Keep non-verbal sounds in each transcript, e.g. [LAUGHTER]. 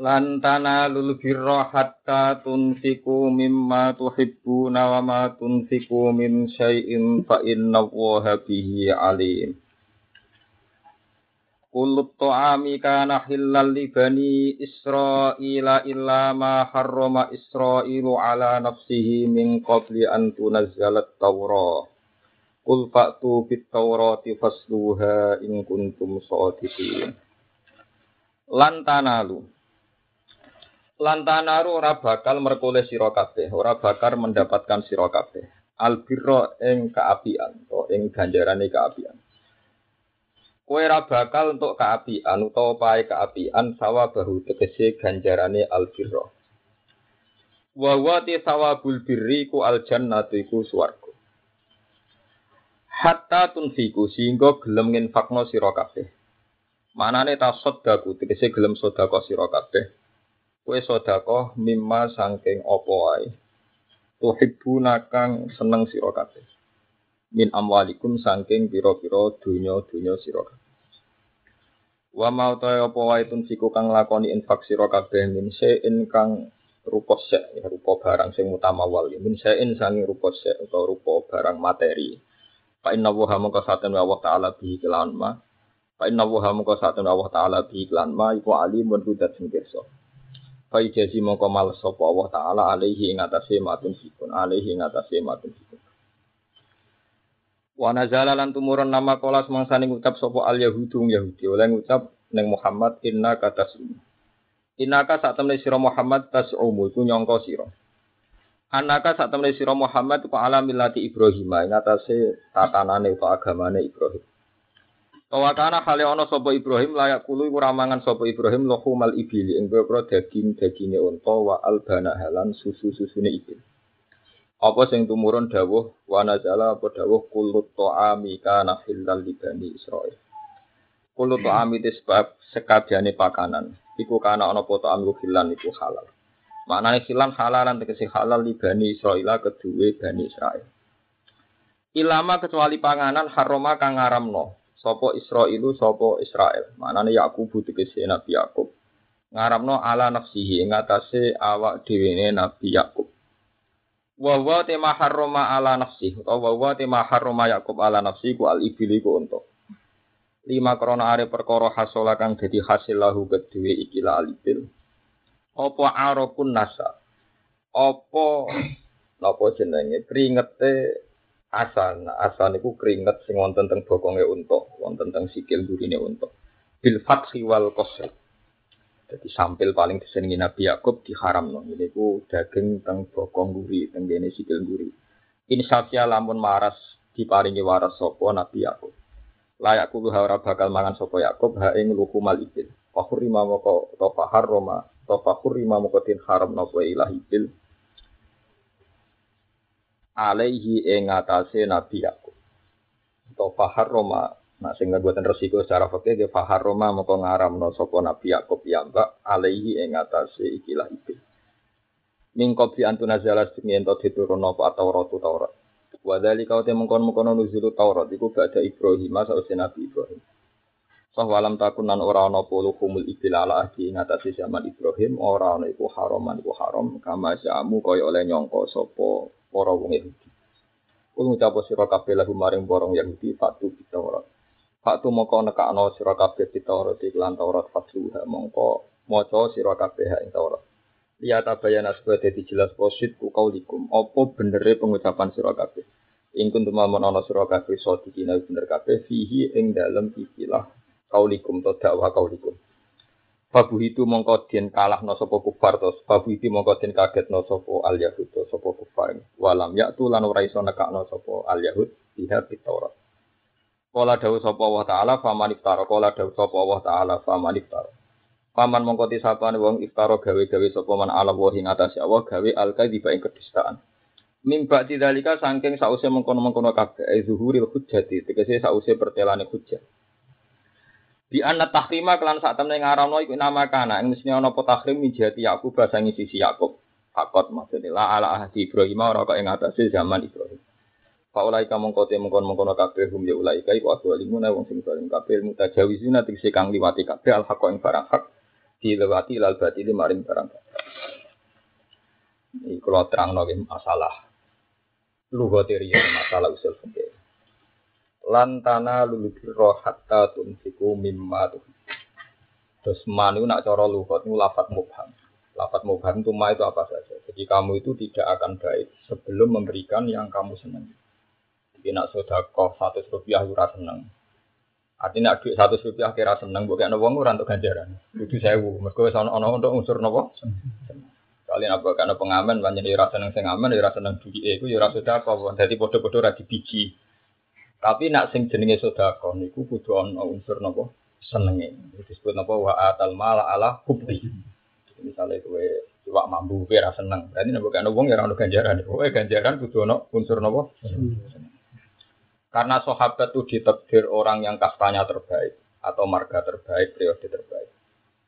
Lan tanalul birra hatta tunfiku mimma tuhibbuna wa ma tunfiku min syai'in fa innallaha bihi alim. Kullu ta'ami kana hillal li bani Israila illa ma harrama Israilu ala nafsihi min qabli an tunazzalat Taurah. Qul fa'tu bit Taurati fasluha in kuntum shadiqin. Lan tanalu Lantanaru ora bakal merkoleh sira kabeh, ora bakal mendapatkan sira kabeh. Albirra ing kaapian, atau ing ganjarane kaapian. Kowe ora bakal untuk kaapian utawa pae kaapian sawa bahu tegese ganjarane albirra. Wa wa ti sawabul birri ku aljannatu iku swarga. Hatta tunfiku sehingga gelem nginfakno sira kabeh. Manane tasaddaku tegese gelem sedekah sira kabeh Kue sodako mimma sangking opo wae. Tuhibbuna kang seneng sira. Min amwalikum sangking pira-pira donya-donya sira. Wa mau ta apa wae tunfiku kang lakoni infak sira kabeh min sein kang rupa sek ya rupa barang sing utama wal min sein sangi rupa sek utawa rupa barang materi. Fa inna wa mongko saten wa ta'ala bihi kelan ma. Fa inna wa mongko saten wa ta'ala bihi kelan ma iku alimun kudat sing pirsa. Fai jazi mongko males sapa Allah taala alaihi ing atase matun sikun alaihi ing atase matun sikun. Wa nazala lan tumurun nama kolas mangsane ngucap sapa al yahudung yahudi oleh ngucap ning Muhammad inna kata sum. Inna ka sak temne sira Muhammad tas'umu iku nyangka sira. Anaka sak temne sira Muhammad ku ala millati Ibrahim ing tatanane utawa agamane Ibrahim. Kawakana hale ana sapa Ibrahim layak kulu iku ramangan sapa Ibrahim mal ibili ing boro daging-daginge unta wa albana halan susu-susune ibil. Apa sing tumurun dawuh wa nazala apa dawuh kulut ta'ami kana halal li bani Israil. Kulut ta'ami sebab sekabehane pakanan. Iku kana ana apa ta'am hilan iku halal. Maknane hilan halalan tegese halal li bani Israil kedue bani Israil. Ilama kecuali panganan haroma kang ngaramno Sopo Israilu sopo Israel. Manane Yakub tegese Nabi Yakub. Ngaramno ala nafsihi ing atase awak dhewene Nabi Yakub. Wa wa tema harrama ala nafsi utawa wa tema harrama Yakub ala nafsi ku al ibili ku untuk. Lima krona are perkara hasola kang dadi hasil lahu kedue ikilah al ibil. Apa arokun nasa? Apa [CLEARS THROAT] napa jenenge kringete asan. Asan niku keringet sing wonten teng bokonge unta wonten teng sikil durine unta bil fathi wal qasr jadi sampil paling disenengi Nabi Yakub diharamno. Niku daging teng bokong guri teng dene sikil guri. Insya lamun maras diparingi waras sapa Nabi Yakub? Layak kulo ora bakal mangan sapa Yakub ha ing lukumal ibil fakhurima moko to faharroma to fakhurima moko tin haram napa ilahi bil alaihi ing atase Nabi Yakub. Atau fahar Roma, nah sing buatan resiko secara fakir dia fahar Roma moko ngaramno sapa Nabi Yakub ya mbak alaihi ing atase ikilah ibil. Min qabli antuna zala sing ento diturunno apa Taurat Taurat. Wa dzalika te mengkon-mengkon nuzul Taurat iku Ibrahim sause Nabi Ibrahim. Bahwa alam takun nan ora ana puluh kumul ibil ala ahdi ing atase zaman Ibrahim ora ana iku haram iku haram kama jamu kaya oleh nyangka sapa para wong Yahudi. Kul ngucap sira kabeh lagu maring borong Yahudi fatu bitawrat. Fatu mongko nekakno sira kabeh bitawrat iklan Taurat fatu mongko maca sira kabeh ing Taurat. Lihat tabayana supaya dadi jelas posit ku kaulikum. Apa benere pengucapan sira kabeh. Ing kuntum mamon ana sira kabeh sadikina bener kabeh fihi ing dalem ikilah kaulikum to dakwah kaulikum. Babu itu mongko den kalah no sopo kufar tos. Babu itu mongko den kaget no sopo al yahud to sopo kufar. Walam yaktu lan ora iso nekak no sopo al yahud biha Taurat. Kala dawuh sapa Allah taala faman iftara. Kala dawuh sapa Allah taala faman iftara. Paman mongkoti sapane wong iftara gawe-gawe sapa man ala wa ing atase Allah gawe al-kadhiba ing kedustaan. Mimba tidalika saking sause mengkono-mengkono kabeh zuhuril hujjati tegese sause pertelane hujjah. Di anna tahrima kelan sak temne ngaramno iku nama kana ing mesti ana apa tahrim mijati Yakub basangi sisi Yakub. Fakot maksudnya la ala ahdi Ibrahim ora kok ing atase zaman Ibrahim. Fa ulai ka mongko te mongkon mongkono kabeh hum ya ulai ka iku aswalimuna wong sing saling kabeh mutajawizuna tegese kang liwati kabeh al haqq ing barang hak dilewati lal batili maring barang. Ini kalau terang lagi masalah lugatiri masalah usul fikih. Lantana lulubiro hatta tunsiku mimma tuh. Terus manu nak cara lugat itu lafat mubham. Lafat mubham itu ma itu apa saja. Jadi kamu itu tidak akan baik sebelum memberikan yang kamu senang. Jadi nak sodakoh satu rupiah ura seneng. Artinya duit satu rupiah kira seneng, bukan wong ora untuk ganjaran. Itu sewu. Mereka wis ana untuk unsur nopo. Kalian apa karena pengamen banyak ya rasa seneng sing amen ya rasa seneng duit itu rasa sedekah Jadi podo-podo ra biji. Tapi nak sing jenenge sedekah niku kudu ana unsur napa senenge. Disebut napa wa atal mala ala hubbi. Misalnya kowe iwak mambu kowe ra seneng. Berarti nek ana wong ya ora ganjaran. Kowe ganjaran kudu ana unsur napa? Karena sahabat itu ditakdir orang yang kastanya terbaik atau marga terbaik, periode terbaik.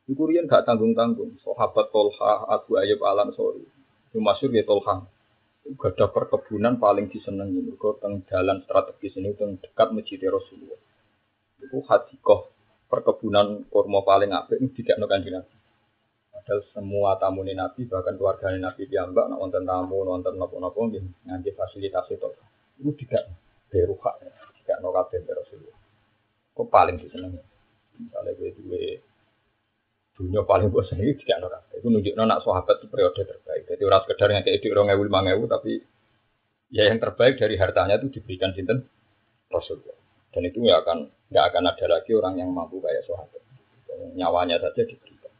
Iku riyen gak tanggung-tanggung. Sahabat Tolha, Abu Ayyub Alam Sori. Itu masyur ya Tolha. Ada perkebunan paling disenangi. Itu teng jalan strategis ini teng dekat masjid Rasulullah. Itu hadikoh perkebunan kurma paling apik ini tidak nukan Nabi. Padahal semua tamu Nabi bahkan keluarga Nabi diambak nonton tamu nonton nopo-nopo nganti fasilitas itu. Itu tidak beruhak, tidak nukan Rasulullah. Kok paling disenangi. Misalnya gue dunia paling bosan ini tidak ada itu nunjuk nak sahabat itu periode terbaik. Jadi orang sekedar yang kayak di orang ewu lima ewu tapi ya yang terbaik dari hartanya itu diberikan sinten? Rasulullah. Dan itu nggak akan nggak akan ada lagi orang yang mampu kayak sahabat. Nyawanya saja diberikan.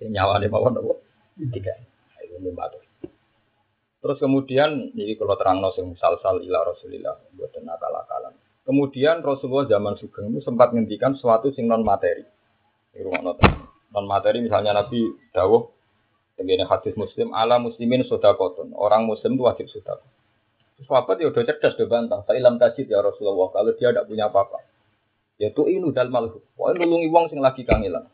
Ya, nyawanya mau nopo tidak. Nah, itu membantu terus kemudian ini kalau terang sing sal sal ila Rasulillah buat nakal akalan kemudian Rasulullah zaman Sugeng itu sempat menghentikan suatu sing non materi Non materi misalnya Nabi Dawuh Tenggine hadis muslim, ala muslimin sodakotun. Orang muslim itu wajib sodakot. Sahabat ya udah cerdas, udah bantah. Saya ilam tajid ya Rasulullah, kalau dia tidak punya apa-apa. Ya tuh ini dal malhu. Wah nulungi wong sing lagi kangelan.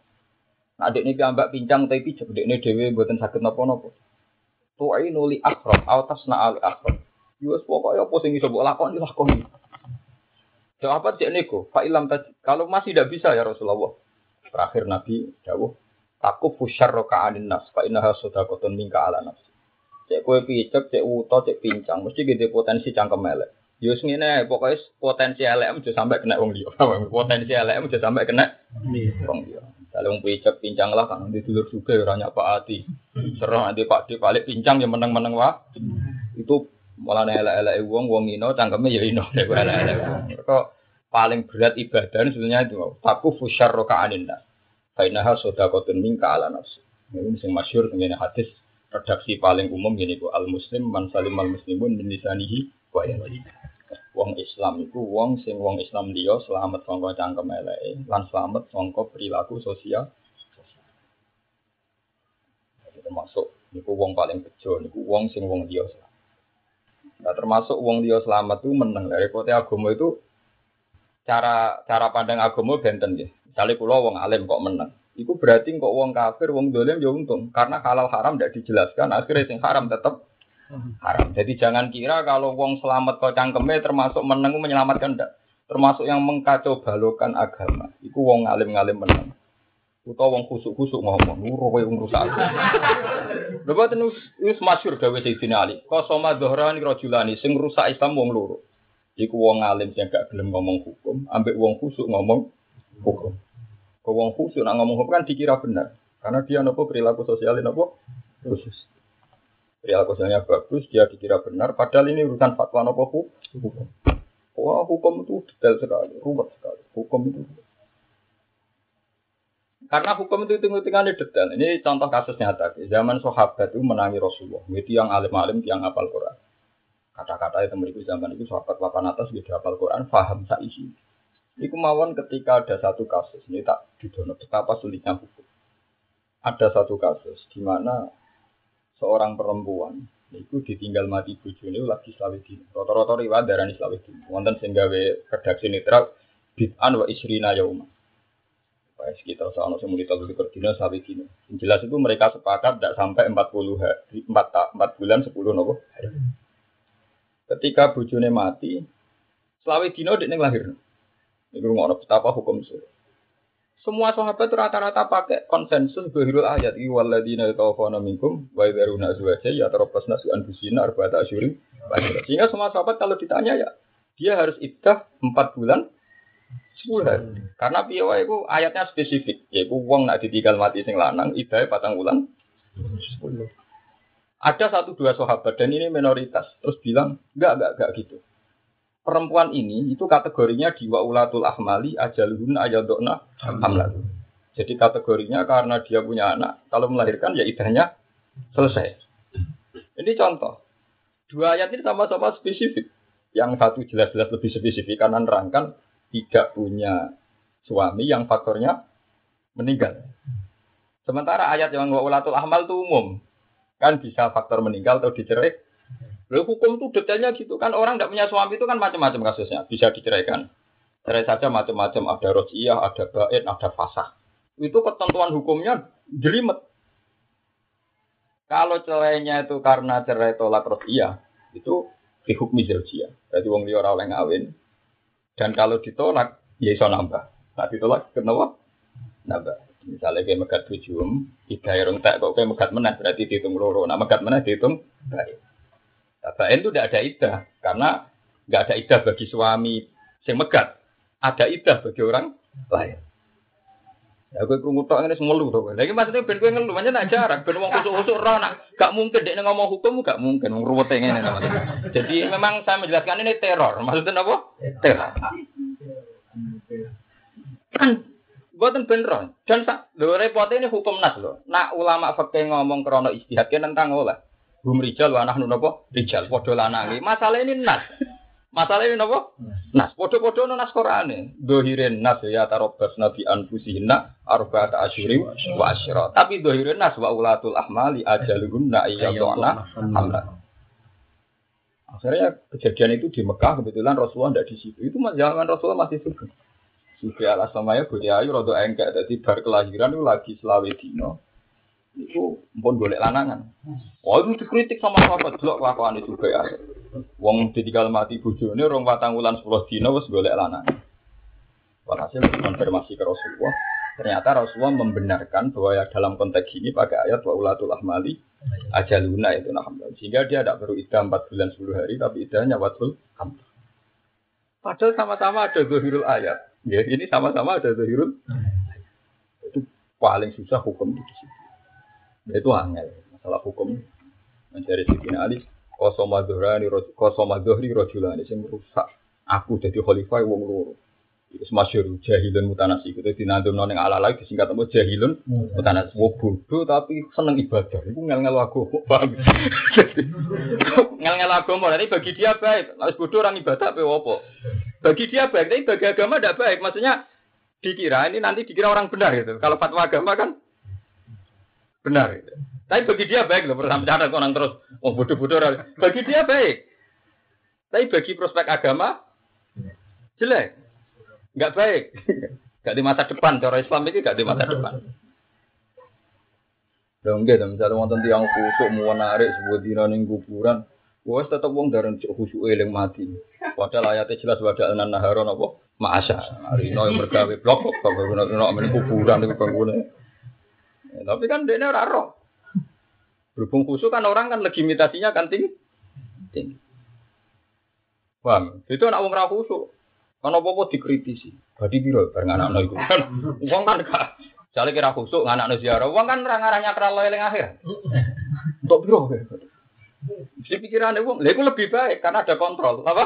Nah adik ini ambak pincang tapi pijak, adik ini dewi buatan sakit nopo-nopo. Tuh ini nuli akram, autas na al akram. Yus pokoknya apa sing iso mbok lakoni lakoni. Sahabat cek niku, Pak ilam tajid. Kalau masih tidak bisa ya Rasulullah, Terakhir Nabi dawuh, aku fusyar anin nas, fa innaha sadaqatun minka ala nafsi. Cek kowe picek, cek uto, cek pincang, mesti gede potensi cangkem elek. Yus ya ngene, pokoknya potensi elek aja sampai kena wong liya. [LAUGHS] Potensi elek aja sampai kena wong liya. Kalau wong picek pincang lah kan di dulur juga ora Pak Ati. Serah nanti Pak Di balik pincang ya meneng-meneng wah. Itu malah elek-elek wong wong ino cangkeme ya ino [LAUGHS] elek-elek. Kok paling berat ibadah sebenarnya itu taku fusyar roka aninda Fainaha sodakotun minka ala nafsi. Ini yang masyur dengan hadis redaksi paling umum gini ku al muslim man salim al muslimun min lisanihi wa Wong Islam itu wong sing wong Islam dia selamat sangka cangkem eleke lan selamat sangka perilaku sosial. termasuk niku wong paling bejo niku wong sing wong dia selamat. Nah, termasuk wong dia selamat itu menang dari kota agama itu cara cara pandang agama benten ya. Misalnya pulau wong alim kok menang. Itu berarti kok wong kafir, wong dolim ya untung. Karena halal haram tidak dijelaskan, akhirnya sing haram tetap haram. Jadi jangan kira kalau wong selamat kok cangkeme termasuk menang menyelamatkan tidak. Termasuk yang mengkacau balokan agama. Iku wong alim ngalim menang. Utawa wong kusuk-kusuk ngomong, nuru kowe wong rusak. Lha boten wis masyhur gawe Sayyidina Ali. Qasama dhahrani rajulani sing rusak Islam wong loro. Iku wong alim sing gak gelem ngomong hukum, ambek wong khusuk ngomong hukum. Kau wong khusuk nak ngomong hukum kan dikira benar, karena dia nopo perilaku sosial nopo khusus. Perilaku sosialnya bagus, dia dikira benar, padahal ini urusan fatwa nopo hukum. Wah hukum itu detail sekali, rumit sekali. Hukum itu karena hukum itu hitung-hitungannya detail. Ini contoh kasus nyata. Zaman sahabat itu menangi Rasulullah. Itu yang alim-alim, yang apal Quran. Kata-kata itu memiliki zaman itu sahabat papan atas sudah hafal Quran, faham saisi. Ini kemauan ketika ada satu kasus ini tak didono betapa sulitnya hukum. ada satu kasus di mana seorang perempuan itu ditinggal mati bojone lagi selawe. Rata-rata riwayat darani selawe dino. Wonten sing gawe redaksi netral bid'an wa isrina yauma. Wah, sekitar soal sing muni telu likur dino selawe dino. Jelas itu mereka sepakat tidak sampai 40 hari, 4, 4 bulan 10 nopo. Ketika bojone mati, selawe dino dia lahir. Ini ngono betapa hukum surah. Semua sahabat itu rata-rata pakai konsensus bahirul ayat ini waladina yatawafana minkum wa idharuna azwaja ya tarabbasna su anfusina arba'ata asyurim sehingga semua sahabat kalau ditanya ya dia harus iddah 4 bulan 10 hari karena piye iku ayatnya spesifik yaiku wong nak ditinggal mati sing lanang iddahe patang bulan 10 ada satu dua sahabat dan ini minoritas terus bilang enggak enggak enggak gitu perempuan ini itu kategorinya di waulatul ahmali ajaluhun ayadokna hamlat. Jadi kategorinya karena dia punya anak, kalau melahirkan ya idahnya selesai. Ini contoh. Dua ayat ini sama-sama spesifik. Yang satu jelas-jelas lebih spesifik karena nerangkan tidak punya suami yang faktornya meninggal. Sementara ayat yang waulatul ahmal itu umum. Kan bisa faktor meninggal atau dicerai Lalu hukum itu detailnya gitu kan orang tidak punya suami itu kan macam-macam kasusnya bisa diceraikan. Cerai saja macam-macam ada rojiyah, ada bait, ada fasah. Itu ketentuan hukumnya jelimet. Kalau cerainya itu karena cerai tolak rojiyah itu di hukum zaujiyah. Berarti wong liya ora oleh ngawin. Dan kalau ditolak ya iso nambah. Nah ditolak kenapa? Nambah. Misalnya kayak megat bujum, tiga irung tak kok kayak megat meneh berarti dihitung loro. Nah megat meneh dihitung baik. Bain itu tidak ada idah karena nggak ada idah bagi suami yang megat. Ada idah bagi orang lain. Ya gue krungu tok ngene semelu to. Lagi maksudnya ben kowe ngelu pancen nak jarak ben wong kusuk-kusuk ora nak gak mungkin dek ngomong hukum gak mungkin wong ngene Jadi memang saya menjelaskan ini teror. Maksudnya apa? Teror. Kan buatan beneran. Dan lho repotnya ini hukum nas lho. Nak ulama fakih ngomong krono istihad tentang oleh. Hum rijal wa nahnu napa? Rijal padha lanange. Masalah ini nas. Masalah ini napa? Nas. Padha-padha ono nas Qur'ane. Dohirin nas ya tarabbas nabi anfusihinna arba'ata asyuri wa asyra. Tapi dohirin nas wa ulatul ahmali ajaluhunna ayyaduna hamlan. Akhirnya kejadian itu di Mekah kebetulan Rasulullah tidak di situ. Itu zaman Rasulullah masih suka. Sufi al aslamaya Budi Ayu rodo engkek. Jadi bar kelahiran itu lagi selawe dino itu pun boleh lanangan. Oh itu dikritik sama sahabat kelakuan itu juga ya. Wong ditinggal mati bojone rong patang wulan 10 dina wis golek lanangan. Walhasil konfirmasi ke Rasulullah. Ternyata Rasulullah membenarkan bahwa ya dalam konteks ini pakai ayat wa ulatul ahmali ajaluna itu nah Sehingga dia tidak perlu idah 4 bulan 10 hari tapi idahnya watul hamil. Padahal sama-sama ada zahirul ayat. Ya, ini sama-sama ada zahirul. Itu paling susah hukum di situ. Ya, itu angel masalah hukum. Mencari Siti Ali kosoma dohrani kosoma rojulani sing rusak. Aku jadi khalifah wong loro. Itu semasyur jahilun mutanasi. Itu dinandum noning ala lagi disingkat apa jahilun mutanasi. Wo bodoh tapi seneng ibadah. Itu ngel ngel lagu bang ngel ngel lagu mau nanti bagi dia baik. Harus bodoh orang ibadah apa apa bagi dia baik tapi bagi agama tidak baik maksudnya dikira ini nanti dikira orang benar gitu kalau fatwa agama kan Benar. Tapi bagi dia baik loh, cara orang terus, oh bodoh-bodoh. Bagi dia baik. Tapi bagi prospek agama, jelek. Enggak baik. Enggak di masa depan, cara Islam itu enggak di masa depan. Dong enggak, misalnya wonten tiang kusuk mau narik sebuah dina ning kuburan, wes tetep wong dareng khusuk eling mati. Padahal ayatnya jelas wada anan naharon apa? Ma'asa. Rino yang bergawe blok kok kuburan itu bangunan. Ya, tapi kan dia ora roh. Berhubung khusus kan orang kan legitimasinya kan tinggi. tinggi. Bang, itu anak wong ra khusyuk. Kan apa-apa dikritisi. Badi piro bareng anak iku. [LAUGHS] Wong kan gak Jale kira khusuk anak ziarah. Wong kan ora ngarahnya kra eling akhir. Untuk piro? Si pikiran wong, lha lebih baik karena ada kontrol. Apa?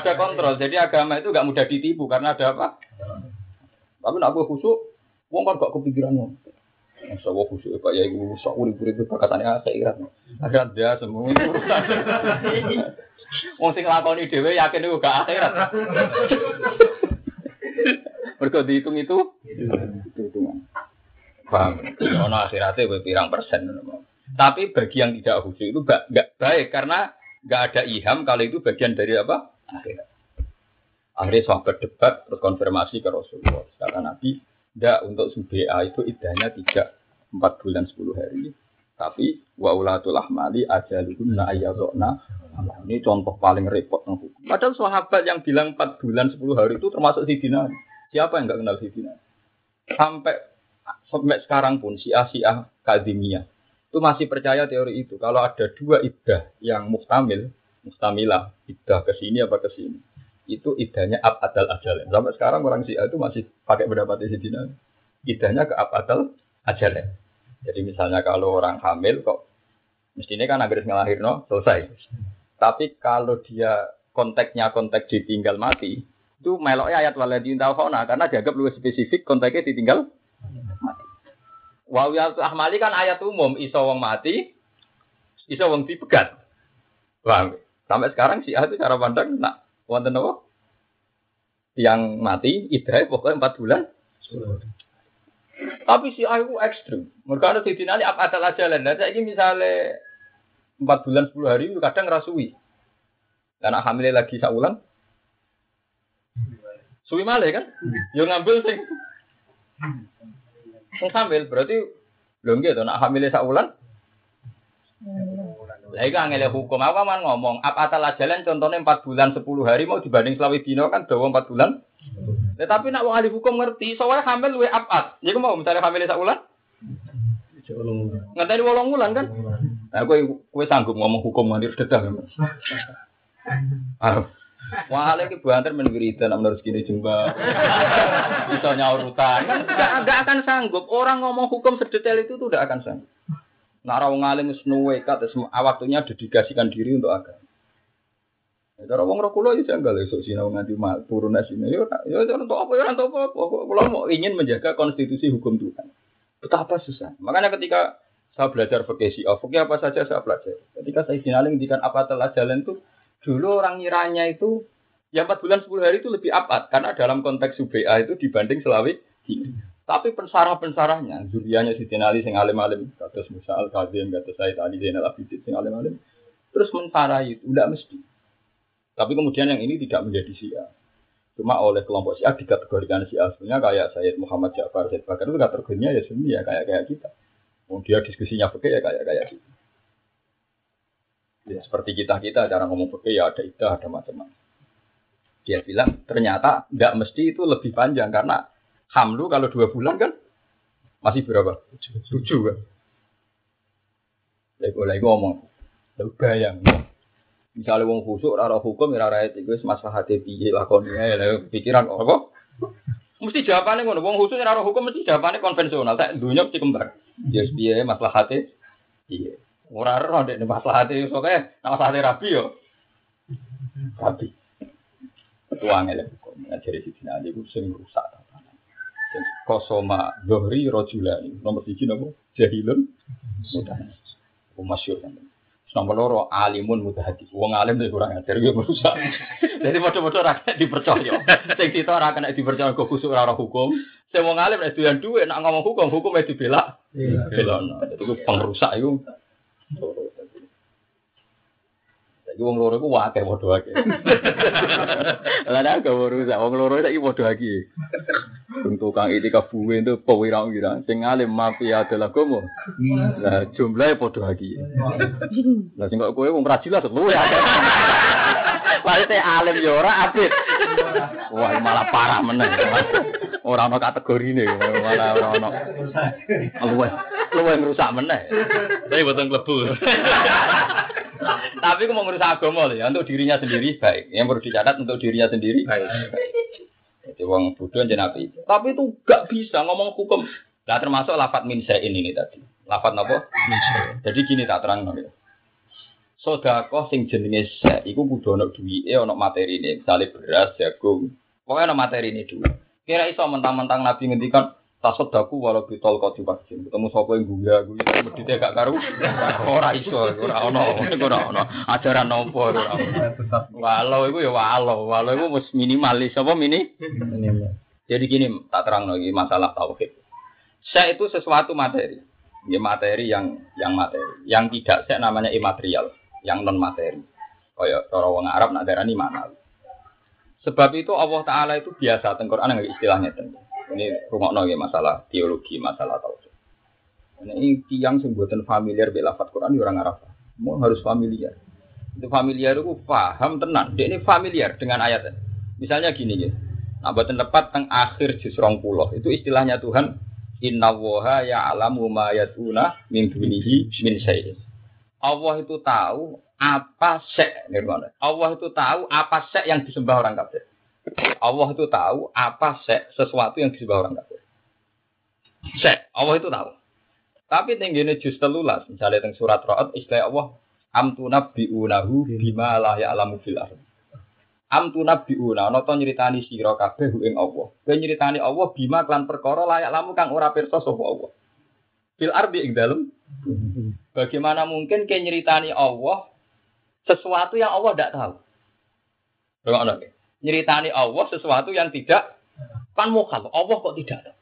ada kontrol. Jadi agama itu gak mudah ditipu karena ada apa? Tapi nak gue khusuk, Wong kan gak kepikiran wong. Masa wong khusyuk Pak Yai gue sok urip-urip perkataannya akhirat. Akhirat dia semua itu urusan. Wong sing lakoni dhewe yakin iku gak akhirat. Mergo dihitung itu hitungan. Paham? Ono akhiratnya gue pirang persen. Tapi bagi yang tidak khusyuk itu nggak baik karena nggak ada iham kalau itu bagian dari apa? Akhirat. Akhirnya sahabat debat terus konfirmasi ke Rasulullah. Kata Nabi, tidak untuk subha itu idahnya tiga empat bulan sepuluh hari. Tapi wa ulatul ahmali ajaluhunna ayyadokna. Ini contoh paling repot hukum. Padahal sahabat yang bilang empat bulan sepuluh hari itu termasuk Sidina. Siapa yang nggak kenal Sidina? Sampai sampai sekarang pun si Asia Kadimia itu masih percaya teori itu. Kalau ada dua idah yang mustamil, mustamilah, idah ke sini apa ke sini, itu idahnya ab adal ajal. Sampai sekarang orang Syiah itu masih pakai pendapat Sidina. Idahnya ke ab adal ajal. Jadi misalnya kalau orang hamil kok mestinya kan agar no selesai. Tapi kalau dia konteksnya konteks ditinggal mati, itu meloknya ayat waladin taufona karena dianggap lebih spesifik konteksnya ditinggal mati. Wawiyat ahmali kan ayat umum iso wong mati, iso wong dipegat. Bang, sampai sekarang si itu cara pandang nak wonten apa? Yang mati idah pokoknya empat bulan. Tapi si aku ekstrim. Mereka ada di sini apa ada jalan. Dan saya ini misalnya empat bulan sepuluh hari itu kadang rasui. Karena hamilnya lagi saulan. Suwi malah kan? Yo ngambil sing. Sing hamil berarti belum gitu. Nak hamilnya saulan. Lah iki angel hukum apa man ngomong apa atal jalan contohnya empat bulan sepuluh hari mau dibanding selawi dino kan dawa empat bulan tetapi nak wong ahli hukum ngerti, soalnya hamil luwe apat. Ya mau misalnya hamil sak ulan. Ngenteni wolong wulan kan? Nah, kowe kowe sanggup ngomong hukum nganti dedah. [LAUGHS] Ah. Wah, lagi buantar menwiridan menurut segini jemba. Bisa nyaurutan kan enggak akan sanggup. Orang ngomong hukum sedetail itu tidak akan sanggup. Nak rawang alim senuwe kat waktunya dedikasikan diri untuk agama. Ya, cara wong roh kula ya janggal esuk sinau nganti turun asine. Ya ya untuk apa ya untuk apa. Kula mau ingin menjaga konstitusi hukum Tuhan. Betapa susah. Makanya ketika saya belajar fikih Syiah, apa saja saya belajar. Ketika saya finaling ngendikan apa telah jalan itu dulu orang ngiranya itu ya 4 bulan 10 hari itu lebih apat karena dalam konteks UBA itu dibanding Selawi tapi pensarah-pensarahnya, zurianya si Ali sing alim-alim, kados Musa Al-Kadzim, kados Said Ali Zainal Abidin sing alim-alim, terus mensarah itu, tidak mesti. Tapi kemudian yang ini tidak menjadi Syiah. Cuma oleh kelompok Syiah dikategorikan Syiah. Sebenarnya kayak Sayyid Muhammad Ja'far, Sayyid Bakar itu kategorinya ya Sunni ya kayak kayak kita. Dia diskusinya pakai ya kayak kayak kita. Ya, seperti kita kita cara ngomong pakai ya ada itu ada macam-macam. Dia bilang ternyata tidak mesti itu lebih panjang karena hamlu kalau dua bulan kan masih berapa? Tujuh kan. Lagi lagi ngomong, bayang. Misalnya wong khusuk ora hukum ora ora itu wis maslahate piye lakone ya pikiran apa? Mesti jawabannya ngono. Wong khusus ora hukum mesti jawabannya konvensional. Tak dunia mesti kembar. Ya piye maslahate piye. Ora ora ndek maslahate pokoke maslahate rabi yo. Rabi. Ketua ngene hukum ngajari siji nanti ku sing rusak tatanan. Kosoma Zohri Rojulani nomor siji nopo Jahilun Mudah. Masyur kan. Nomor loro alimun mutahati. Wong alim itu kurang ajar yo merusak. [LAUGHS] Jadi padha-padha ra kena dipercaya. Sing kita ora kena dipercaya kok khusuk ora hukum. Sing wong alim nek doyan dhuwit nak ngomong hukum, hukum itu bela. Bela. Itu pengrusak iku. Saiki wong loro iku akeh padha akeh. [LAUGHS] Lah nek gak rusak wong loro saiki padha akeh. Untuk kang itikaf buwe itu pewirang-wirang. Sing alim mafia adalah gomo. Nah jumlahnya podo lagi. Nah sing kok kowe wong prajilas luwe akeh. [LAUGHS] Lah alim yo ora apit. Wah malah parah meneh. Ora ana kategorine malah ora ana. Luwe. Luwe ngrusak meneh. Tapi boten klebu. Tapi aku mau ngerusak agama ya, untuk dirinya sendiri baik. Yang perlu dicatat untuk dirinya sendiri baik. Jadi wong bodoh aja nabi. Tapi itu gak bisa ngomong hukum. Nah termasuk lafat min ini tadi. Lafat apa? Jadi gini tak terang nih. Sodakoh sing jenenge se, iku kudu ono duwike, ono materi ini, misalnya beras, jagung. Pokoknya ono materi ini dulu. Kira iso mentang-mentang Nabi ngendikan tasodaku walau bitol kau divaksin ketemu sopo yang guya guya medite gak karu [LAUGHS] ora iso ora ono [LAUGHS] ora ono ajaran nopo ora walau itu ya walau walau itu mus minimalis apa mini jadi gini tak terang lagi masalah tauhid Sek itu sesuatu materi. Ya materi yang yang materi. Yang tidak sek namanya imaterial, yang non materi. Kaya cara wong Arab nak darani mana. Sebab itu Allah Ta'ala itu biasa tengkorak Quran istilahnya tentu. Ini rumah ya masalah teologi, masalah tauhid. Ini tiang sebutan familiar bela lafaz Quran ya orang Arab. Mau harus familiar. Itu familiar itu paham tenang. Dia ini familiar dengan ayatnya. Misalnya gini ya. Nah, buatan tepat teng akhir juz pulau itu istilahnya Tuhan Inna woha ya alamu ma min dunihi min syai'in. Allah itu tahu apa sek Allah itu tahu apa sek yang disembah orang kafir. Allah itu tahu apa sek sesuatu yang disembah orang kafir. Sek, Allah itu tahu. Tapi tingginya juz telulas, misalnya teng surat Ra'ad istilah Allah amtu nabbi'unahu bima la ya'lamu fil. Am tu nabiuna ana to nyritani sira kabeh ing Allah. Kowe nyritani Allah bima klan perkara layak lamu kang ora pirsa Allah. Fil ardi ing dalem. Bagaimana mungkin ke nyritani Allah sesuatu yang Allah tidak tahu? Bagaimana? Nyeritani Allah sesuatu yang tidak kan mukal. Allah kok tidak tahu?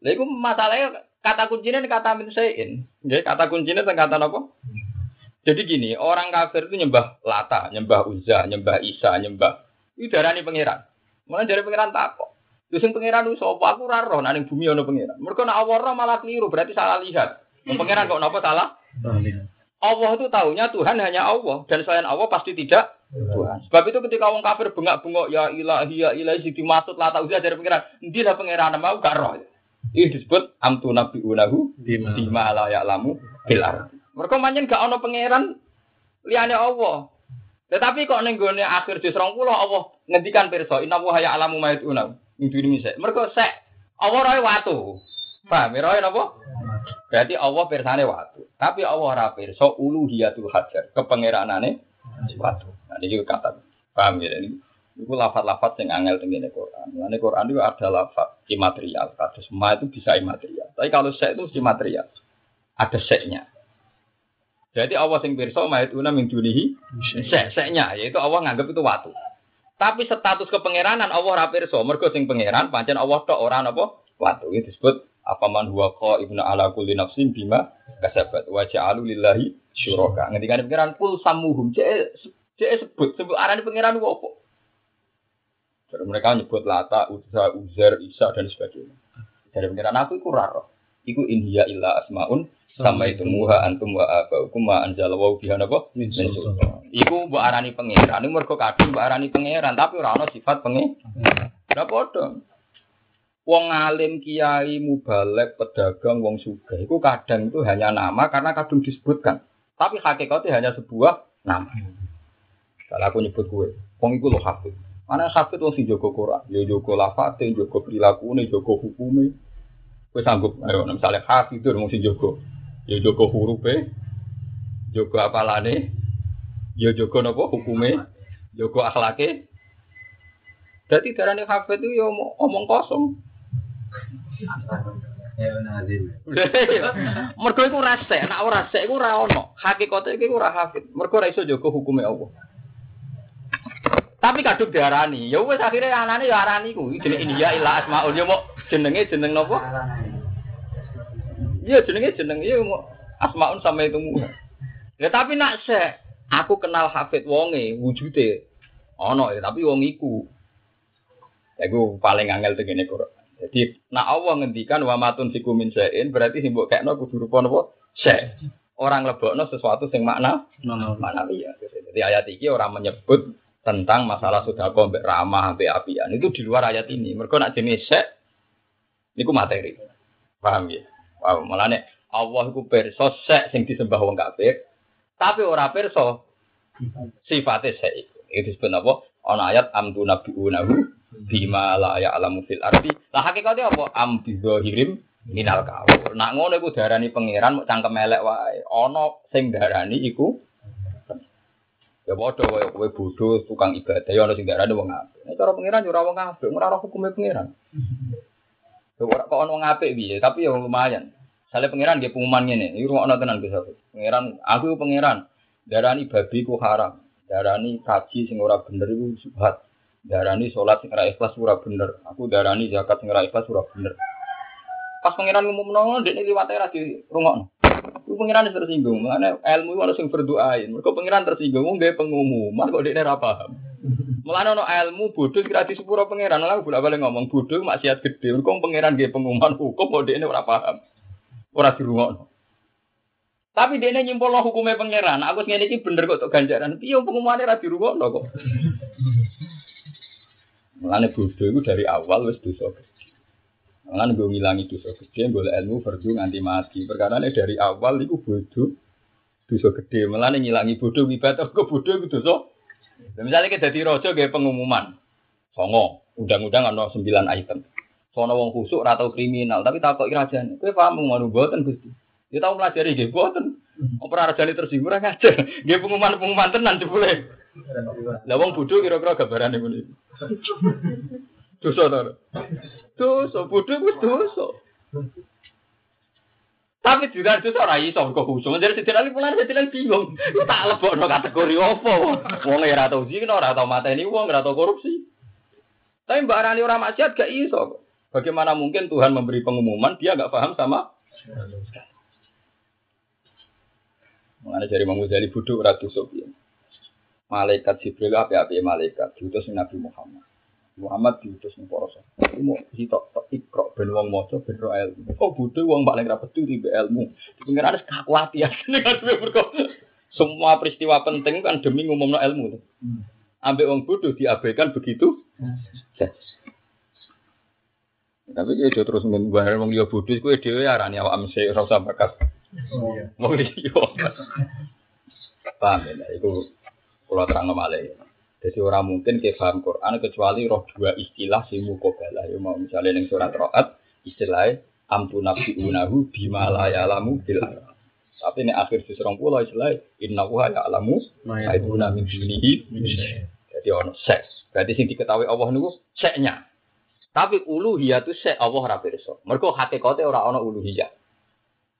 Iku masalahnya kata kuncinya kata min sayin. Kata kuncinya kata apa? Jadi gini, orang kafir itu nyembah Lata, nyembah Uzza, nyembah Isa, nyembah itu darani pangeran. Mulai dari pangeran tak kok. Terus yang pangeran itu sapa aku ora roh nang bumi ono pangeran. Mereka nak awal malah keliru, berarti salah lihat. Pangeran kok napa salah? Allah itu tahunya Tuhan hanya Allah dan selain Allah pasti tidak Tuhan. Sebab itu ketika orang kafir bengak-bengok ya ilahi ya ilahi sing dimaksud Lata Uzza dari pangeran, endi lah pangeran mau gak roh. Ini disebut amtu nabi unahu bima la ya'lamu bil mereka manjen gak ono pangeran liane Allah. Tetapi kok ning gone akhir juz 20 Allah ngendikan pirsa inna wa ya alamu ma yatuna. Diri sek. Mergo sek Allah roe watu. Paham ya roe napa? Berarti Allah pirsane watu. Tapi Allah ora pirsa uluhiyatul hajar, kepangeranane watu. Nah juga kata. Paham ya ini? Itu lafat-lafat yang angel tengene Quran. Nah, Quran itu ada lafat imaterial. Kata semua itu bisa imaterial. Tapi kalau sek itu material. Ada seknya. Jadi Allah sing pirsa maituna min dunihi sek-seknya yaitu Allah nganggap itu watu. Tapi status kepangeranan Allah ora pirsa, mergo sing pangeran pancen Allah tok ora napa watu. Itu disebut apa man huwa ibnu ala kulli nafsin bima kasabat wa ja'alu lillahi syuraka. Ngendikane pangeran pul samuhum cek cek sebut sebut arane pangeran ku apa? Jadi mereka nyebut Lata, Uzza, Uzer, Isa dan sebagainya. Dari pangeran aku iku raro. Iku inhiya illa asmaun sama itu muha antum wa abaukum wa biha napa min Iku mbok arani pangeran, iku mergo kadung mbok arani pangeran, tapi ora ana sifat pangeran. Ora padha. Wong alim, kiai, mubalek, pedagang, wong sugih iku kadang itu hanya nama karena kadung disebutkan. Tapi hakikatnya hanya sebuah nama. Kalau aku nyebut gue, wong iku lo hafid. Mana hafid wong sing jaga Quran, ya jaga lafate, jaga prilakune, jaga hukume. Kowe sanggup, ayo misalnya hafid itu wong sing jaga Ya joko hurufe, joko apalane, ya joko nopo hukume, joko akhlake. Jadi darahnya hafid itu ya omong kosong. [LAUGHS] Mergo iku rasa, nek ora rasa iku ora ono. Hakikate iku ora hafid. Mergo ora iso jaga hukume Allah. Tapi kadung diarani, ya wis akhire anane ya arani ku. Jenenge India ila asmaul ya mau jenenge jeneng napa? Iya jenenge jeneng iya asmaun sama itu mu. Ya tapi nak se, aku kenal Hafid wonge wujude ono ya tapi wong iku. Iku paling angel tengene Quran. Jadi nak Allah ngendikan wa matun siku min sein berarti sing mbok kekno kudu rupa napa? Se. Orang lebokno sesuatu sing makna makna iya. Jadi ayat ini orang menyebut tentang masalah sudah mbek ramah mbek apian itu di luar ayat ini. Mereka nak jenis se niku materi. Paham ya? Wow, nih Allah iku pirsa sek sing disembah wong kafir, tapi ora pirsa sifate sek iku. Itu disebut apa? Ana ayat amdu nabiunahu bima la ya'lamu fil ardi. Lah hakikate apa? Am bizahirim minal kawur. Nak ngono iku darani pangeran mau cangkem elek wae. Ana sing darani iku Ya padha wae kowe bodho tukang ibadah ya ana sing darani wong apik. Nek cara pangeran yo ora wong apik, ora hukume pangeran. Ora kok ono ngapik piye, tapi ya lumayan. Sale pangeran dia pengumuman ngene, iki rumakno tenan bisa. Pangeran, aku pangeran, darani babi ku haram. Darani kaji sing ora bener iku subhat. Darani salat sing ora ikhlas ora bener. Aku darani zakat sing ora ikhlas ora bener. Pas pangeran ngumumno ndek liwate ra di rungokno. Ku pangeran tersinggung, makanya ilmu itu langsung berdoain. Mereka pangeran tersinggung, nggak pengumuman kok dia paham. Mulane ono ilmu bodoh kira di sepuro pangeran, lah bolak balik ngomong bodoh maksiat gede. Mereka pangeran dia pengumuman hukum kok dia ora paham, ora dirungokno. Tapi dia nyimpul hukumnya pangeran. Aku ngene iki bener kok untuk ganjaran. Piye pengumumannya ra dirungokno kok. Mulane bodoh itu dari awal wis dosa Kan gue ngilangi dosa gede, gue ilmu fardu nganti mati. Perkara ini dari awal itu bodoh, dosa gede. Malah ngilangi bodoh ibadah, gue bodoh itu dosa. Misalnya kita jadi rojo kayak pengumuman, songo, undang-undang ada sembilan item. Sono wong khusuk atau kriminal, tapi tak kok kerajaan. Gue paham mau buatan gusti. Dia tahu pelajari gue buatan. Opera rajani tersinggung [LAUGHS] aja. Gue pengumuman-pengumuman tenan boleh. Lah wong kira-kira gambaran ini. [LAUGHS] Dosa to. Dosa, bodho wis dosa. Tapi juga dosa ora iso kok khusus. Jadi sedina ali mulai sedina bingung. Tak lebokno kategori opo. Wong ora tau zina, ora tau mateni wong, ora tau korupsi. Tapi Mbak Rani orang maksiat gak iso. Bagaimana mungkin Tuhan memberi pengumuman dia gak paham sama Mengenai dari Imam Ghazali ratu Sofian. Malaikat Jibril apa-apa malaikat diutus Nabi Muhammad. Muhammad diutus ning para sahabat. Mau sitok tok ikro ben wong maca ben ro ilmu. Oh butuh wong paling ra pedu di ilmu. Pengen ada dengan mergo semua peristiwa penting kan demi ngumumno ilmu. Hmm. Ambek wong bodoh diabaikan begitu. Hmm. Tapi dia terus menggunakan wong liya bodoh kuwi dhewe arane awak mesti ora usah bakas. Oh iya. Wong liya. Paham ya, itu kalau terang malih. Jadi orang mungkin ke paham Quran kecuali roh dua istilah si mukobalah. Ya mau misalnya yang surat roat istilahnya ampu nabi unahu bima la ya'lamu bil Tapi ini akhir di serong pulau istilah inna wa ya'lamu aibuna min dunihi. Jadi ono seks. Berarti sing diketahui Allah niku seknya. Tapi uluhiyah itu sek Allah ora pirsa. Mergo hakikate ora ana uluhiyah.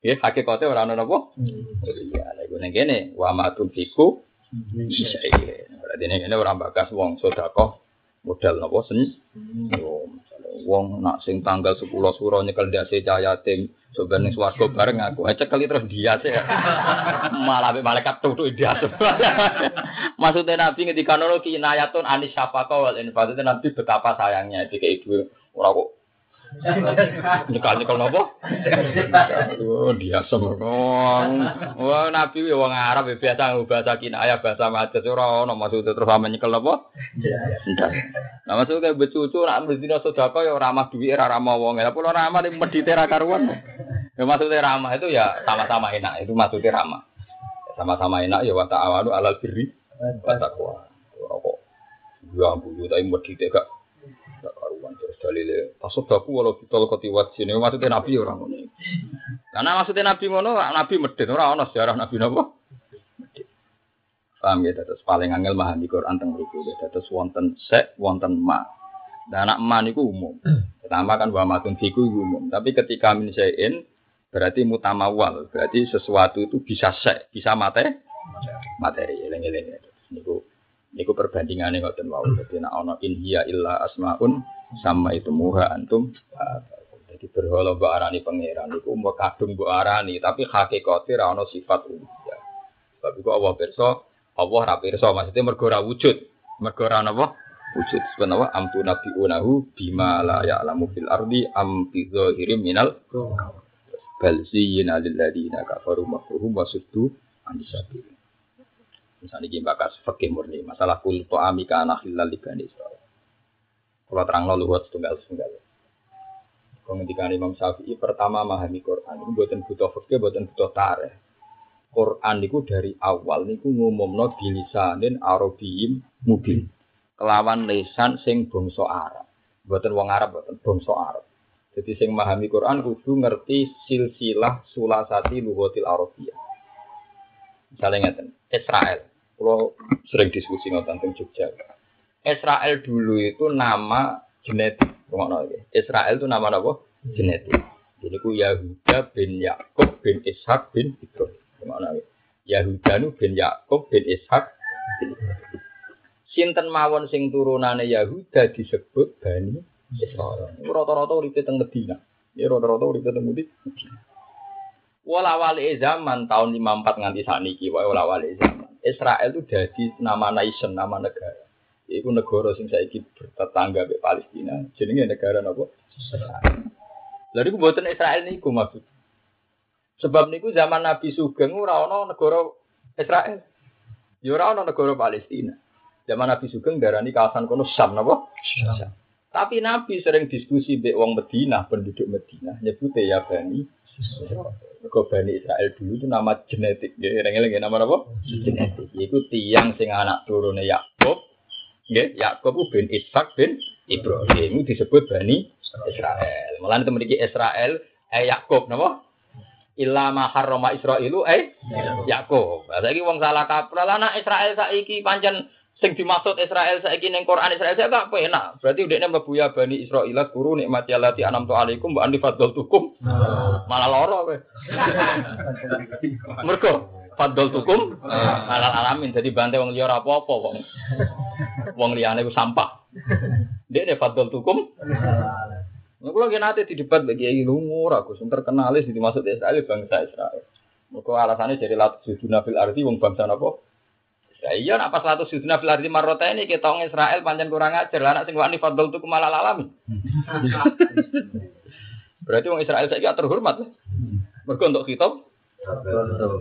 Ya hakikate ora ana napa? Hmm. Uluhiyah. Lha iku ning kene wa ma tunfiku Iya, berarti ini, ini orang bakas wong sodako modal nopo sen. Yo, wong nak sing tanggal sepuluh suro nyekel dasi cahaya tim sebenarnya swargo bareng aku. Aja kali terus dia sih. [LAUGHS] Malah be malaikat tuh dia. [LAUGHS] Maksudnya Nabi ketika nolo kinayatun anis siapa kau Maksudnya Nabi betapa sayangnya jika ibu orang kok Nyekal nyekal nopo? Oh dia. Wah nabi wong Arab biasa bahasa kinayah bahasa majas ora ono maksud terus sama nyekel nopo? Ndak. Nah maksudnya becucu nak mesti sedekah ya ramah duit ora ramah wong. Lah pula ramah di medite ra karuan. Ya maksudnya ramah itu ya sama-sama enak itu maksudnya ramah. Sama-sama enak ya wa ta'awanu alal birri wa taqwa. Kok ya ampun tapi medite gak dalile. Tasodaku walau bitol kotiwat sini maksudnya nabi orang ngono. Karena maksudnya nabi ngono nabi medit orang ono sejarah nabi nopo? Paham ya terus paling angel di Quran teng mriku ya terus wonten sek wonten ma. Dan anak ma niku umum. Pertama kan wa matun fiku umum. Tapi ketika min sein berarti mutamawal berarti sesuatu itu bisa sek bisa mate materi eleng-eleng niku Niku perbandingannya ngoten wau. Jadi nak ono in illa asmaun sama itu muha antum. Jadi berhala mbok arani pangeran niku mbok kadung mbok arani tapi hakikate ra ono sifat uluhiyah. Sebab iku Allah pirsa, Allah ra pirsa maksudnya mergo ra wujud. Mergo ra napa? Wujud. Sebenarnya amtu unahu bima la ya'lamu fil ardi am fi zahirim minal bal ziyyina lil ladina kafaru makruhum wa suddu an sabil. Misalnya ini bakas fakih. Masalah kul to'ami ka anak hilal libani Israel. Kalau terang lo luwat setunggal setunggal. Kemudian Imam Syafi'i pertama memahami Quran. Ini buatan butuh fakih, buatan butuh tareh. Quran itu dari awal niku ngumumno bilisanin arabiyim mubin. Kelawan lesan sing bangsa Arab. Buatan wong Arab, buatan bangsa Arab. Jadi sing memahami Quran kudu ngerti silsilah sulasati lugatil Arabiyah. Misalnya ngeten, Israel. Kalau sering diskusi nonton tentang Jogja. Israel dulu itu nama genetik. Israel itu nama apa? Genetik. Jadi ku Yahuda bin Yakub bin Ishak bin Ibrahim. Yahuda nu bin Yakub bin Ishak. Sinten mawon sing turunane Yahuda disebut Bani Israel. Rata-rata uripe teng Medina. Ya rata-rata urip teng Mudi. Wala wali zaman tahun 54 nganti saniki wae wala wali zaman. Israel itu jadi nama nation, nama negara. Iku negara sing saiki bertetangga be Palestina. Jenenge negara napa? Israel. Lha iku mboten Israel niku maksud. Sebab niku zaman Nabi Sugeng ora ana negara Israel. Ya ora ana negara Palestina. Zaman Nabi Sugeng darani kawasan kono Syam napa? Syam. Tapi Nabi sering diskusi mbek wong Medina, penduduk Medina, nyebute ya Bani Mergo Bani Israel dulu itu nama genetik. Ya, eling-eling nama apa? Genetik. Iku tiang sing anak turune Yakub. Nggih, Yakub bin Ishak bin Ibrahim disebut Bani Israel. Malah itu memiliki Israel eh Yakub napa? Illa ma harrama Israilu eh Yakub. Saiki wong salah kaprah lah anak Israel saiki pancen sing dimaksud Israel saiki ning Quran Israel saya gak penak. Berarti udekne mlebu ya Bani Israil guru nikmati allati anamtu alaikum wa andi tukum. Malah loro kowe. [LAUGHS] Mergo fadl tukum malah alamin jadi bantai wong liya apa-apa wong. Wong liyane ku sampah. Dek ne fadl tukum. Nah, kalau nanti di debat bagi Kiai Lungur, aku sing terkenal di dimaksud Israel bangsa Israel. Mereka alasannya jadi latus sujuna fil arti wong bangsa apa? Ya iya nak pas latus sujuna fil arti marrota ini kita orang Israel panjang kurang ajar lah anak sing wani fadl tuh malah alami. [LAUGHS] Berarti wong Israel saya terhormat. Mereka untuk kita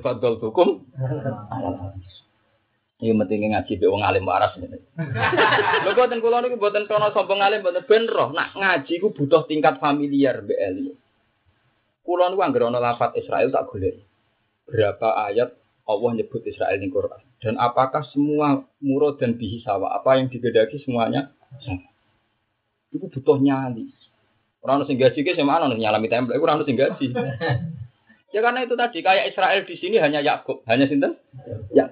fadl tukum. [LAUGHS] Iya pentingnya ngaji be wong alim waras ngene. Lho boten kula niku boten krono sombong alim boten ben roh. Nak ngaji ku butuh tingkat familiar be ilmu. Kula niku anggere ana lafat Israel tak golek. Berapa ayat Allah nyebut Israel di Quran dan apakah semua murad dan bihi sawa apa yang digedaki semuanya sama. Itu butuh nyali. Orang sing gaji ke mana nih nyalami template, orang sing gaji. [LAUGHS] ya karena itu tadi kayak Israel di sini hanya Yakub, hanya sinten? Yakub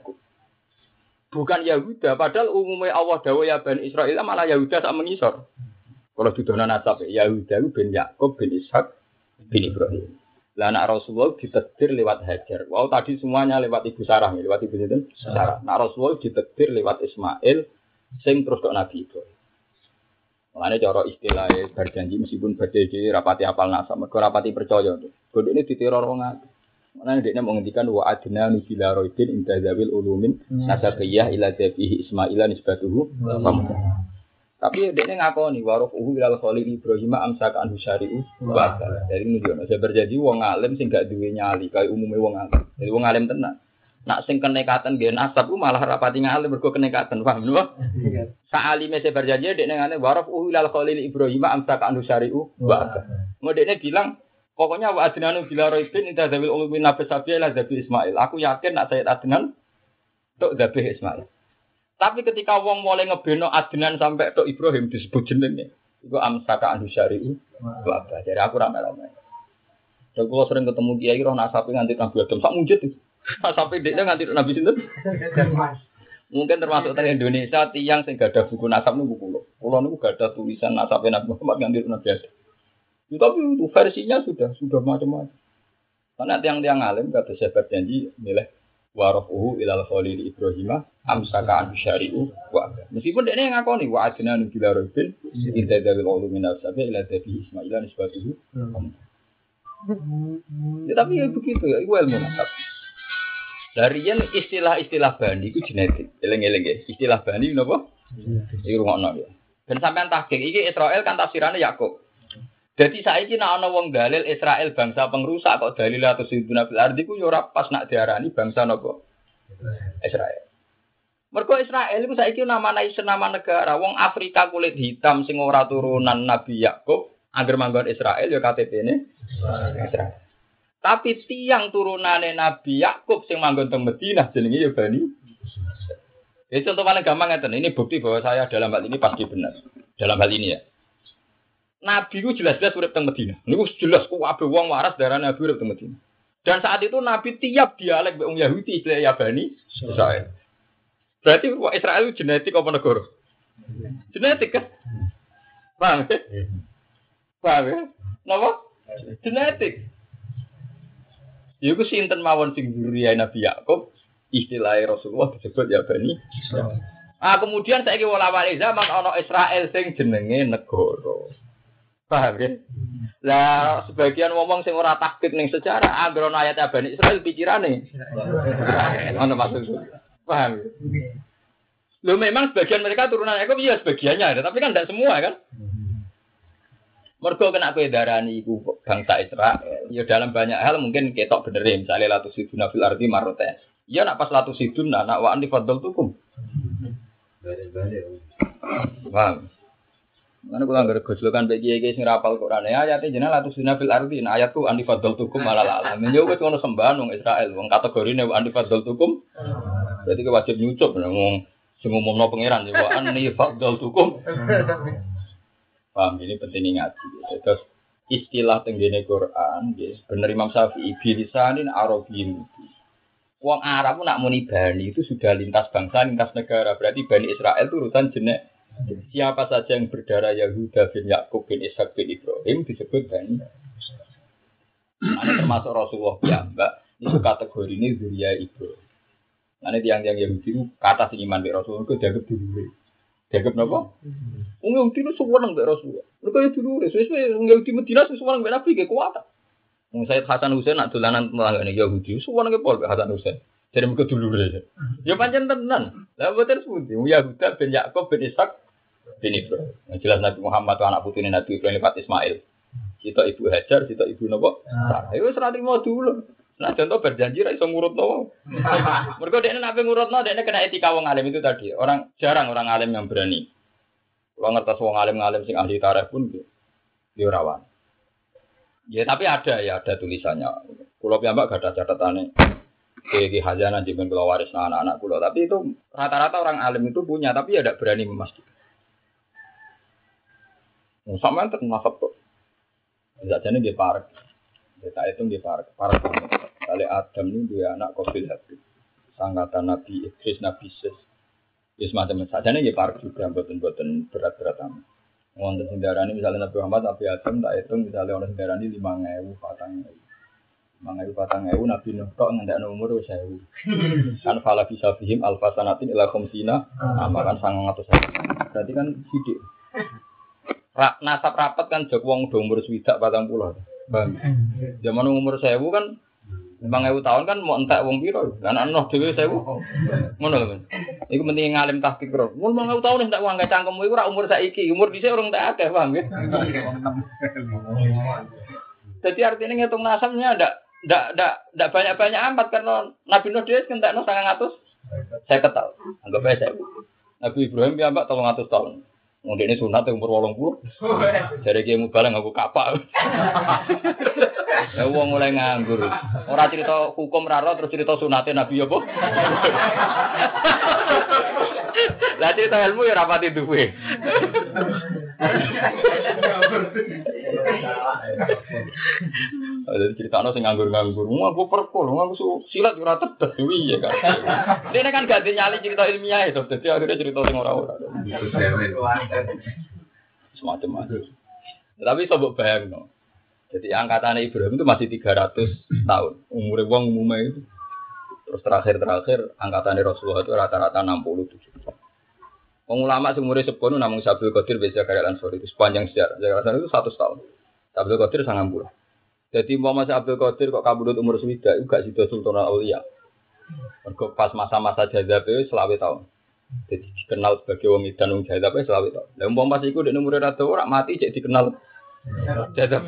bukan Yahuda, padahal umumnya Allah dawa ya Bani Israel malah Yahuda tak mengisor. Kalau di dona nasab Yahuda bin Yakub bin Ishak bin Ibrahim. Lah anak Rasulullah ditetir lewat Hajar. Wow tadi semuanya lewat ibu Sarah, lewat ibu itu Sarah. Nak Rasulullah ditetir lewat Ismail, sing terus dok Nabi Ibrahim. Mengenai cara istilah berjanji meskipun berjanji rapati apal nasab, mereka rapati percaya. Kodok ini diteror orang Mana dia menghentikan wa adna nubila roidin inda zawil ulumin hmm. nasabiyah ila dabihi ismaila nisbatuhu hmm. Tapi dia ngakoni warof uhu ilal khalil Ibrahim amsaka anhu syari'u wa Dari ini dia saya berjanji wong alim sing gak duwe nyali kayak umumnya wong alim. Jadi wong alim tenan. Nak sing kenekatan gen nasab malah rapati ngalim berko kenekatan paham napa? Iya. Sa'alime saya berjanji dia ngene warof uhu ilal khalil Ibrahim amsaka anhu syari'u wa Mau dia bilang Pokoknya wa adnanu bila roibin indah zawil ulumin nabi sabi lah zabi Ismail. Aku yakin nak saya adnan tok zabi Ismail. Tapi ketika wong mulai ngebeno adnan sampai tok Ibrahim disebut jenenge. Iku amsaka anu syari'i. Bapak. Jadi aku rame-rame. Dan kalau sering ketemu kiai roh nasapi nganti Nabi Adam sak mujud. Nasapi [LAUGHS] dia nganti Nabi sinten? [LAUGHS] Mungkin termasuk dari Indonesia tiang sing gak ada buku nasab niku kulo. Kulo niku gak ada tulisan nasabnya Nabi Muhammad nganti Nabi Adam. Ya, tapi itu versinya sudah sudah macam-macam. Karena tiang-tiang alim kata saya janji milih warofuhu ilal khalil Ibrahim amsaka an syari'u wa meskipun dia yang ngakoni wa adna nubila robin inta dari ulu minal sabi ila dabi ismailan isbatuhu ya tapi ya begitu ya itu ilmu nasab. Dari yang istilah-istilah bani itu genetik. Eleng-eleng ya. Istilah bani itu rumah ya dan sampai tahqiq ini Israel kan tafsirannya Yakub jadi saya ini nak ana wong dalil Israel bangsa pengrusak kok dalil atau siduna fil ardi ku yo pas nak diarani bangsa nopo Israel. Mergo Israel iku saiki nama nation nama negara. Wong Afrika kulit hitam sing ora turunan Nabi Yakub, agar manggon Israel yo KTP-ne Israel. Tapi tiang turunane Nabi Yakub sing manggon teng Madinah jenenge yo Bani. Ini contoh paling gampang ngeten. Ini bukti bahwa saya dalam hal ini pasti benar. Dalam hal ini ya. Nabi ku jelas-jelas urip teng Medina. Niku jelas ku abe wong waras darah Nabi urip teng Medina. Dan saat itu Nabi tiap dialek wong Yahudi istilah Yabani Israel. Berarti wong Israel itu genetik apa negara? Genetik kan? Paham ya? Paham ya? Napa? Genetik. Iku sinten mawon sing Nabi Yakub istilah Rasulullah disebut Yabani Israel. Ah kemudian saya wala wali zaman ono Israel sing jenenge negara. Paham ya? Lah sebagian ngomong sing ora takdir ning sejarah agrono ayat Bani Israel pikirane. Ono maksud. Paham ya? Lo memang sebagian mereka turunan Yakub iya sebagiannya, tapi kan tidak semua kan. Mergo kena kowe darani iku bangsa Israel. Ya dalam banyak hal mungkin ketok bener ya, misalnya latu siduna fil arti marote. Ya nak pas latu siduna nak wa anti fadl tukum. Paham? Mana kula anggere gojlokan bagi kiai sing rapal Quran ya ayate jenenge latu siduna fil arti. Nah ayatku anti fadl tukum malah alam. Ya wis ngono sembahan wong Israel wong kategorine anti fadl tukum. Berarti wajib nyucup wong sing umumno pangeran ya wa anni fadl tukum. Paham ini penting ngaji. Terus istilah tenggene Quran, yes, bener Imam Syafi'i bilisanin Arabiyyin Wong Arab nak muni bani itu sudah lintas bangsa, lintas negara. Berarti Bani Israel itu urutan jenek. Siapa saja yang berdarah Yahuda bin Yakub bin Ishak bin Ibrahim disebut Bani. Termasuk Rasulullah ya, Mbak. Itu kategori ini Zuria Ibrahim. Nanti tiang-tiang Yahudi itu kata sing iman Rasulullah itu dianggap dulu. Dianggap apa? Wong Yahudi itu semua nang Rasulullah. Mereka ya dulu, sesuai wong Yahudi Medina semua nang Nabi kayak kuat. Wong Said Hasan Husain nak dolanan telanggane Yahudi, semua nang pol Hasan Husain. Jadi mereka dulu deh. Ya pancen tenan. Lah boten sepundi. Yahuda bin Yakub bin Ishak bin Ibrahim. Yang jelas Nabi Muhammad anak putune Nabi Ibrahim lewat Ismail. Kita ibu Hajar, kita ibu Nopo. Sarah. Itu serati mau dulu. Nah contoh berjanji ra iso ngurutno. [LAUGHS] Mergo dekne nek ngurutno dekne kena etika wong alim itu tadi. Orang jarang orang alim yang berani. Kalau ngertos wong alim alim sing ahli tarikh pun dia rawan. Ya tapi ada ya ada tulisannya. Kulo piyambak gak ada catatannya. Kayak hajana jimin kulo waris anak-anak kulo. Tapi itu rata-rata orang alim itu punya, tapi ya tidak berani memastikan. Sama yang termasuk tuh. Jadi dia parek. Kita itu dia parek. Parek. Kali Adam ini dia anak Qabil Habib. Sangkatan Nabi Idris, Nabi Sis. Ya semacam saja nih ya park juga buatan-buatan berat-berat amat. Wonten sendarani misalnya Nabi Muhammad, Nabi Adam tak hitung misalnya orang sendarani lima ngewu, patang ngewu. Lima ngewu, patang ngewu, Nabi Nuh tok ngendak umur wis sewu. [LAUGHS] Kan fala bisa fihim alfa sanatin ila khamsina, nama kan sangang atau Berarti kan sidik. Ra, nasab rapat kan jok wong do umur swidak patang puluh. Bang. Zaman umur sewu kan Lima ewu tahun kan mau entek wong piro, kan anoh dewi sewu, ngono lho. Iku penting ngalim tahqiq bro. Mun lima ewu tahun entek uang gak cangkemmu iku ora umur saiki, umur bisa orang tak akeh, ya? Jadi artinya ngitung nasabnya ndak ndak ndak ndak banyak-banyak amat karena Nabi Nuh no sangat ngatus. Saya ketahu, anggap aja saya. Nabi Ibrahim ya mbak tolong ngatus tahun. Mungkin ini sunat umur wolong puluh. Jadi mau balik aku kapal. Ya wong mulai nganggur. Ora cerita hukum raro terus cerita sunate Nabi apa? Lah cerita ilmu ya rapati duwe. Jadi cerita no sing nganggur-nganggur, mau aku perpol, mau aku silat ora tetes dewi ya kan. Dia kan gak nyali cerita ilmiah itu, jadi akhirnya cerita sing ora-ora. Semacam macam. Tapi coba bayang no. Jadi angkatan Ibrahim itu masih 300 tahun. Umur wong umumnya itu. Terus terakhir-terakhir angkatan Rasulullah itu rata-rata 67 tahun. Wong ulama sing umure sepono namung Sabul Qadir bisa karya Ansori itu sepanjang sejarah. Ansori itu 100 tahun. Sabul Qadir sangat bulan. Jadi mau Mas Abdul Qadir kok kabudut umur swida itu gak sido Sultan Aulia. Mergo pas masa-masa jazab itu selawe tahun. Jadi dikenal sebagai wong dan wong jazab itu selawe tahun. Lah umpama pas iku nek umure rada ora mati cek dikenal jazab.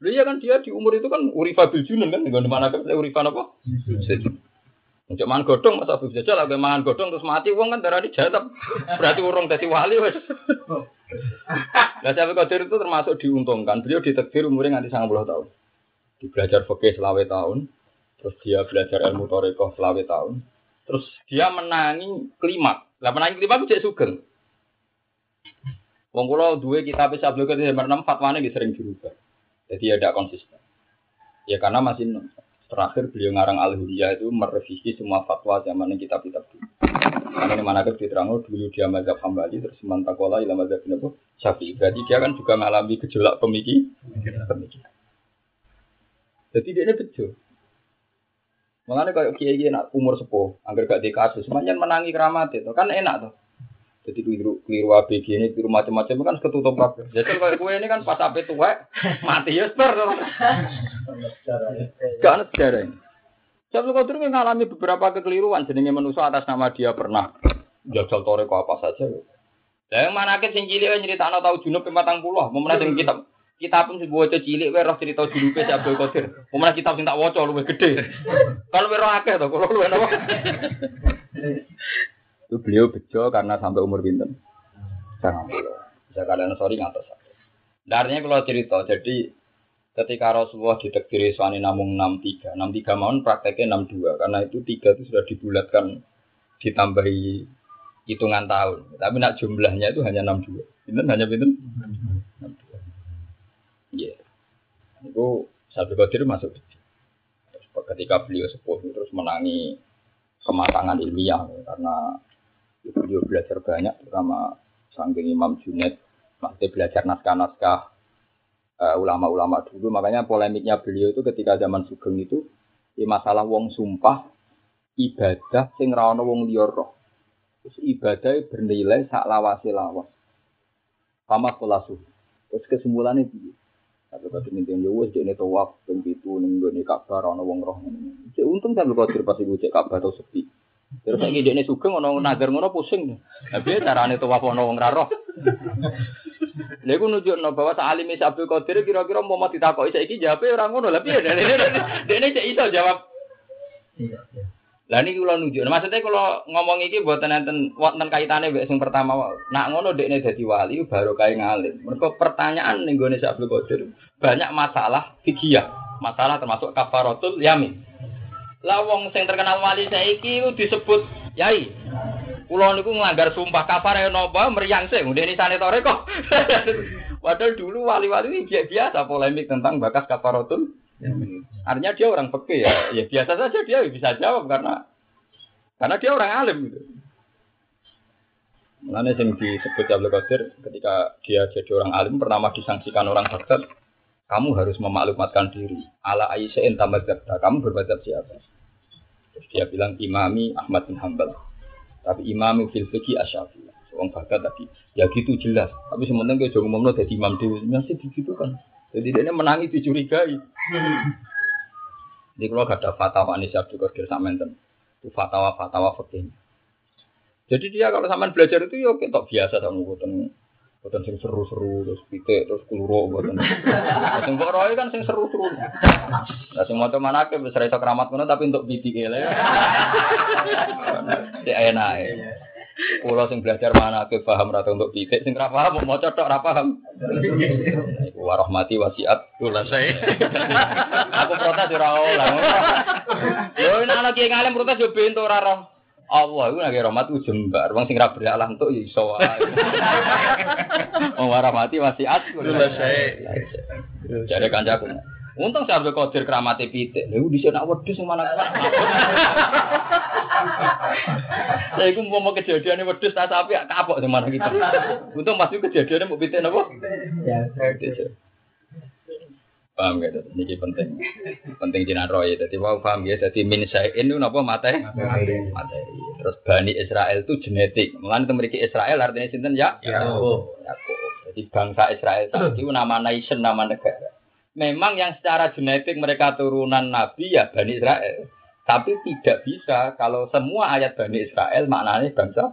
Lu ya kan dia di umur itu kan urifa bil junun kan, dengan mana kan urifa apa? Untuk mangan godong masa Abu Jajal lagi mangan godong terus mati uang kan darah dijatap. Berarti urung dadi wali wes. Nah Syekh Qadir itu termasuk diuntungkan. Beliau ditekdir umurnya nganti 90 tahun. Di belajar fikih selawe tahun, terus dia belajar ilmu toriko selawe tahun. Terus dia menangi klimak. Lah menangi klimak itu sugeng. Wong kula duwe kitab Syabul Qadir nomor 6 fatwane sering dirubah. Jadi ada konsisten. Ya karena masih Terakhir beliau ngarang al itu merevisi semua fatwa zaman kitab-kitab dulu. Karena ini mana diterang dulu dia mazhab hambali terus mantakola ilah mazhab itu syafi'i. Berarti dia kan juga mengalami gejolak pemikir. pemikiran. Jadi dia ini betul. Mengenai kayak kiai nak umur sepuh, agar gak dikasus, semuanya menangi keramat itu kan enak tuh. Jadi keliru keliru ABG ini keliru macam-macam kan ketutup kabeh. Jadi kalau kue ini kan pas ape tua [LAUGHS] mati ya ber. Gak ada sejarah ini. Syabdul Qadir mengalami beberapa kekeliruan jenenge manusia atas nama dia pernah jajal toreko apa saja. Lah yang mana ke sing cilik nyeritakno tau junub 40, mau menawa sing kitab kita pun sebuah waca cilik wae roh cerita junupe si Abdul Qadir. Menawa kitab sing tak waca luwih gede. Kalau wae roh akeh kalau luwih napa? [LAUGHS] Itu beliau bejo karena sampai umur pinten? Sangat Bisa kalian sorry ngatas. Darnya kalau cerita, jadi ketika Rasulullah ditekdiri suami namung 63 63 mohon prakteknya 62 karena itu tiga itu sudah dibulatkan ditambahi hitungan tahun. Tapi nak jumlahnya itu hanya 62 itu hanya itu iya. Yeah. itu satu Qadir masuk ketika beliau sepuh terus menangi kematangan ilmiah karena beliau belajar banyak terutama sangking Imam Junaid masih belajar naskah-naskah uh, ulama-ulama dulu. Makanya polemiknya beliau itu ketika zaman Sugeng itu di masalah wong sumpah ibadah sing ra wong liya. Terus ibadah bernilai sak lawase lawas. Pama kolasu. Terus kesimpulannya piye? Tapi kalau dimintain ya wes jadi tawaf dan gitu nih kabar ono wong roh. Cek untung kan kalau pas ibu cek kabar atau sepi. Terus lagi dia sugeng ono nagar ngono pusing. Tapi carane tawaf ono wong roh. Lha iku nunjukno bahwa salime Abdul Qadir kira-kira mau mati takoki saiki jawabe ora ngono. Lah piye dene cek iso jawab. Iya, iya. Lah niki kula nunjukno. Maksudnya kalau ngomong iki mboten enten wonten kaitane mbek sing pertama. Nak ngono dekne dadi wali baru kae ngalim. Mergo pertanyaan ning gone Abdul Qadir banyak masalah fikih, masalah termasuk kafaratul yamin. Lah wong sing terkenal wali saiki disebut yai. Kulo niku nglanggar sumpah kafar ya napa meriang sing ngene sane tore kok. [LAUGHS] Padahal dulu wali-wali ini biasa polemik tentang bakas kafaratul. Artinya dia orang peke ya, ya biasa saja dia bisa jawab karena karena dia orang alim gitu. Mulanya yang disebut Abdul Qadir ketika dia jadi orang alim pertama disangsikan orang Baghdad, kamu harus memaklumatkan diri. Ala Aisyah tambah kamu berbadab siapa? Terus dia bilang imami Ahmad bin Hambal. Tapi imam fil fikih asyafi. Wong bakat tadi. Ya gitu jelas. Tapi sementara gue jangan ngomong jadi imam dewi. Masih begitu kan. Jadi dia menangi dicurigai. Jadi kalau ada fatwa ini siap juga Qadir Samenten. Itu fatwa-fatwa fikih. Jadi dia kalau sampean belajar itu ya ketok biasa sama ngoten. Boten sing seru-seru terus pitik terus keluro boten. [LAUGHS] Sing kok roe kan sing seru-seru. Lah sing maca manake wis ra iso keramat ngono tapi untuk pitik e lho. [LAUGHS] Cek enak e. Kulo sing belajar mana ke paham rata untuk pitik sing ra paham mau maca tok ra paham. Iku warahmati wasiat kula saya. [LAUGHS] Aku protes ora oleh. Yo nek ana kiai ngalim protes yo bento ora roh. Allah itu lagi rahmat itu jembar. Wong sing ra berhalah untuk ya iso wae. [LAUGHS] Wong rahmati wasiat kula saya. Jare kancaku. Untung saya Abdul Qadir keramate pitik. Lha di sana wedhus sing mana Saya [LAUGHS] iku mau kejadian wedhus tak sapi kapok sing mana kita. Untung masih kejadiannya mau pitik napa? Ya, Paham ya, ini penting. Penting jinak roy. Jadi mau paham ya, jadi min sayin itu apa mate? Mate. Terus Bani Israel itu genetik. Mengenai itu memiliki Israel artinya sinten ya? Ya. Jadi bangsa Israel itu nama nation, nama negara. Memang yang secara genetik mereka turunan Nabi ya Bani Israel. Tapi tidak bisa kalau semua ayat Bani Israel maknanya bangsa.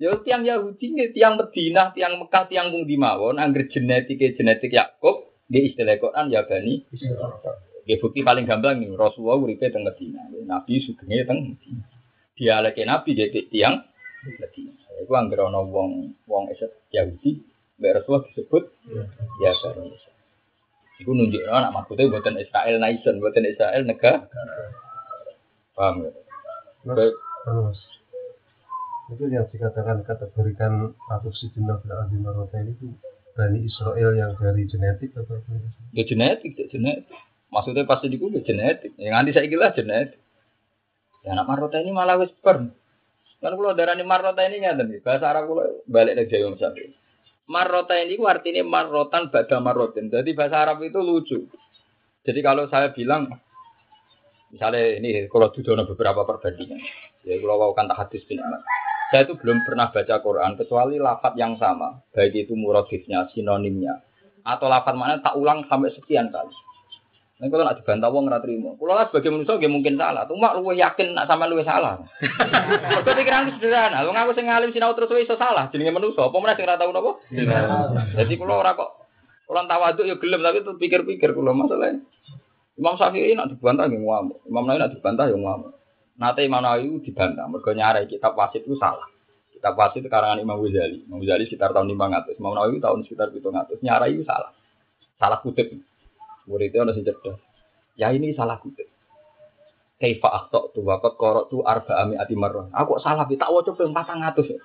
Ya tiang Yahudi, tiang Medina, tiang Mekah, tiang Bung Dimawon, angger genetik genetik Yakub, di istilah Quran ya bani. Ya bukti paling gampang nih Rasulullah uripe teng Medina. Nabi sugenge teng Medina. Dialeke Nabi dia tiang Medina. Iku anggere ana wong wong eset Yahudi mbek Rasulullah disebut ya bani. Iku nunjukno anak maksudnya buatan Israel nation, buatan Israel negara. Paham ya? Terus itu yang dikatakan kategorikan atau jenuh berarti itu Bani Israel yang dari genetik atau apa? Ya genetik, ya genetik. Maksudnya pasti di ya genetik. Yang nanti saya gila genetik. Ya anak marota ini malah wis per. Kan kalau darah ini marota ini nggak nih. Bahasa Arab kalau balik dari Jawa misalnya. Marota ini artinya marotan pada marotin. Jadi bahasa Arab itu lucu. Jadi kalau saya bilang misalnya ini kalau tujuan beberapa perbandingan. Ya kalau kan hadis bin Saya itu belum pernah baca Quran kecuali lafat yang sama, baik itu muradifnya, sinonimnya, atau lafat mana tak ulang sampai sekian kali. Nah, kalau nak dibantah wong ora trimo. Kulo lah sebagai manusia nggih mungkin salah. Cuma luwih yakin nak sama luwih salah. [LAUGHS] Mergo pikiran sederhana. Wong aku sing ngalim sinau terus iso salah jenenge manusia. Apa meneh sing ora tau napa? Jadi kulo ora kok Orang tawaduk ya gelem tapi tuh pikir-pikir kulo masalahnya. Imam Syafi'i nak dibantah nggih ngamuk. Imam Nawawi nak dibantah ya ngamuk. Nate Imam Nawawi dibantah mergo nyarai kitab wasit itu salah. Kitab wasit karangan Imam Ghazali. Imam Ghazali sekitar tahun 500. Imam Nawawi tahun sekitar 700. Nyarai itu salah. Salah kutip. Muridnya ada sing cerdas. Ya ini salah kutip. Kaifa akhta tu waqat qara'tu tu arba ami ati marrah. Aku salah tak waca ping 400.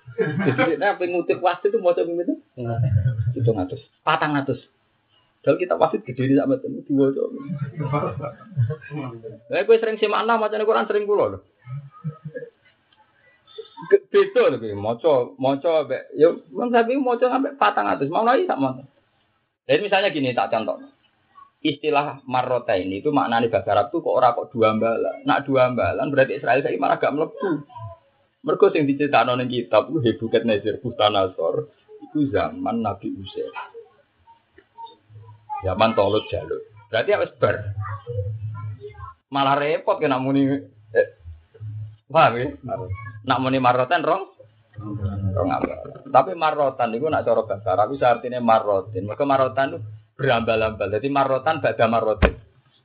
Jadi nek ping ngutip wasit itu maca ping pinten? 700. 400. Kalau kita wasit gede di sama itu dua coba. Nah, gue sering simak lah macam Quran sering kulo loh. Beda loh, moco, moco, yo, bang sapi moco sampai patang atas, mau lagi tak mau. Jadi misalnya gini tak contoh istilah marrota ini itu maknanya bahasa Arab tuh kok orang kok dua ambalan. Nak dua ambalan berarti Israel saya malah gak melebu. Mereka yang diceritakan oleh kitab itu Hebuket Nazir Bustanasor itu zaman Nabi Usair. Zaman Tolut Jalur. Berarti harus ber. Malah repot kena muni. Eh, paham ya? Nak muni marrotan rong? Rong ambalan. Tapi marrotan itu nak cara bahasa Arab itu artinya marrotin. Maka marrotan itu berambal-ambal. Jadi marotan bada marotin.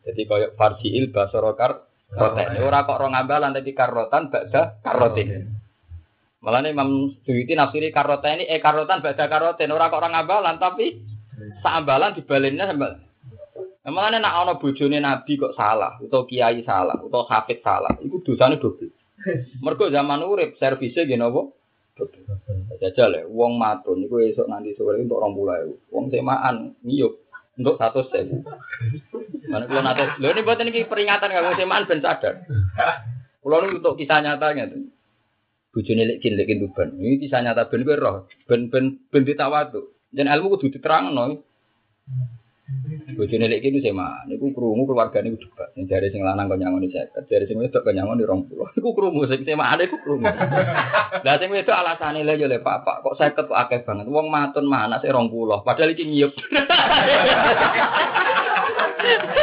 Jadi koyok farjiil basorokar roten. Ora kok rong ambalan tapi karotan bada karotin. Malah nih Imam Suyuti nafsiri karoten ini eh karotan bada karotin. Ora kok rong ambalan tapi seambalan dibalinnya sambal. Malah nak ono bojone Nabi kok salah, atau kiai salah, atau hafid salah, itu dosanya double. Mergo zaman urip servisnya gini apa? Jajal ya, wong matun itu esok nanti sore untuk orang pulau. Wong semaan ngiyup untuk satu sen. Mana kalau nanti, lo ini buat ini peringatan nggak semaan ben sadar. Kalau ini untuk kisah nyatanya tuh. Bujune lek cilik tuban. Ini kisah nyata ben roh, ben ben ben ditawatu. Dan ilmu kudu diterang no. Bojone lek kene sema, niku krungu keluargane ku debat. Sing jare sing lanang kok nyangoni 50, jare sing wedok kok nyangoni 20. Iku krungu sing semane iku krungu. Lah sing wedok alasane lho yo le Pak, kok 50 kok akeh banget. Wong matun anak sing 20, padahal iki nyiyep.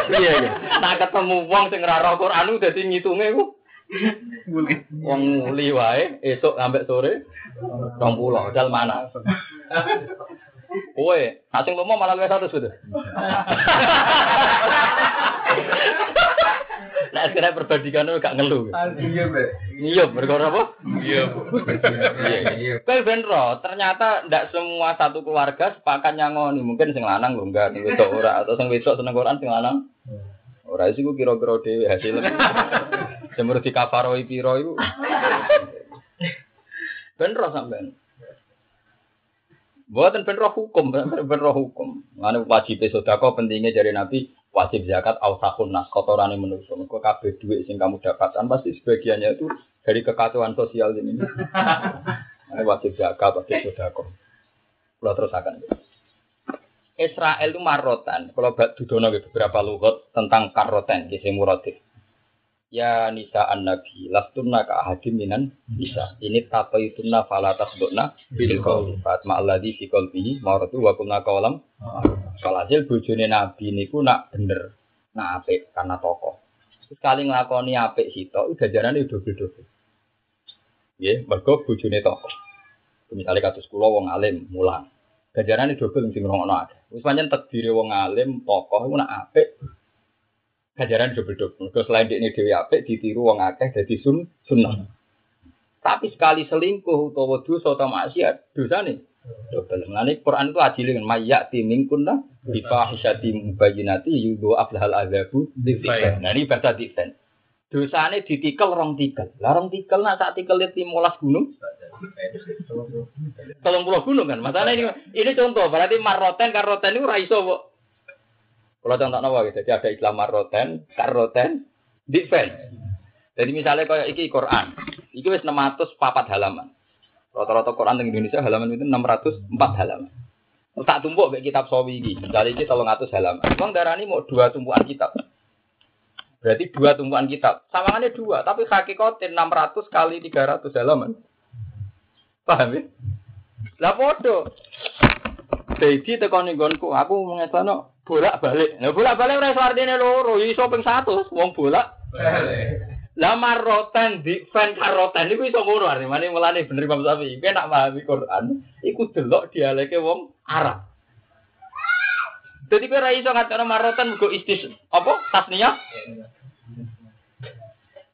Iya iya. Nah ketemu wong sing ora roh Quran dadi ngitunge ku. Wong muli wae esuk sampai sore 20, dal mana. Kowe, asing lomo malah luwih satu sudah. Nah, sekarang perbandingan itu gak ngeluh. Iya, Mbak. Iya, berkora apa? Iya, Iya, Kowe ben ternyata ndak semua satu keluarga sepakat nyangoni. Mungkin sing lanang lho enggak, sing wedok ora atau sing wedok seneng Quran sing lanang. Ora sih ku kira-kira dhewe hasilnya. Semur di kafaroi piro iku. Ben sampean. Buatan ben roh hukum, ben roh hukum. Mana wajib sodako pentingnya dari Nabi wajib zakat ausakun nas kotoran yang menusuk. Kau kabeh duit sing kamu dapatkan pasti sebagiannya itu dari kekacauan sosial ini. [LAUGHS] Mana wajib zakat, wajib sodako. Kalau terus akan. Israel itu marotan. Kalau bak dudono beberapa lugat tentang karoten, kisah muratif. Ya nisa an nabi lastunna ka ahadim minan nisa. Ini tapaitunna fala tasdukna bil qaul. Fatma alladzi fi qalbihi maratu wa kunna qalam. Kalhasil bojone nabi niku nak bener, nak apik karena tokoh. Sekali nglakoni apik sitok ganjarane dobel-dobel. Nggih, mergo bojone tokoh. Misalnya kados kula wong alim mulang. Ganjarane dobel sing ngono akeh. Wis pancen takdire wong alim tokoh iku nak apik Gajaran double-double. Terus selain ini dewi apik ditiru wong akeh jadi sun sunnah. Tapi sekali selingkuh utawa dosa atau maksiat, dosa nih. Double. Mulane Quran itu adil dengan mayat timing kunna bi fahisati mubayyinati yudu aflahal azabu Nah ini bahasa dikten. Dosane ditikel rong tikel. Lah rong tikel nak sak tikel 15 gunung. Tolong pulau gunung kan. Masalah ini ini contoh berarti maroten karoten itu raiso kok kalau contoh nawa gitu, jadi ada Islam maroten, karoten, defense. Jadi misalnya kayak iki Quran, iki wis 604 halaman. Rata-rata Quran di Indonesia halaman itu 604 halaman. Tak tumpuk kayak kitab sawi iki. Misalnya iki 300 halaman. Bang darah ini mau dua tumpuan kitab. Berarti dua tumpuan kitab. Samangannya dua, tapi hakikatnya 600 kali 300 halaman. Paham ya? Lah podo. Dedi tekan ning nggonku, aku mengesano bolak-balik. Lah bolak-balik ora iso artine loro, iso ping 100 wong bolak. Lah marotan di fan karotan niku iso ngono artine. Mane mulane bener Imam Syafi'i. Kowe nak pahami Quran, iku delok dialeke wong Arab. Jadi kowe ora iso ngatur marotan mugo istis apa tasniyah?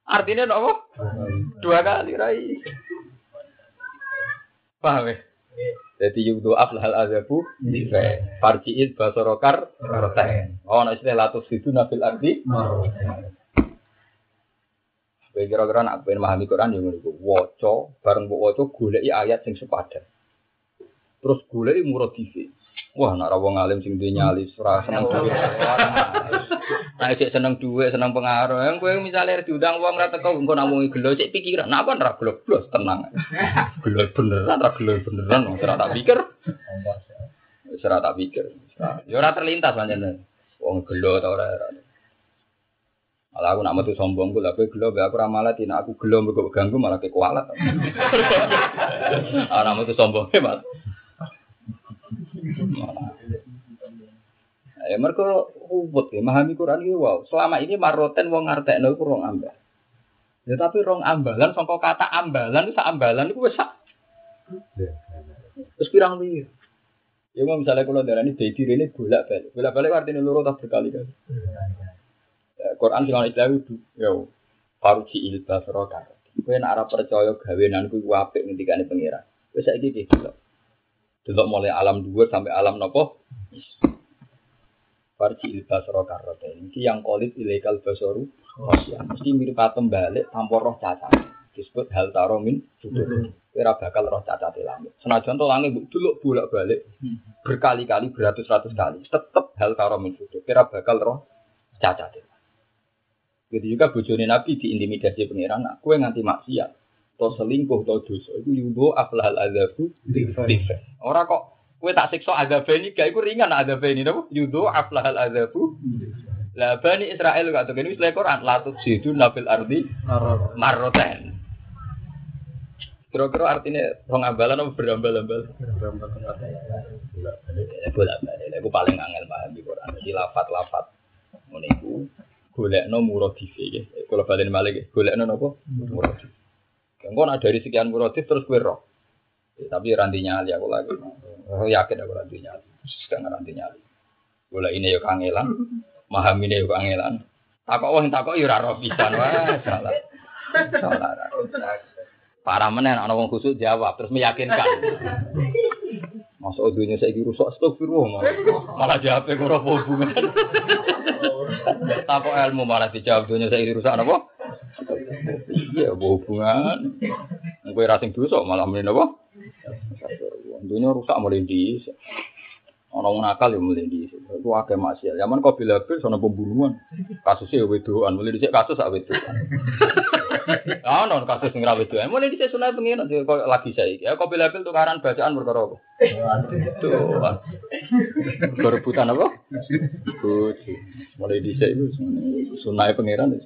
Artinya apa? Dua kali rai. Paham ya? Jadi yudhu aflahal azabu dife. Farji'id basorokar rotain. Oh, nah istilah latus itu nabil arti. Kowe kira-kira nak pengen memahami Quran yang ngono iku bareng mbok waca goleki ayat sing sepadan. Terus goleki muradife. Wah, nak ra wong alim sing duwe nyali, ora seneng duwe. Nah, cek seneng duwe, seneng pengaruh. Yang kowe misale diundang wong ra teko engko nak wong gelo cek pikiran. Nah, apa ra gelo blos tenang. Gelo beneran, ra gelo beneran, wong ora tak pikir. Wis ora tak pikir. Ya ora terlintas pancen. Wong gelo ta ora ora. Malah aku nak metu sombong ku lha kowe gelo aku ra malah aku gelo mbok ganggu malah ke kualat. Ana metu sombong Mas. Ya mereka ubut ya, memahami Quran itu wow. Selama ini maroten wong ngartekno iku rong ambal. Ya tapi rong ambalan sangka kata ambalan itu ambalan itu wis sak. Terus pirang piye? Ya mau misalnya kalau darah ini jadi ini bolak balik, bolak balik artinya loro tak berkali-kali. Ya, Quran sing ana istilah itu, ya faruji ilba soroka. Kowe nek ora percaya gawenanku iku apik ngendikane pangeran. Wis saiki iki delok. Mulai alam dua sampai alam nopo. Farji ilba soroka rote. Ini yang kolit ilegal basoru. Mesti mirip patem balik tanpa roh cacat. Disebut hal taromin sudur. Kira bakal roh cacat langit. Senajan to langit dulu bolak balik berkali-kali beratus-ratus kali. Tetap hal taromin sudur. Kira bakal roh cacat Jadi juga bojone Nabi diintimidasi pengiran. Nah, kue nganti maksiat. To selingkuh, to dosa. Itu yudo aflahal azabu. Orang kok kue tak siksa azab ini, gak iku ringan azab ini. Nopo? Yudo aflahal azabu. Lah Bani Israel gak tuh ini istilah Quran latut situ nabil ardi marroten. Kira-kira artinya rong ambalan apa berambal-ambal? Bolak balik. Aku paling angel paham di Quran. Jadi lafat-lafat. Ngono iku golekno muradife ya. Kalau balen malik golekno napa? Muradif. Engko nak dari sekian muradif terus kowe roh. Ya, tapi ranti nyali aku lagi. Aku yakin aku ranti nyali. Sekarang ranti nyali. Golek ini yo kangelan. Maham ini yo kangelan. Takok wong takok yo ora roh pisan wah salah. Salah. Parah menen ana wong khusuk jawab terus meyakinkan. Masuk dunia saya rusak astagfirullah malah, malah jawabnya kurang hubungan. Tako ilmu malah dijawab dunia saya rusak apa? Iya, hubungan. Gue rasing dosa malah mending apa? Dunia rusak mulai di Orang nakal ya mulai di itu akeh maksiat. Zaman kau bila bil sono pembunuhan. Kasusnya wedoan, mulai dicek kasus sak wedoan. Ah, [LAUGHS] non kasus sing ra wedoan. Mulai dicek sunah pengen kok lagi saya. Ya kau bila bil tukaran bacaan apa? Tuh. Berebutan apa? Mulai dicek itu sunah pangeran itu.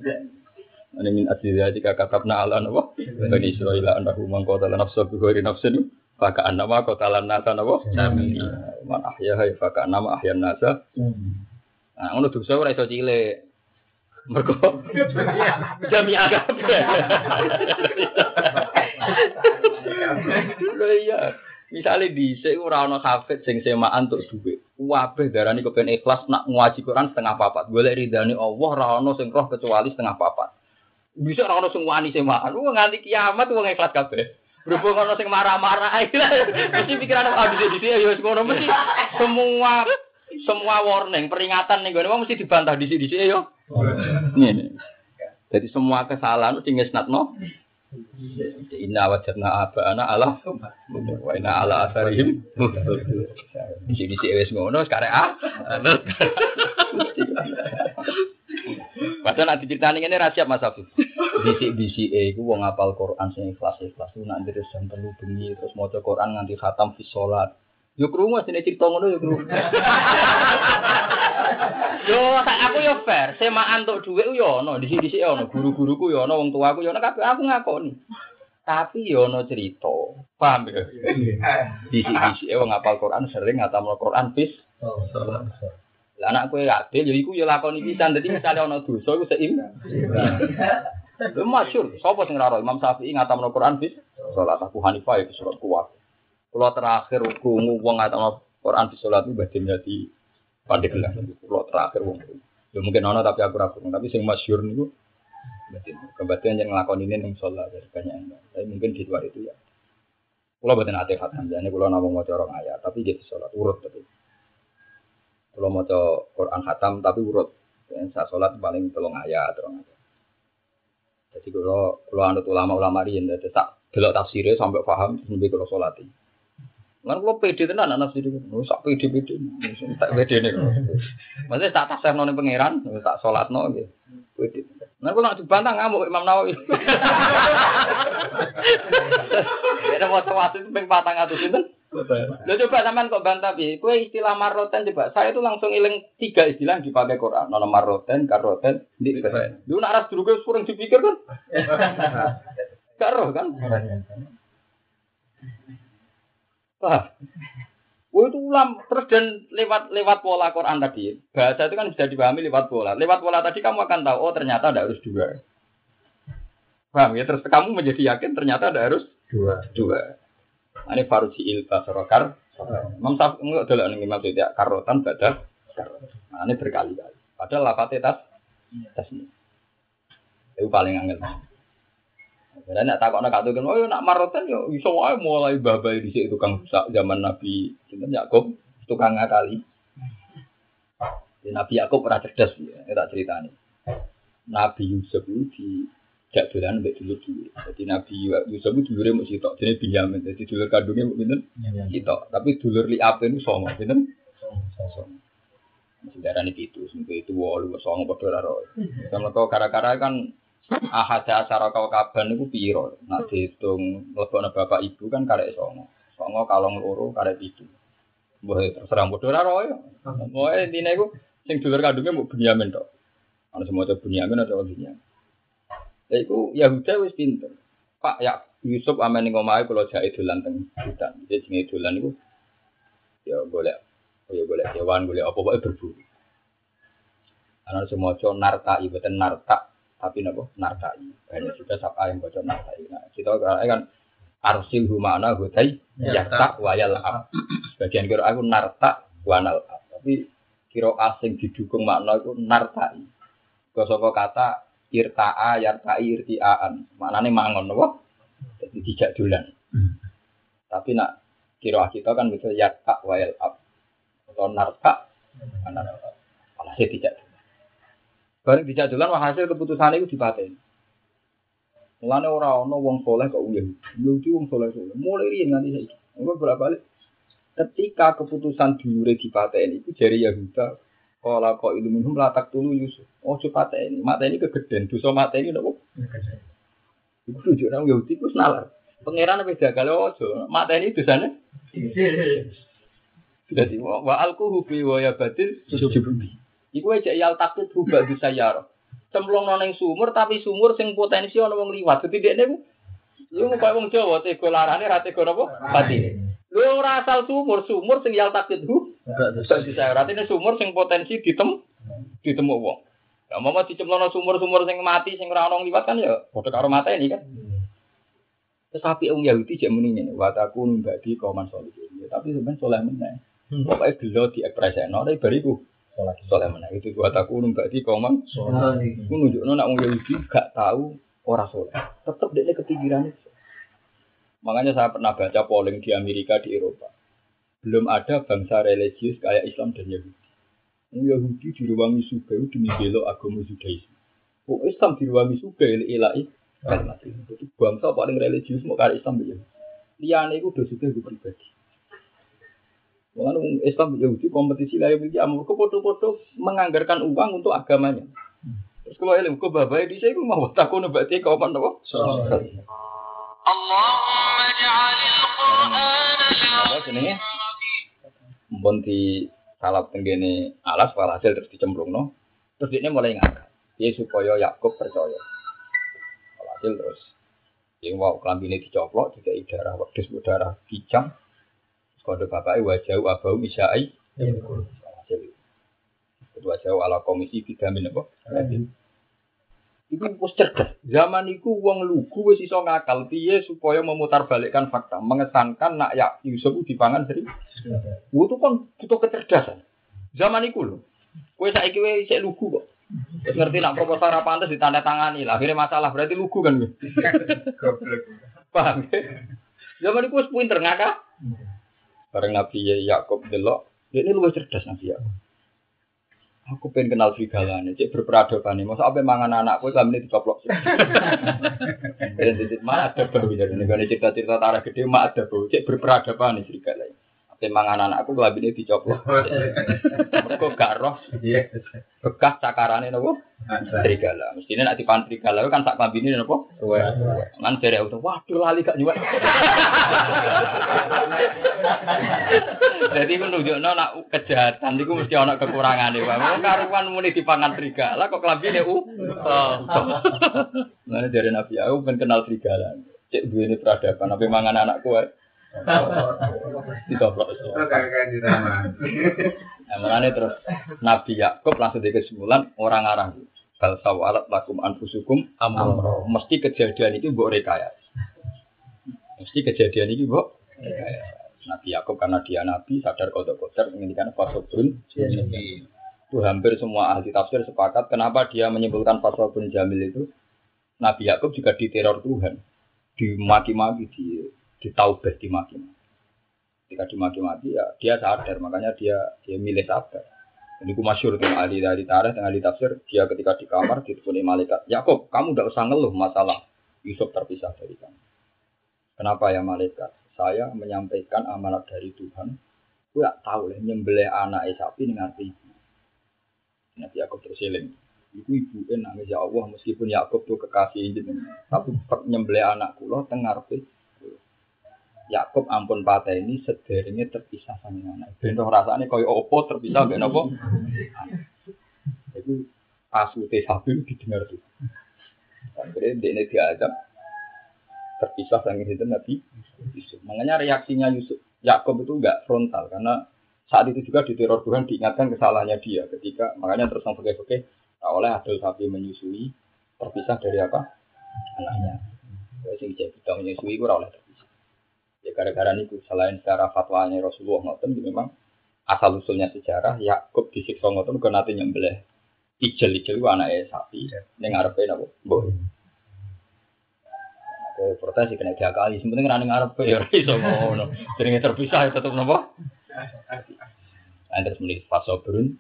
Ini min adilya jika katabna ala apa? Bani Israel annahu man qatala nafsa bi ghairi nafsin Faka anama kotalan nasa napa? Sami. Man ahya hay faka anama ahyan nasa. Nah, ngono dosa ora iso cilik. Mergo [LAUGHS] jami kabeh. Lho iya. Misalnya di ora ana hafid sing semaan untuk duit. Kabeh darani kepen ikhlas nak ngaji Quran setengah papat. Golek ridane Allah ora ana sing roh kecuali setengah papat. Bisa ora ana sing wani semaan. Wong nganti kiamat wong ikhlas kabeh. Berhubung ono sing marah-marah [LAUGHS] mesti pikiran apa di sini ya ngono mesti semua semua warning peringatan nih gue mesti dibantah di sini sini yo. Ini. Jadi semua kesalahan mesti ngesnatno. Inna wajadna abana ala wa inna ala asarihim. Di sini sih wis ngono sekarang ah. Padahal nanti ceritanya ini rahasia Mas Afif. Bisi bisi eh, itu wong apal Quran sing ikhlas ikhlas itu nanti terus jam perlu bengi terus mau Quran nganti khatam fi sholat. Yo krungu sini cerita ngono yo krungu. Yo aku yo fair, semaan untuk dhuwit yo ono, sih ono, guru-guruku yo ono, wong tuaku yo ono kabeh aku ngakoni. Tapi yo ono cerita, paham ya? Disi-disi wong ngapal Quran sering ngatamno Quran bis. Lah anak kowe adil ya iku ya lakoni pisan. Dadi misale ana dosa iku seim. Lha masyhur, sapa sing ora Imam Syafi'i ngatamno Quran bis salat Abu Hanifah ya surat kuat. Kula terakhir krungu wong ngatamno Quran bis salat itu badhe jadi pandeglang. Kula terakhir wong. Ya mungkin ana tapi aku ora tapi sing masyhur niku. Kebetulan yang ngelakon ini yang sholat banyak yang Tapi mungkin di luar itu ya. Kalau batin ate khatam, jadi kalau nama mau corong ayat, tapi jadi sholat urut tapi. Kalau mau Quran khatam tapi urut. Saya sholat paling tolong ayat, tolong ayat. Jadi kalau kalau anut ulama-ulama ini, jadi tak delok tafsirnya sampai paham, sampai kalau sholat ini. Lan kula pede tenan anak nafsu iki. Wis sak pede-pede. Tak pede nek. Maksudnya tak tasehno ning pangeran, tak salatno nggih. Pede. Nah, kalau nak dibantah ngamuk Imam Nawawi. Ya mau itu ping patang atau itu. Lo coba sampean kok bantah bi. Kue istilah maroten coba. Saya itu langsung iling tiga istilah yang dipakai Quran. Nono maroten, karoten, di. Lu nak ras dulu kurang dipikir kan? [LAUGHS] Karo kan? Wah. Oh itu ulam terus dan lewat lewat pola Quran tadi bahasa itu kan bisa dipahami lewat pola lewat pola tadi kamu akan tahu oh ternyata ada harus dua paham ya terus kamu menjadi yakin ternyata ada harus dua dua ini faruji il basarokar Imam Syafi'i enggak dulu nih Imam tidak karotan badah nah, ini berkali-kali. Padahal lapatnya tas itu paling angel. Dan nak takut nak katakan, oh nak marotan yo iso mulai babai di situ tukang zaman Nabi Sinten Yakub tukang ngakali. Ya, Nabi Yakub pernah cerdas ya, tak cerita nih. Nabi Yusuf itu jak dolan mbek dulur dulur. Jadi Nabi Yusuf itu dulure mung sitok, jadi Binyamin. Jadi dulur kandungnya mung pinten? Sitok. Tapi dulur li apa itu songo, pinten? Songo. Masih darah ini itu, semoga itu walu songo padha ora ro. Kalau kau kara-kara kan ahada asara kau kaban itu piro. Nak dihitung lebokno bapak ibu kan karek songo. Songo kalong loro karek pitu. Mbah terserah bodoh ora royo. Mbah intine iku sing dulur kandungnya mau Bunyamin tok. Ana semua itu Bunyamin atau Bunyamin. Iku Yahuda wis pinter. Pak ya Yusuf amen ning omahe kula jake dolan teng hutan. Jadi jenenge dolan iku ya golek oh ya golek hewan golek apa pokoke berburu. Ana semua narta ibeten narta tapi nopo nartai. Hanya juga sapa yang bocor nartai. Nah, kita kan arsil humana ya tak wayal ab. Sebagian kira aku narta wanal ab. Tapi kira asing didukung makna itu nartai. Kosoko kata irta'a yarta'i irti'aan. Maknanya mangon nopo. Jadi tidak dolan. Tapi nak kira kita kan bisa yarta wayal ab. Atau narta. Malah saya tidak Bareng dijak dolan hasil keputusan itu dipateni. Mulane ora ana wong soleh kok uyah. Yahudi wong soleh soleh. Mulai riyen nganti saiki. Engko bolak-balik. Ketika keputusan dulure dipateni itu dari Yahuda Kala kok itu minum latak dulu Yusuf. Oh cepat ini, mata ini kegeden, dosa mata ini nopo. Iku tujuh orang Yahudi ku nalar. Pangeran apa jaga lo ojo, mata ini dosanya. Jadi wa alku hubi wa ya batin sujubi. Iku aja yal takut rubah bisa yaro. Cemplung noneng sumur tapi sumur sing potensi ana wong liwat. Dadi dekne ku Lu kok wong Jawa tega larane ra? Pati. Lu ora asal sumur, sumur sing yal takut hu. Bisa bisa. Artinya sumur sing potensi ditem ditemu wong. Ya mau dicemplungno sumur-sumur sing mati sing ora ana liwat kan ya padha karo mata ini kan. Tetapi orang Yahudi jek muni ngene, wa takun badi kauman solihin. Tapi sebenarnya soleh meneh. Pokoknya gelo di ekspresikno tapi bariku soleh mana itu buat aku nunggu di komen aku nunjuk nona orang Yahudi gak tahu orang soleh tetap dia kepikiran makanya saya pernah baca polling di Amerika di Eropa belum ada bangsa religius kayak Islam dan Yahudi. Orang Yahudi diruangi suka demi belok agama Judaisme. Oh Islam diruangi suka ilahi kalimat itu bangsa paling religius mau kayak Islam ya liane itu suka gue pribadi. Mengenai Islam Yahudi kompetisi lah yang amur foto-foto menganggarkan uang untuk agamanya. Terus kalau ilmu ke babai di sini mau takut berarti kau apa nopo? Allahumma ja'alil Qur'an Apa Mbon di salap tenggene alas walhasil terus dicemplung no. Terus dia mulai ngangkat. Dia supaya Yakub percaya. Walhasil terus Yang wow kelambine dicoplok, tiga darah wedhus darah kijang. Kode bapaknya wajah abau misyai. Kedua jauh ala komisi bidamin apa? Itu wis cerdas. Zaman itu uang lugu wis iso ngakal piye supaya memutarbalikkan fakta, mengesankan nak ya Yusuf dipangan seri. Itu kan butuh kecerdasan. Zaman itu loh. Kowe saiki wis isek lugu kok. Terus ngerti nak proposal ra pantes ditanda tangani lah. Akhirnya masalah berarti lugu kan. Goblok. Paham? Zaman itu wis pinter ngakak. Bareng Nabi Yakub delok, ini luwih cerdas Nabi Yakub. Aku pengen kenal serigala nih, cek berperadaban nih. Masa apa mangan anakku kami ini dicoplok. Dan [LAUGHS] titik mak ada bau jadi nih. cerita-cerita tarah gede mak ada bau. Cek berperadaban nih serigala. Apa mangan anakku kami ini dicoplok. [LAUGHS] Mereka gak roh. Bekas cakarannya nopo. Serigala. Mestinya nak dipan serigala kan sak kami ini nopo. Kan dari auto. Waduh lali gak nyuwek. [LAUGHS] Jadi menunjukno nak kejahatan itu mesti ana kekurangane wae. Wong karuan muni dipangan serigala kok klambine u. Nah, dari Nabi aku ben kenal serigala. Cek duwe peradaban, apa mangan anakku wae. Ditoplok. Nah, mulane terus Nabi Yakub langsung di kesimpulan orang arah bal sawalat lakum anfusukum amro. Mesti kejadian itu mbok rekayasa. Mesti kejadian ini mbok rekayasa. Nabi Yakub karena dia nabi sadar kodok-kodok menginginkan fasobun itu hampir semua ahli tafsir sepakat kenapa dia menyebutkan fasobun jamil itu Nabi Yakub juga diteror Tuhan dimaki-maki di ditaubah dimaki ketika dimaki-maki ya dia sadar makanya dia dia milih sabar. Ini ku masyur tuh ahli dari tarikh dengan ahli tafsir dia ketika di kamar diteleponi malaikat Yakub kamu tidak usah ngeluh masalah. Yusuf terpisah dari kamu. Kenapa ya malaikat? Saya menyampaikan amanat dari Tuhan, gue gak tahu lah nyembelih anak sapi dengan ibu. Nabi Yakub terus eling. Ibu ibu nangis ya Allah meskipun Yakub tuh kekasih jenengan, tapi nyembelih anak kulo tengar Yakub ampun patah ini sederhana terpisah sama anak. Bento rasanya kau opo terpisah ben opo. [LAUGHS] Itu asute sapi didengar tuh. Akhirnya dia ini diajak terpisah dengan itu Nabi Yusuf. Makanya reaksinya Yusuf Yakob itu enggak frontal karena saat itu juga di teror Tuhan diingatkan kesalahannya dia ketika makanya terus yang pakai nah, oleh adil sapi menyusui terpisah dari apa anaknya. Jadi kita menyusui itu oleh terpisah. Gara-gara itu selain secara fatwanya Rasulullah ngoten memang asal usulnya sejarah Yakub disiksa ngoten kok nanti nyembelih ijel-ijel anaknya sapi ning ngarepe napa mbok ke protes kena diakali. Sebenarnya kena ngarep ya iso ngono. Jenenge terpisah ya tetep napa? Nah, terus menulis fasobrun,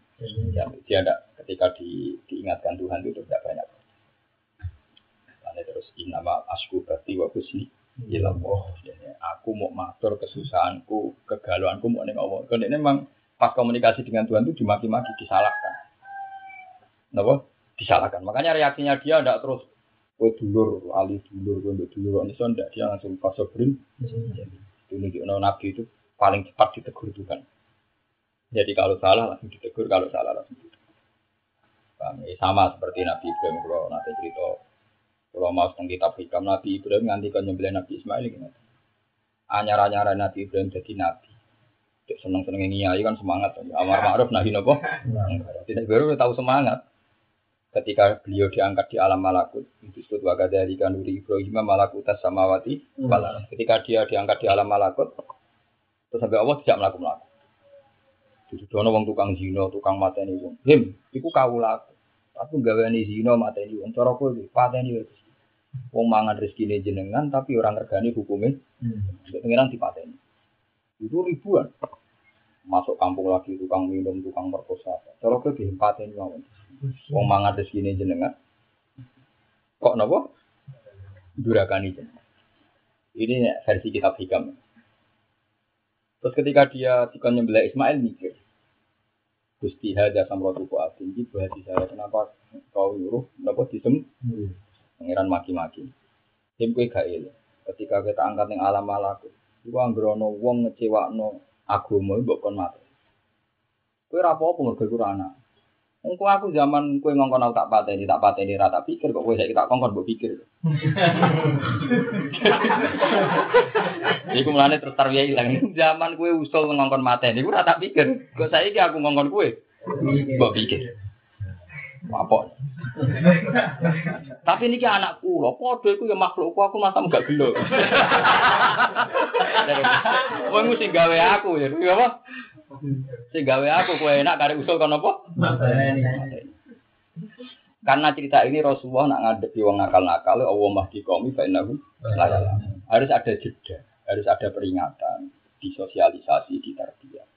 ya, dia ada ketika di, diingatkan Tuhan itu tidak banyak. Lalu terus nama asku berarti wa kusni ilah Aku mau matur kesusahanku, kegalauanku mau neng Allah. Karena ini memang pas komunikasi dengan Tuhan itu dimaki-maki, disalahkan. Kenapa? Disalahkan. Makanya reaksinya dia tidak terus Kue dulur, ali dulur, kue dulur, ini so ndak dia langsung fasobrin. Ini di nabi itu paling cepat ditegur Tuhan. Jadi kalau salah langsung ditegur, kalau salah langsung ditegur. Sama seperti Nabi Ibrahim kalau nanti cerita kalau mau tentang kitab hikam Nabi Ibrahim nganti kan nyembelih Nabi Ismail gitu. Anyar-anyar Nabi Ibrahim jadi Nabi. Seneng seneng ngiyai kan semangat. Amar ma'ruf nahi nopo. Tidak baru tahu semangat ketika beliau diangkat di alam malakut itu disebut waga dari kanuri Ibrahim malakutas samawati ketika dia diangkat di alam malakut terus sampai Allah tidak melakukan melakukan jadi dono wong tukang zino tukang mata ini him kau laku tapi gawe ini zino mata ini wong cara kowe pateni wis wong mangan rezeki jenengan tapi orang regani hukumnya hmm. pengiran dipateni itu ribuan masuk kampung lagi tukang minum tukang perkosa cara kowe dipateni wong Wong mangan rezeki jenengan. Kok nopo? Durakani jenengan. Ini versi kitab hikam. Terus ketika dia dikon nyembelih Ismail mikir, Gusti hada samrotu kuatin di hati saya kenapa kau nyuruh kenapa disem pangeran maki-maki. Tim kue gak ketika kita angkat yang alam malaku itu anggrono wong ngecewa no agama mbok kon mati. Kue rapo apa mergo anak Engko aku zaman kowe ngongkon aku tak pateni, tak pateni ra tak pikir kok kowe saiki tak kongkon mbok pikir. Iku mulane terus tarwiya ilang. Zaman kowe usul ngongkon mateni, iku ra tak pikir. Kok saiki aku ngongkon kowe mbok pikir. Apa? Tapi niki anak kula, padha iku ya makhlukku aku masa gak gelo. Wong sing gawe aku ya, ya apa? Sing gawe aku kowe enak kare usul kon apa? Karena cerita ini Rasulullah nak ngadepi wong nakal-nakal, Allah mahdi qaumi fa innahu la ya'lamun. Harus ada jeda, harus ada peringatan, disosialisasi, ditarbiyah.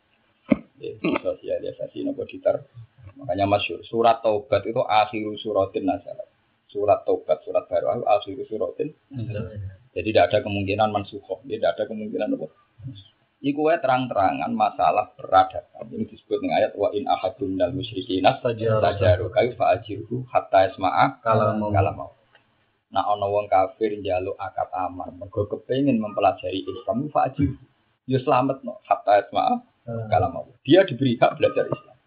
Ya, disosialisasi nopo ditar. Makanya masyur, surat taubat itu akhir suratin nazalat. Surat taubat, surat baru akhir suratin. Jadi tidak ada kemungkinan mansuhoh, tidak ada kemungkinan apa. Iku wae terang-terangan masalah peradaban. Ini disebut dengan ayat wa in ahadun dal musyrikin tajaru kai fa ajirhu hatta yasma'a Kalau mau. Nah ana wong kafir njaluk akad amar, mergo kepengin mempelajari Islam fa ajirhu. Ya selamat no hatta yasma'a kalau mau. Dia diberi hak belajar Islam.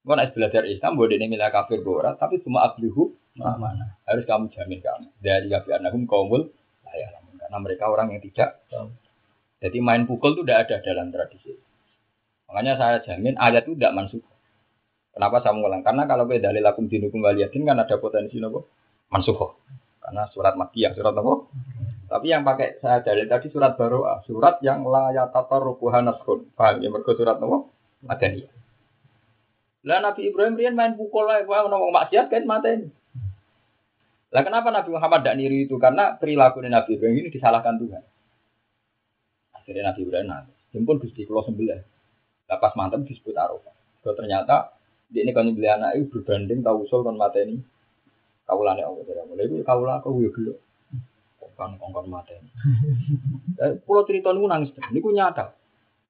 Kau nak belajar Islam, boleh ini milah kafir borat, tapi semua ablihu mana? Harus kamu jamin kamu. Dari kafir anahum kaumul, ya, karena mereka orang yang tidak tahu. Jadi main pukul itu tidak ada dalam tradisi. Makanya saya jamin ayat itu tidak mansuh. Kenapa saya mengulang? Karena kalau beda dalil lakum dinukum waliyatin kan ada potensi nopo mansuh. Karena surat makiyah, surat nopo. Tapi yang pakai saya dalil tadi surat baru, surat yang layatatar rukuhan naskun. Paham ya? Mereka surat nopo madaniyah. Lah Nabi Ibrahim rian main pukul lah, wah ngomong maksiat kan mata ini. Lah kenapa Nabi Muhammad tidak niru itu? Karena perilaku Nabi Ibrahim ini disalahkan Tuhan. Akhirnya Nabi Ibrahim nanti, jemput Gusti Kulo sembelah. Lepas mantap disebut Arafah. Kalau ternyata dia ini kan beli anak itu berbanding tahu usul kan mata ini. Kaulane Allah tidak boleh itu kaulah aku ya belum. Kongkon kongkon mata ini. Pulau [LAUGHS] cerita ini nangis, ini nyata.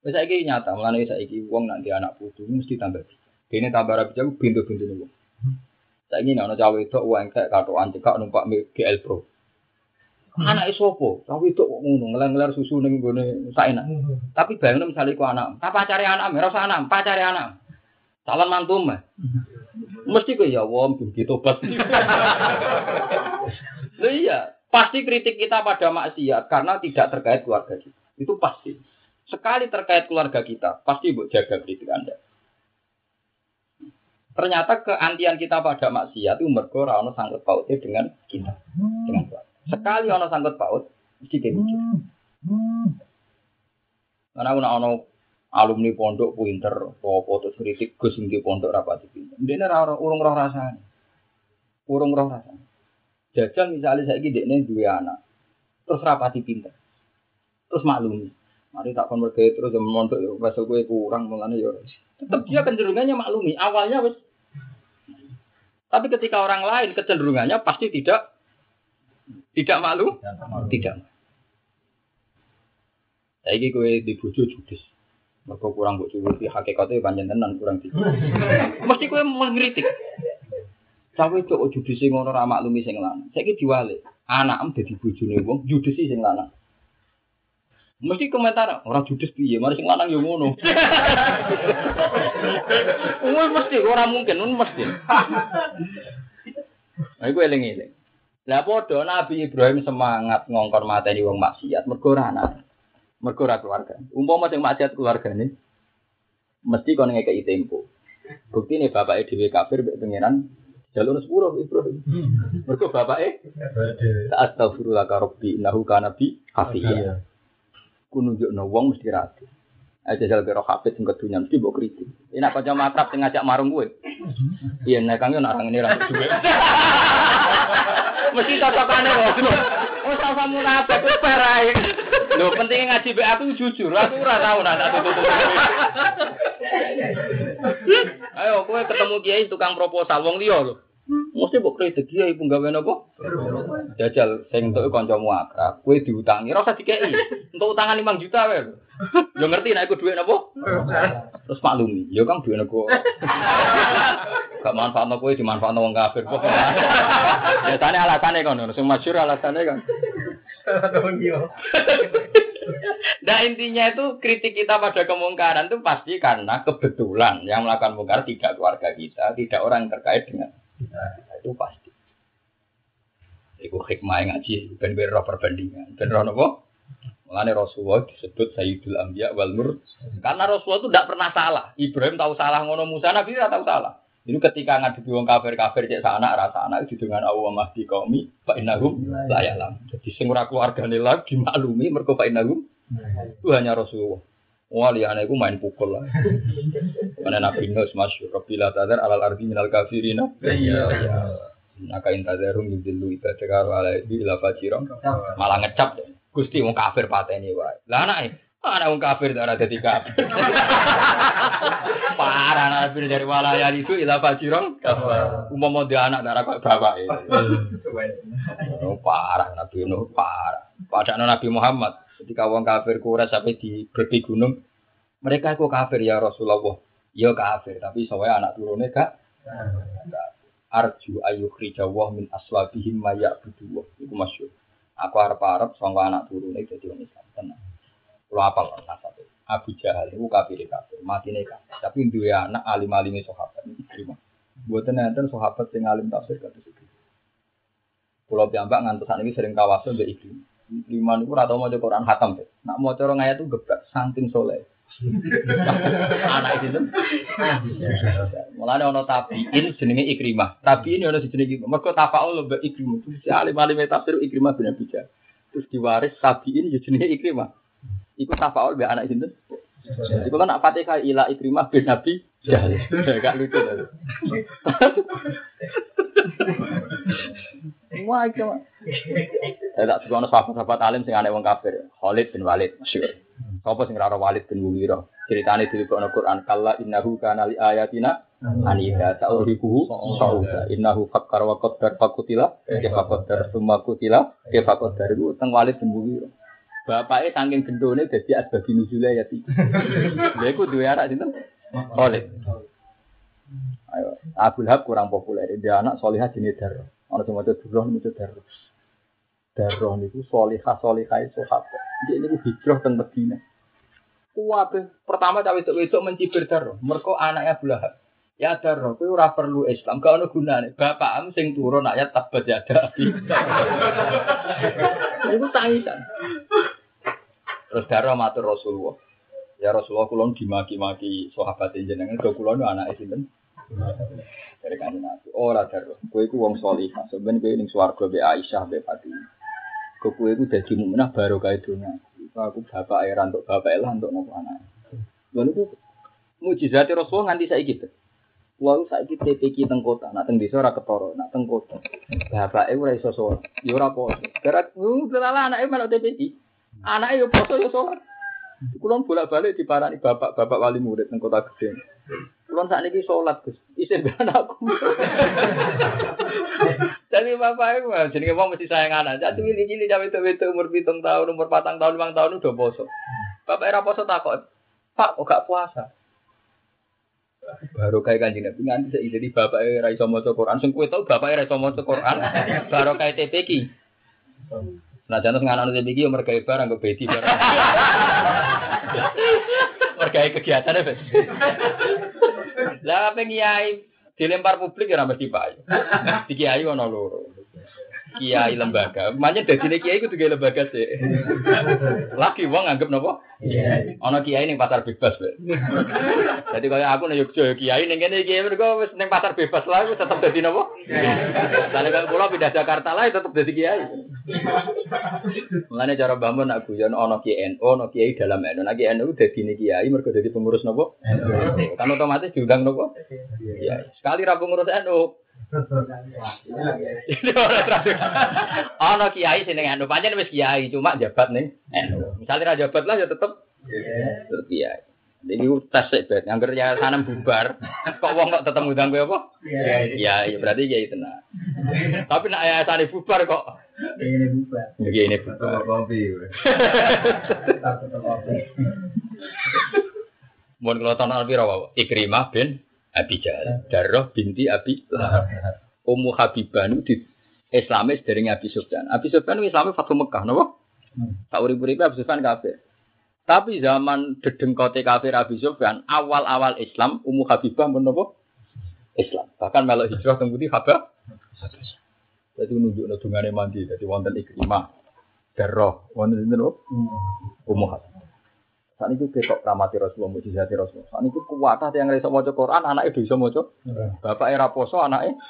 Saya ini nyata, mulanya saya ini uang nanti anak putu mesti tambah. Ini tambah rapi jauh pintu-pintu nih. Saya ini anak cawe itu uang kayak kartu anjekak numpak GL Pro. Anak isopo, cawe itu ngono ngelar-ngelar susu ning gone enak. Tapi bayangno misalnya ku anak, tak pacare anak, merasa anak, pacare anak. Calon mantu mah. Mesti kok ya wong tobat. [LAUGHS] Lah iya, pasti kritik kita pada maksiat karena tidak terkait keluarga kita. Itu pasti. Sekali terkait keluarga kita, pasti buat jaga kritik Anda. Ternyata keantian kita pada maksiat itu mergo ora ono sangkut pautnya dengan kita, dengan keluarga. Sekali ono sangkut paut, mesti kayak mikir. Karena aku ono alumni pondok pinter, apa terus kritik Gus di pondok rapati pinter. Dene ora urung roh rasane. Urung roh rasane. Jajal misalnya saya gede nih dua anak, terus rapati pinter, terus maklumi. Mari tak kon mergawe terus yang mondok ya wesel kowe kurang mulane ya. Tetap dia kecenderungannya maklumi. Awalnya wes. Tapi ketika orang lain kecenderungannya pasti tidak tidak malu, tidak. Saiki kowe dibujuk judes. Mergo kurang mbok cuwuti hakikate pancen tenan kurang di. [LAUGHS] Mesti kowe mengkritik. Cawe itu kok judisi ngono ra maklumi sing lanang. Saiki diwalik. Anakem dadi bojone wong, judisi sing lanang. Mesti komentar, orang judes piye, mari sing lanang yo ngono. [LAUGHS] Wah mesti ora mungkin, nun mesti. [LAUGHS] Nah, iku eling-eling. Lah padha Nabi Ibrahim semangat ngongkon mateni wong maksiat mergo ora anak. Mergo ora keluarga. Umpama sing maksiat keluargane mesti kon ngekeki tempo. Bukti nih bapak dhewe kafir mbek pangeran jalur sepuluh Ibrahim. Mergo bapake Astagfirullah ka rabbi innahu kana bi hafiya. Ku nunjukno wong mesti rapi. Aja jal karo hafid sing kedunya mesti mbok kritik. Enak kanca makrab sing ngajak marung kowe. Iya nek kang yo nak ngene ra duwe. [LAUGHS] Mesti cocokane kok. Oh sama munafik wis parae. Lho pentingnya ngaji be aku jujur, aku ora tau nak tak tutup. [LAUGHS] Ayo kowe ketemu kiai tukang proposal wong liya lho. Mesti mbok kritik kiai pun gawe napa? Jajal sing entuk kancamu akrab, kowe diutangi ora usah. Untuk utangan 5 juta wae. Yo ngerti nek iku dhuwit? Terus maklumi, yo kang dhuwit nego. Gak manfaatno kowe dimanfaatno wong kafir. Biasane alasane kono, sing masyhur alasane kan. Nah intinya itu kritik kita pada kemungkaran itu pasti karena kebetulan yang melakukan mungkar tidak keluarga kita, tidak orang yang terkait dengan kita. Itu pasti. Iku hikmah ngaji, ben ben roh perbandingan. Ben roh nopo? Rasulullah disebut Sayyidul Anbiya wal Mur. Karena Rasulullah itu tidak pernah salah. Ibrahim tahu salah ngono Musa, Nabi tidak tahu salah. Itu ketika ngadepi wong kafir-kafir cek sana rasa anak itu dengan Allah mahdi kaumi fa innahum la ya'lam. Jadi sing ora keluargane lagi dimaklumi mergo fa innahum itu hanya Rasulullah. Wah liane iku main pukul lah. [LAUGHS] Mana Nabi Nuh masyhur Rabbila tadar alal ardi minal kafirina. Iya iya. Naka intazarum yudillu ibadaka ala ila fajiran. Malah ngecap Gusti wong kafir pateni wae. Lah anake Anak wong kafir ora dadi kafir. [LAUGHS] Parah nabi dari walaya itu ila fajirong. Umpama dia anak darah kok bapak [LAUGHS] Oh, parah nabi Nuh parah. Padahal Nabi Muhammad ketika wong kafir kura sampai di berpi gunung mereka kok kafir ya Rasulullah. Ya kafir, tapi soalnya anak turunnya gak. Arju ayu khrijawah min aswabihim maya buduwah. Itu masyur. Aku harap-harap soalnya anak turunnya jadi orang Islam. Tenang. Kalau apa loh nasabnya? Abu Jahal itu kafir kafir, mati nih kafir. Tapi dua anak alim alim sahabat ini terima. Buat nanti sahabat yang alim tafsir kata itu. Pulau Piambak ngantuk saat ini sering kawasan dari iklim. Ikliman itu rata mau Quran hatam deh. Nak mau corong ayat itu gebrak, saking soleh. [LAUGHS] anak itu mulane ono tabiin jenenge ikrimah tabiin ono jenenge mergo tafaul mbek ikrimah terus alim alim tafsir ikrimah bin bijak terus diwaris tabiin yo jenenge ikrimah Iku tafaul be anak sinten? Iku kan nak Fatihah ila ikrimah bin Nabi Jahal. [LAUGHS] Gak lucu. [LAUGHS] Wah, itu Saya tak suka sahabat-sahabat alim sing aneh wong kafir. Khalid bin Walid masyhur. Sapa sing ora Walid bin Mughirah? Ceritane di Quran kalla innahu kana li ayatina anida ta'urifuhu sa'uda innahu fakkar wa qaddar fakutila kefa qaddar summa kutila kefa qaddar itu teng Walid bin Mughirah. Bapaknya saking gendone dadi asbabi nuzule ya tiga. Lha iku duwe anak sinten? Khalid. Ayo, Abu Lahab kurang populer. Dia anak solihah jenis darah. Orang semua itu darah, itu darah. Darah solihah, solihah itu sahabat. Dia ini hijrah tentang Medina. Kuat pertama cawe itu itu mencibir darah. Mereka anaknya Abu Lahab. Ya darah, itu ora perlu Islam. Ada gunanya. Bapak am sing turun ayat tabat jada. Itu tangisan. Terus darah matur Rasulullah. Ya Rasulullah kulon dimaki-maki sahabat jenengan kulon anak sinten? Dari kanjeng Nabi. Ora darah. Kowe iku wong salihah. Sampeyan kowe ning swarga be Aisyah be Fatimah. Kowe iku dadi mukminah baru kae dunya. Aku bapak era untuk bapak lah untuk nopo anak. Lalu itu mujizat Rasulullah nganti saiki gitu. Wong saiki TPK teng kota, nak teng desa ora ketara, nak teng kota. Bapake ora iso sholat. Ya ora poso. Gara uh delala anake melok TPK. Anake yo poso yo sholat. Kulon bolak-balik diparani bapak-bapak wali murid teng kota gede. Kulon saat ini sholat Gus, isin anakku. Jadi bapak itu jadi ngomong mesti sayang anak. Jadi ini ini cawe itu umur pitung tahun, umur patang tahun, lima tahun udah poso. Bapak era poso takut. Pak, kok gak puasa? baru kayak kanjeng Nabi nganti saya jadi bapak era iso maca Quran sing kowe tau bapak era iso maca Quran baru kayak TPK nah jangan nganan TPK umur kayak barang ke beti barang [LAUGHS] mereka kegiatan ya lah apa kiai? Dilempar publik ya mesti pak di kiai ono loro kiai lembaga. Makanya dari kiai itu juga lembaga sih. Lagi uang anggap nopo? Ono kiai ning pasar bebas, Be. Jadi kalau aku nih Yogyo kiai ning kene kiai mergo wis ning pasar bebas lah wis tetep dadi nopo? Lah nek kula pindah Jakarta lah tetep dadi kiai. Mulane cara bangun aku ya ono kiai ono kiai dalam NU. Nek kiai NU dadi kiai mergo dadi pengurus nopo? Kan otomatis diundang nopo? Iya. Sekali ra pengurus NU, Ana kiai sing anu pancen wis kiai cuma jabat ning NU. Misale ra jabat lah ya tetep tetep kiai. Jadi tes sik bet, ngangger ya sanam bubar. Kok wong kok tetep ngundang kowe apa? Iya, iya berarti kiai tenan. Tapi nek ayasane bubar kok ini bubar. Iki ini bubar. Kopi. Mun kula tanah alpira wae. Ikrimah bin Abi Jahal. Darroh binti Abi Lahab. Ummu Habibah itu di Islamis dari Abi Sufyan. Abi Sufyan itu Islamnya Fatu Mekah, nopo? Tak urip-uripe Abu Sufyan kafir. Tapi zaman dedengkote kafir Abu Sufyan, awal-awal Islam, Ummu Habibah menapa? Islam. Bahkan melok hijrah teng putih Habah. Jadi nunjuk dungane mandi, jadi wonten ikrimah. Darah, wonten sinten Ummu Habibah. Saat itu ketok ramati Rasulullah, mujizati Rasulullah. Saat itu kuat yang ngerasa mau Quran, anak itu bisa mau Bapak era poso, anaknya,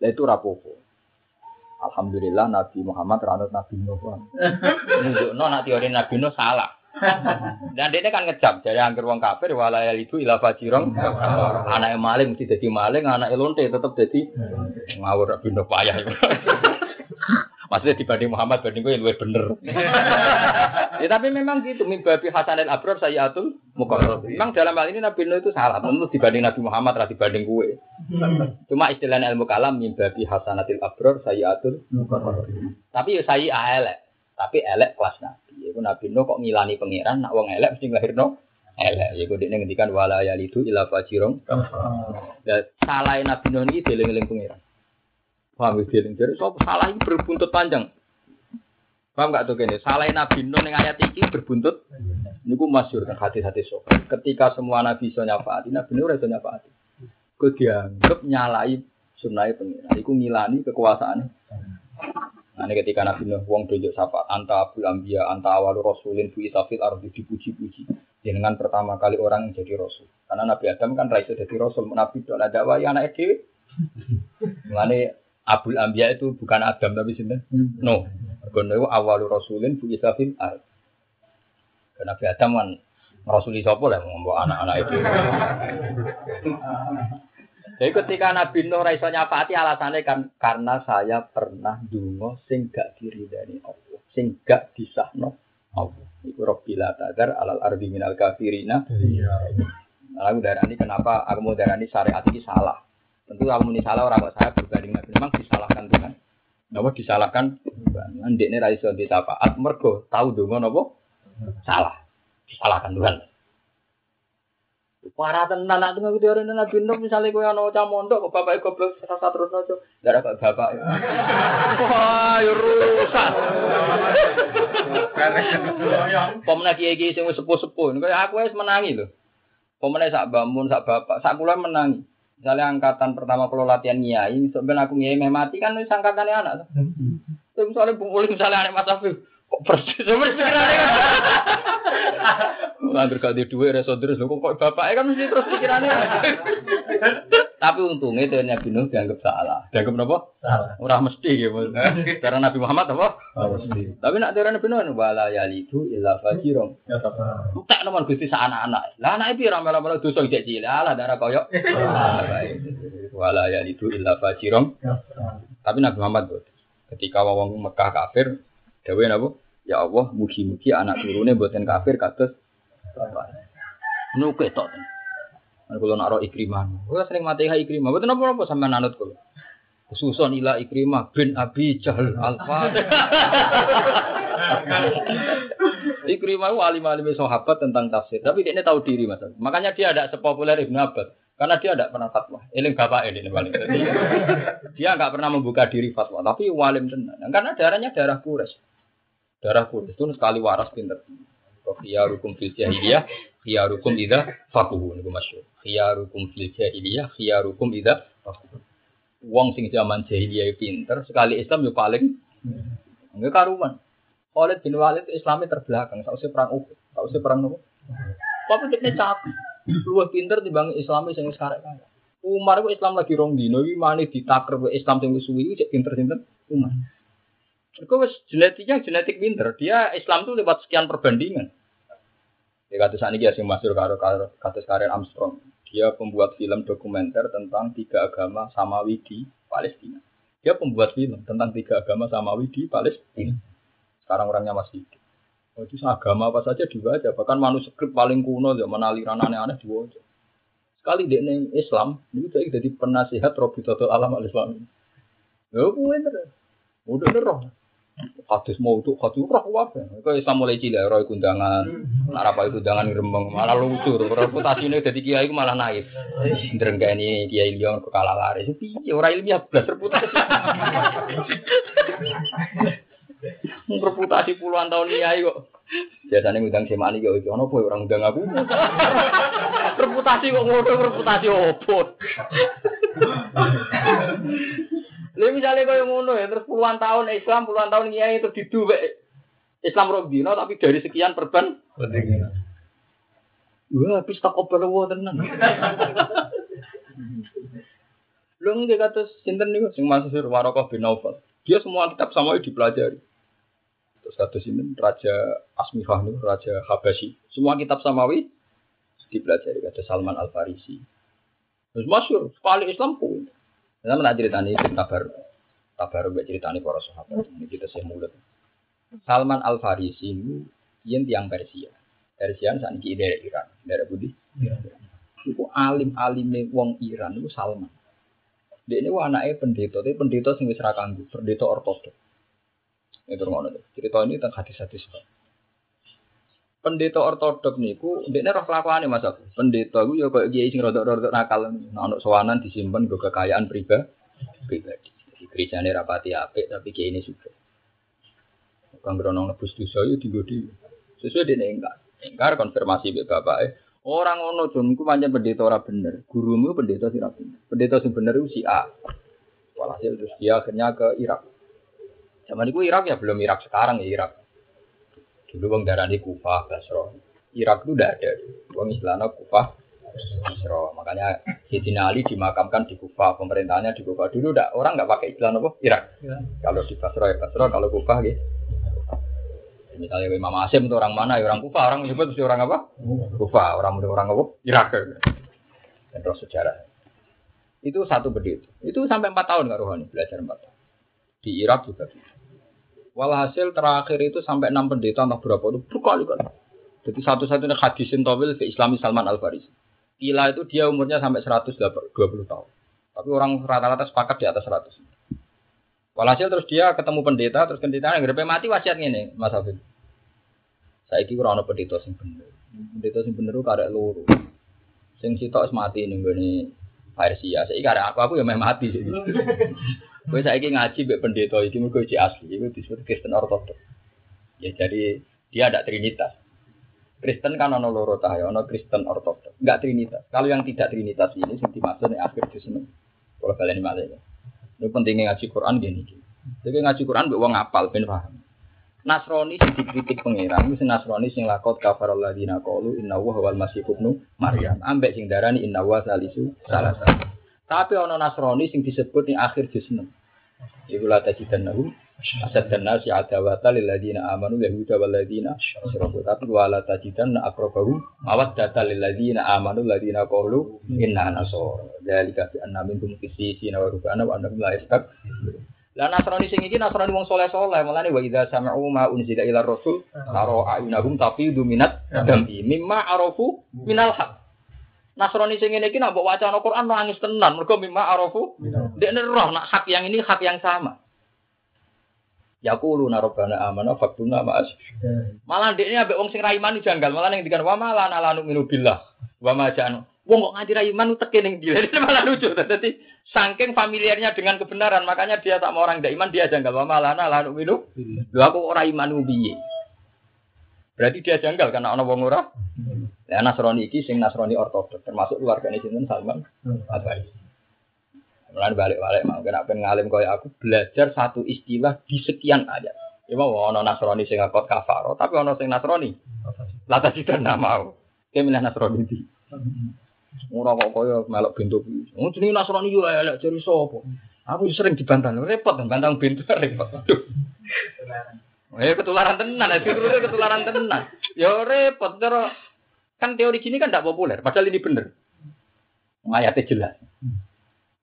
itu rapopo. Alhamdulillah Nabi Muhammad ranut Nabi Nuh. Nunjukno nak teori Nabi Nuh salah. Dan dia kan ngecap dari angker wong kafir walayal itu ilah fajirong. Anak maling mesti jadi maling, anak lonte tetap jadi ngawur Nabi Nuh payah. Maksudnya dibanding Muhammad, banding gue yang lebih bener. Ya, tapi memang gitu, mimbabi Hasanil Abrar atul mukarrab. Memang dalam hal ini Nabi Nuh itu salah, tentu dibanding Nabi Muhammad, lah dibanding gue. Cuma istilah ilmu kalam mimbabi Hasanatil Abrar atul mukarrab. Tapi ya saya elek, tapi elek kelas Nabi. Itu Nabi Nuh kok ngilani pangeran, nak wong elek mesti no elek. Ya kok dia ngendikan wala yalidu ila fajirong. Dan salah Nabi Nuh ini dieling-eling pangeran. Paham ya dieling jadi so salah ini berbuntut panjang. Paham gak tuh kene? Salah Nabi Nuh yang ayat ini berbuntut. Ini ku masyur kan hati-hati sok. Ketika semua Nabi iso nyafaati, Nabi Nuh iso nyafaati. Kau dianggap nyalai sunai pengiran. Iku ngilani kekuasaan. Nah ini ketika Nabi Nuh wong tunjuk sapa anta abul ambia anta awal rasulin bu isafil ardi dipuji-puji. Dengan pertama kali orang yang jadi rasul. Karena Nabi Adam kan raisa jadi rasul. Nabi itu ada waya anak dewi. Mengenai Abul Ambia itu bukan Adam tapi sinten? No. Mergo itu awalul rasulin bu isafil ard. Karena Nabi Adam kan rasuli sapa lah ngomong anak-anak itu. Jadi ketika Nabi Nuh raiso nyapati alasannya kan karena saya pernah dungo sing gak diridani Allah, sing gak disahno Allah. Iku robbila tadar alal ardi minal kafirina. Iya. Lalu darah ini kenapa aku mau darah ini syariat ini salah? Tentu kalau ini salah orang saya berbanding Nabi memang disalahkan Tuhan. Napa disalahkan Tuhan. Nanti ini raiso ditapaat mergo tahu dong napa salah. Disalahkan Tuhan. Para tenan nak tengah video ini nabi Nuh misalnya kau yang nocah mondok, kok bapak goblok rasa terus nojo, darah kok bapak. Wah, ya rusak. Pemenang kiai kiai sing sepuh sepuh, kayak aku es menangi loh. Pemenang sak bangun sak bapak, sak kula menangi. Misalnya angkatan pertama kalau latihan nyai, sebenarnya aku nyai mati kan wis angkatannya anak. Tuh misalnya Bung Uli misalnya anak Mas Afif, persis sama pikirannya kan. Angger gak di duit reso terus kok kok bapaknya kan mesti terus pikirannya. Tapi untungnya itu Nabi Nuh dianggap salah. Dianggap apa? Salah. Ora mesti ya. Cara Nabi Muhammad apa? mesti. Tapi nak cara Nabi Nuh wala yalidu illa fajirun. Ya tak nomor Gusti anak-anak. Lah anak iki ra melu-melu dosa cek cilik. Lah darah koyo. [LAUGHS] Wala yalidu illa fajirun. Tapi Nabi Muhammad ketika wong Mekah kafir, dewe napa? Ya Allah, mugi-mugi anak turune mboten kafir kados bapak. Nuke tok. Kalau nak roh ikrimah, gue sering mati ha ikrimah. Betul apa apa sampai nanut kalau. Khususon ila ikrimah bin Abi Jahal Alfa. [LAUGHS] ikrimah itu alim-alim sahabat tentang tafsir. Tapi dia ini tahu diri mas. Makanya dia tidak sepopuler Ibnu Abbas. Karena dia tidak pernah fatwa. Eling bapak ini paling. [LAUGHS] dia nggak pernah membuka diri fatwa. Tapi walim tenan. Karena darahnya darah kures. Darah kures itu sekali waras pinter. Khiyarukum fil jahiliyah, khiyarukum idza fakuhu niku masyhur. Khiyarukum fil jahiliyah, khiyarukum idza fakuhu. Wong sing zaman jahiliyah pinter, sekali Islam yo paling enggak karuan. Khalid bin Walid Islamnya terbelakang, usah perang Uhud, usah perang nopo. Tapi dia cak, luwih pinter dibanding Islamnya sing wis karek Umar itu Islam lagi rong dino, iki mani ditaker Islam wis suwi cek pinter sinten Umar. Itu genetiknya genetik pinter. Dia Islam itu lewat sekian perbandingan. Ya kata saat ini yang masuk karo kata karir Armstrong. Dia pembuat film dokumenter tentang tiga agama Samawi di Palestina. Dia pembuat film tentang tiga agama Samawi di Palestina. Sekarang orangnya masih hidup. Oh, itu agama apa saja aja. Bahkan manuskrip paling kuno zaman aliran aneh-aneh aja. Sekali dia Islam, itu jadi penasihat Robi Total Alam Al-Islam. Ya, bener. Udah roh. Hadis mau tuh hadis roh apa? Kau Islam mulai cilik roh kundangan, apa itu undangan gremeng malah lucu. Reputasi ini jadi kiai malah naik. Derengga ini kiai liang ke kalah lari. Tapi orang ilmiah belas reputasi. reputasi puluhan tahun kiai kok. Biasanya ngundang semani kok iki ono apa ya, orang ngundang aku. reputasi kok ngono reputasi opo. Lha misalnya kaya ngono ya terus puluhan tahun Islam, puluhan tahun kiai terus diduwek Islam Robino tapi dari sekian perban Wah, habis tak koper tenan. Lho nggih kata sinten niku sing Mansur Warokoh bin Naufal. Dia semua kitab sama dipelajari. Terus kata sinten Raja Asmifah niku Raja Habasyi. Semua kitab samawi dipelajari kata Salman Al Farisi. Terus masyur sekali Islam pun. Kita nak ceritani kabar kabar mbak ceritani para sahabat. Ini kita sih mulut. Salman Al Farisi ini yang tiang Persia. Persia saat ini dari Iran, dari Budi. Itu alim-alim wong Iran itu Salman. Dia ini anaknya pendeta, tapi pendeta sing wis ra pendeta ortodoks. Itu ngono. Cerita ini tentang hadis-hadis. Pendeta ortodoks niku ndekne roh kelakuane Mas aku. Pendeta iku ya koyo kiai sing rodok-rodok nakal. Nah, ono sowanan disimpen go kekayaan pribadi. Pribadi. Gerejane rapati apik tapi kiai ini juga. Kang grono nebus dosa yo digodi. Sesuai dene enggak. Engkar konfirmasi be bapak eh. Orang ono dong, iku pancen pendeta ora bener. Gurumu pendeta sih bener. Pendeta sing bener itu si A. Walhasil terus dia akhirnya ke Irak. Zaman itu Irak ya belum Irak sekarang ya Irak. Dulu bang darah di Kufah, Basro. Irak itu udah ada. Bang istilahnya Kufah, Basro. Makanya Sayyidina Ali dimakamkan di Kufah. Pemerintahnya di Kufah. Dulu udah orang nggak pakai istilah apa? Irak. Ya. Kalau di Basro ya Basro, kalau Kufah gitu. Misalnya Imam Asim itu orang mana? Ya orang Kufa, orang menyebut orang apa? Kufa, orang orang apa? Irak. Dan terus sejarah. Itu satu bedit. Itu sampai empat tahun nggak Rohani belajar empat tahun. Di Irak juga. Walhasil terakhir itu sampai enam pendeta entah berapa itu berkali-kali. Jadi satu-satunya hadis tawil ke Islami Salman Al Farisi. Kila itu dia umurnya sampai 120 tahun. Tapi orang rata-rata sepakat di atas 100. Walhasil terus dia ketemu pendeta, terus pendeta yang mati wasiat ini, Mas Hafid. Saya kira orang pendeta sing bener. Pendeta sing bener karek loro. Sing sitok mati ning gone. Saya kira aku aku ya meh mati. [LAUGHS] Kowe saiki ngaji mbek pendeta iki mergo iki asli, iku disebut Kristen Ortodoks. Ya jadi dia ada trinitas. Kristen kan ono loro ta ya, ono Kristen Ortodoks. Enggak trinitas. Kalau yang tidak trinitas ini sing dimaksud nek akhir di sini. Kalau kalian malah ya. Ini pentingnya ngaji Quran gini. Jadi ngaji Quran buat uang apal ben paham. Nasrani sing dikritik pangeran itu Nasrani sing lakot kafarul ladina qalu inna wa wal masih ibnu Maryam. Ambek sing darani inna wa salisu salah satu. Tapi ono Nasrani sing disebut ning akhir juz 6. Iku la tajidannahum asad dan nasi adawata lil ladina amanu yahuda wal ladina asyraku. Tapi wala tajidanna aqrabahum mawaddata lil ladina amanu ladina qalu inna nasara. Dzalika bi anna minkum qissisina wa rubana wa annahum la yastak. Lah Nasrani sing iki Nasrani wong soleh-soleh, mulane wa idza sami'u ma unzila ila rasul taro ayunahum tafidu minat dami mimma arafu minal haq. Nasrani sing ngene iki nak mbok wacana Quran nangis tenan mergo mimma arafu ndekne roh nak hak yang ini hak yang sama. Yaqulu rabbana amana faktuna ma'as. Malah ndekne ambek wong sing ra iman janggal, malah ning dikan wa malan ala nu'minu billah wa ma ja'anu. Wong kok ngaji ra iman teke ning dia. [LAUGHS] malah lucu. Dadi saking familiarnya dengan kebenaran, makanya dia tak mau orang tidak iman dia janggal. Wa malan ala nu'minu. Lho aku ora iman piye? Berarti dia janggal karena ana wong ora. Ya Nasrani iki sing Nasrani ortodoks termasuk keluargane sinten Salman Al-Farisi. Mulane balik-balik mau kena pengen ngalim kaya aku belajar satu istilah di sekian ayat. Ya mau ono Nasrani sing ngakot kafaro, tapi ono sing Nasrani. Lata tidak mau. Kayak milih Nasrani di. Ora kok kaya melok bentuk. Oh jenenge Nasrani yo elek jari sapa? Aku sering dibantah, repot bantang bentuk repot. Eh ketularan tenan, eh ketularan tenan. Ya repot terus kan teori gini kan tidak populer, padahal ini bener. Ayatnya jelas.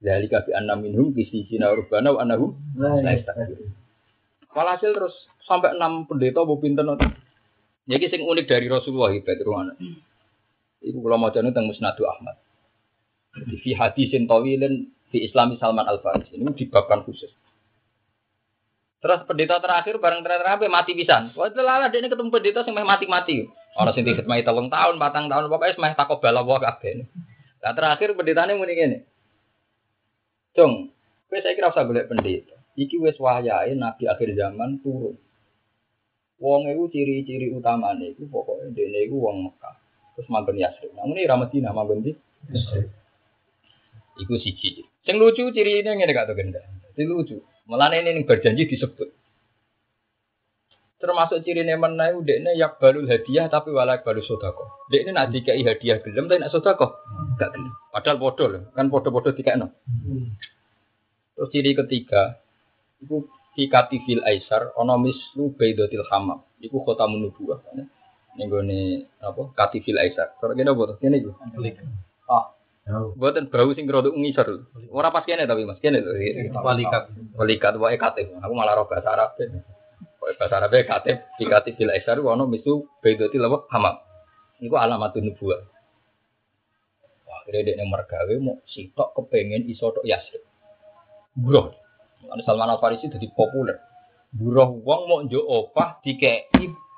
Dari kafi anna minhum kisi sina urbana wa anahum Walhasil terus sampai enam pendeta bu pinter nanti. Jadi sing unik dari Rasulullah itu ruana. Ibu kalau mau jadi tentang Musnadu Ahmad. Di fi hadisin tawilin di Islami Salman Al Farisi ini dibabkan khusus. Terus pendeta terakhir bareng terakhir mati pisan. Wah lala dia ini ketemu pendeta sing mati-mati. Orang sing diketmai telung tahun, batang tahun, pokoknya semeh takobala wa kabeh. Nah terakhir pendetanya muni ngene. Dong, kowe saya kira usah golek pendeta. Iki wis wayahe nabi akhir zaman turun. Wong itu ciri-ciri utamane iku pokoke dene iku wong Mekah. Terus manggon Yasrib. Namun ini Ramadina manggon di Iku siji. Sing lucu ciri ini ngene gak tuh genda. Itu lucu. Malah ini berjanji disebut. Termasuk ciri ini mana itu dekne yak balul hadiah tapi walak balu sodako. Dekne nak dikai hadiah gelem tapi nak sodako gak gelem. Padahal bodoh loh, kan bodoh-bodoh tiga no. Terus ciri ketiga, itu fikati fil aisar, ono mislu baidotil hamam. Iku kota menubuah. Ini gue apa? Katifil aisar. Kalau kita buat ini gue. Ah, Buatan bau sing rodok ngisor. Ora pas kene tapi Mas kene lho. Walikat. Walikat wae katib. Aku malah roh bahasa Arab. Wae bahasa Arab katib dikatib bil aisar ono misu bedoti lawa hamam. Iku alamatun nubuwah. Wah, kira dekne mergawe mau sitok kepengen iso tok Yasrib. Bro. Ana Salman Al Farisi dadi populer. Buruh wong mau njuk opah dikei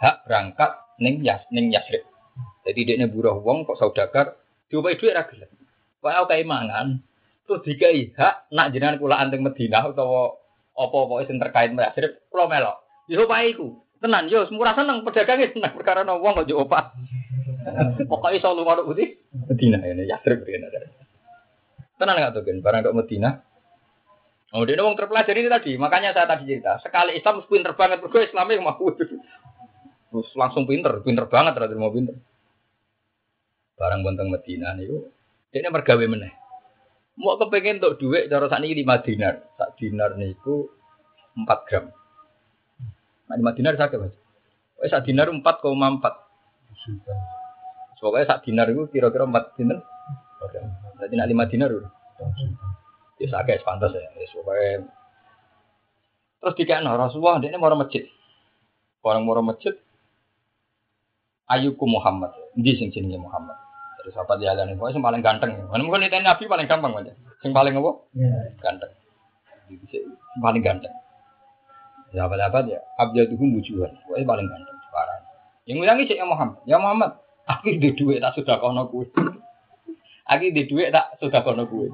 hak berangkat ning Yas ning Yasrib. Jadi dekne buruh wong kok saudagar diopahi dhuwit ra gelem. Wae kae mangan terus dikai hak nak jenengan kula anteng Madinah utawa apa-apa sing terkait Yasrib kula melok. Yo opahe iku. Tenan yo semurah seneng pedagange seneng perkara no wong kok njuk opah. [LAUGHS] Pokoke iso lunga tok putih Madinah ini Yasrib kene. Tenan gak tuh barang kok Madinah Oh, dia wong terpelajar ini tadi, makanya saya tadi cerita. Sekali Islam pinter banget, bergo Islamnya mau Terus langsung pinter, pinter banget terus mau pinter. Barang bonteng Medina niku, ini mergawe meneh. Mau kepengen untuk duit, cara saat ini lima dinar. Sak dinar niku empat gram. Nah, lima dinar sakit mas. Pokoknya sak dinar empat koma empat. Pokoknya sak dinar itu kira-kira empat dinar. Jadi nak lima dinar udah. Ya sakit, pantas ya. Ya, pokoknya Terus dikena Rasulullah, dia ini mau masjid. Orang mau masjid, Ayuku Muhammad. Di sing jenenge Muhammad. Terus apa dia ini? Sing paling ganteng. Mana mungkin itu Nabi paling gampang aja. Sing paling apa? Ganteng. Sing paling ganteng. Ya apa apa ya? Abjad itu bujuan. Pokoknya paling ganteng. Parah. Yang ngulangi sih ya Muhammad. Ya Muhammad. Aku di duit tak sudah kono kue. Aku di duit tak sudah kono kue.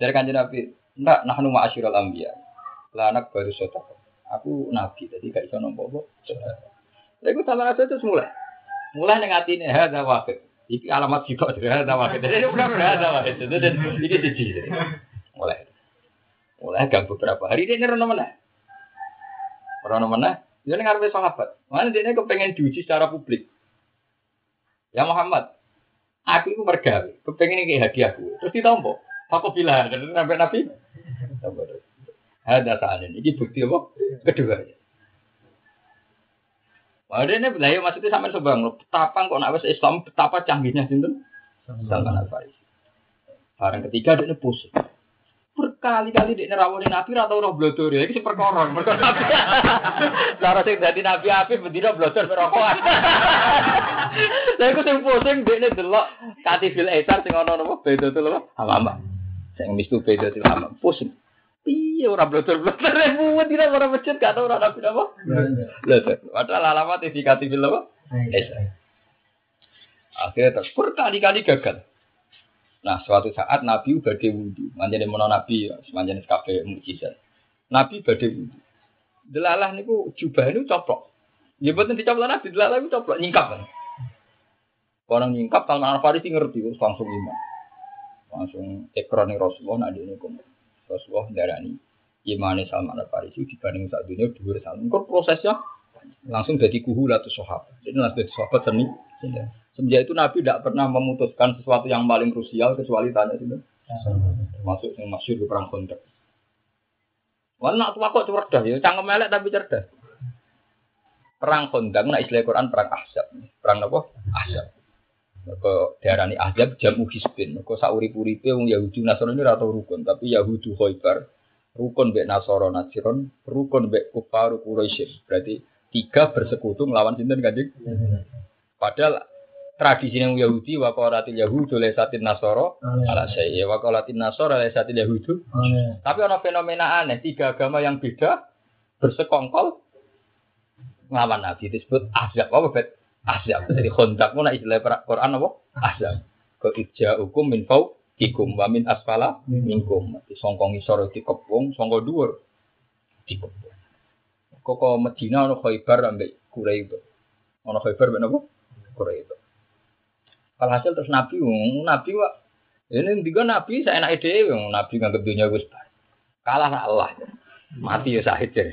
Dari kanjeng Nabi, enggak, nah numa asyiral ambia. Lah anak baru sotako. Aku nabi, jadi gak iso nompo Lha iku sama itu mulai. Mulai ning atine hadza waqid. Iki alamat sitok dari hadza waqid. Jadi udah hadza waqid. Dan iki siji. Mulai. Mulai gang beberapa hari dia nerono mana? Nerono mana? Dia ngarepe sahabat. Mana dia kepengen diuji secara publik. Ya Muhammad, aku itu mergawe, kepengen ini hadiah gue. Terus ditompo. Aku bilang, dan sampai Nabi. Ada saat ini, ini bukti apa? Kedua. Wah, ini lah ya maksudnya sampai sebang lo. Betapa kok nak Islam betapa canggihnya sinten? Salman Al Farisi. Barang ketiga dia pusing. Berkali-kali dia nerawani Nabi atau roh blodor ya, ini perkara. Perkara Nabi. [LAUGHS] Cara sing dadi Nabi api bendina blodor merokokan. [LAUGHS] Lah iku sing pusing dia delok katifil etar sing ana napa beda tuh lho. Hamam. Sing mistu beda tuh hamam. Pusing. Iya orang blodor-blodor ribuan tidak orang masjid gak tahu orang nabi apa. Blodor. Padahal alamat indikatif apa? Esa. Akhirnya terus berkali-kali gagal. Nah, suatu saat Nabi badhe wudhu. Manjane menawa Nabi manjane kabeh mukjizat. Nabi badhe wudhu. Delalah niku jubah niku coplok. Ya boten dicoplok Nabi, delalah niku coplok nyingkap kan. Orang nyingkap Salman Al Farisi ngerti langsung iman. Langsung ekroni Rasulullah nak dene kono. Rasulullah darani imane Salman Al Farisi dibanding saat dunia dhuwur Salman. Kok prosesnya langsung jadi kuhu latu sahabat. Jadi langsung jadi sahabat seni. Semenjak itu Nabi tidak pernah memutuskan sesuatu yang paling krusial kecuali tanya itu. Termasuk yang masyur di perang kontak. Wah, nak tua kok cerdas ya, cangkem melek tapi cerdas. Perang kontak, nak istilah Quran perang ahzab. Perang apa? Ahzab. Mereka diarani ahzab jamu hisbin. Mereka saurip-uripe wong Yahudi Nasrani ora tau rukun, tapi Yahudi Khaybar rukun bek Nasoro Nasiron, rukun bek Kufaru Quraisy. Berarti tiga bersekutu melawan sinten kanjeng. Padahal tradisi yang Yahudi wa qalatil yahudu lesatin nasoro ala saya wa qalatin nasoro lesatin yahudu. Tapi ada fenomena aneh, tiga agama yang beda bersekongkol ngelawan Nabi disebut azab apa bet azab. Jadi kontak mana istilah Quran apa azab. Ke ija hukum min fau ikum wa min asfala minkum. Di songkong isor dikepung, songko dhuwur dikepung. Kok Medina ono Khaibar ambek Quraisy. Ono Khaibar ben apa? Quraisy. Alhasil terus Nabi, Nabi wak ini tiga Nabi saya enak ide, Nabi nganggep dunia wis kalah Allah, mati ya sahid ya.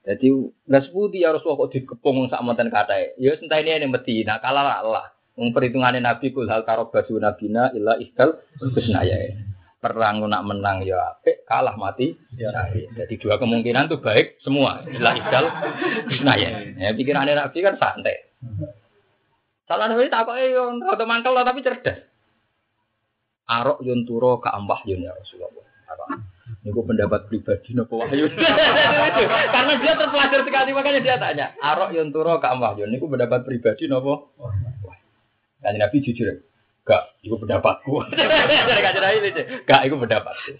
Jadi nggak seputi ya Rasulullah kok dikepung sak monten kata ya sentai ini yang Medina kalah Allah. Wong perhitungannya Nabi kul hal karobasu nabina illa ikhtal husnaya. Perang nak menang ya apik, kalah mati ya syahid. Jadi dua kemungkinan tuh baik semua. Illa ikhtal husnaya. Ya pikirannya Nabi kan santai. Salah Nabi tak kok yo auto mangkel lah tapi cerdas. Arok yun turo ka ambah yun ya Rasulullah. Gue pendapat pribadi nopo wahyu. [LAUGHS] Karena dia terpelajar sekali makanya dia tanya. Arok yun turo ka ambah yun. Ini gue pendapat pribadi nopo. Dan Nabi jujur. Gak, itu pendapatku. [LAUGHS] Itu. Gak, itu pendapatku.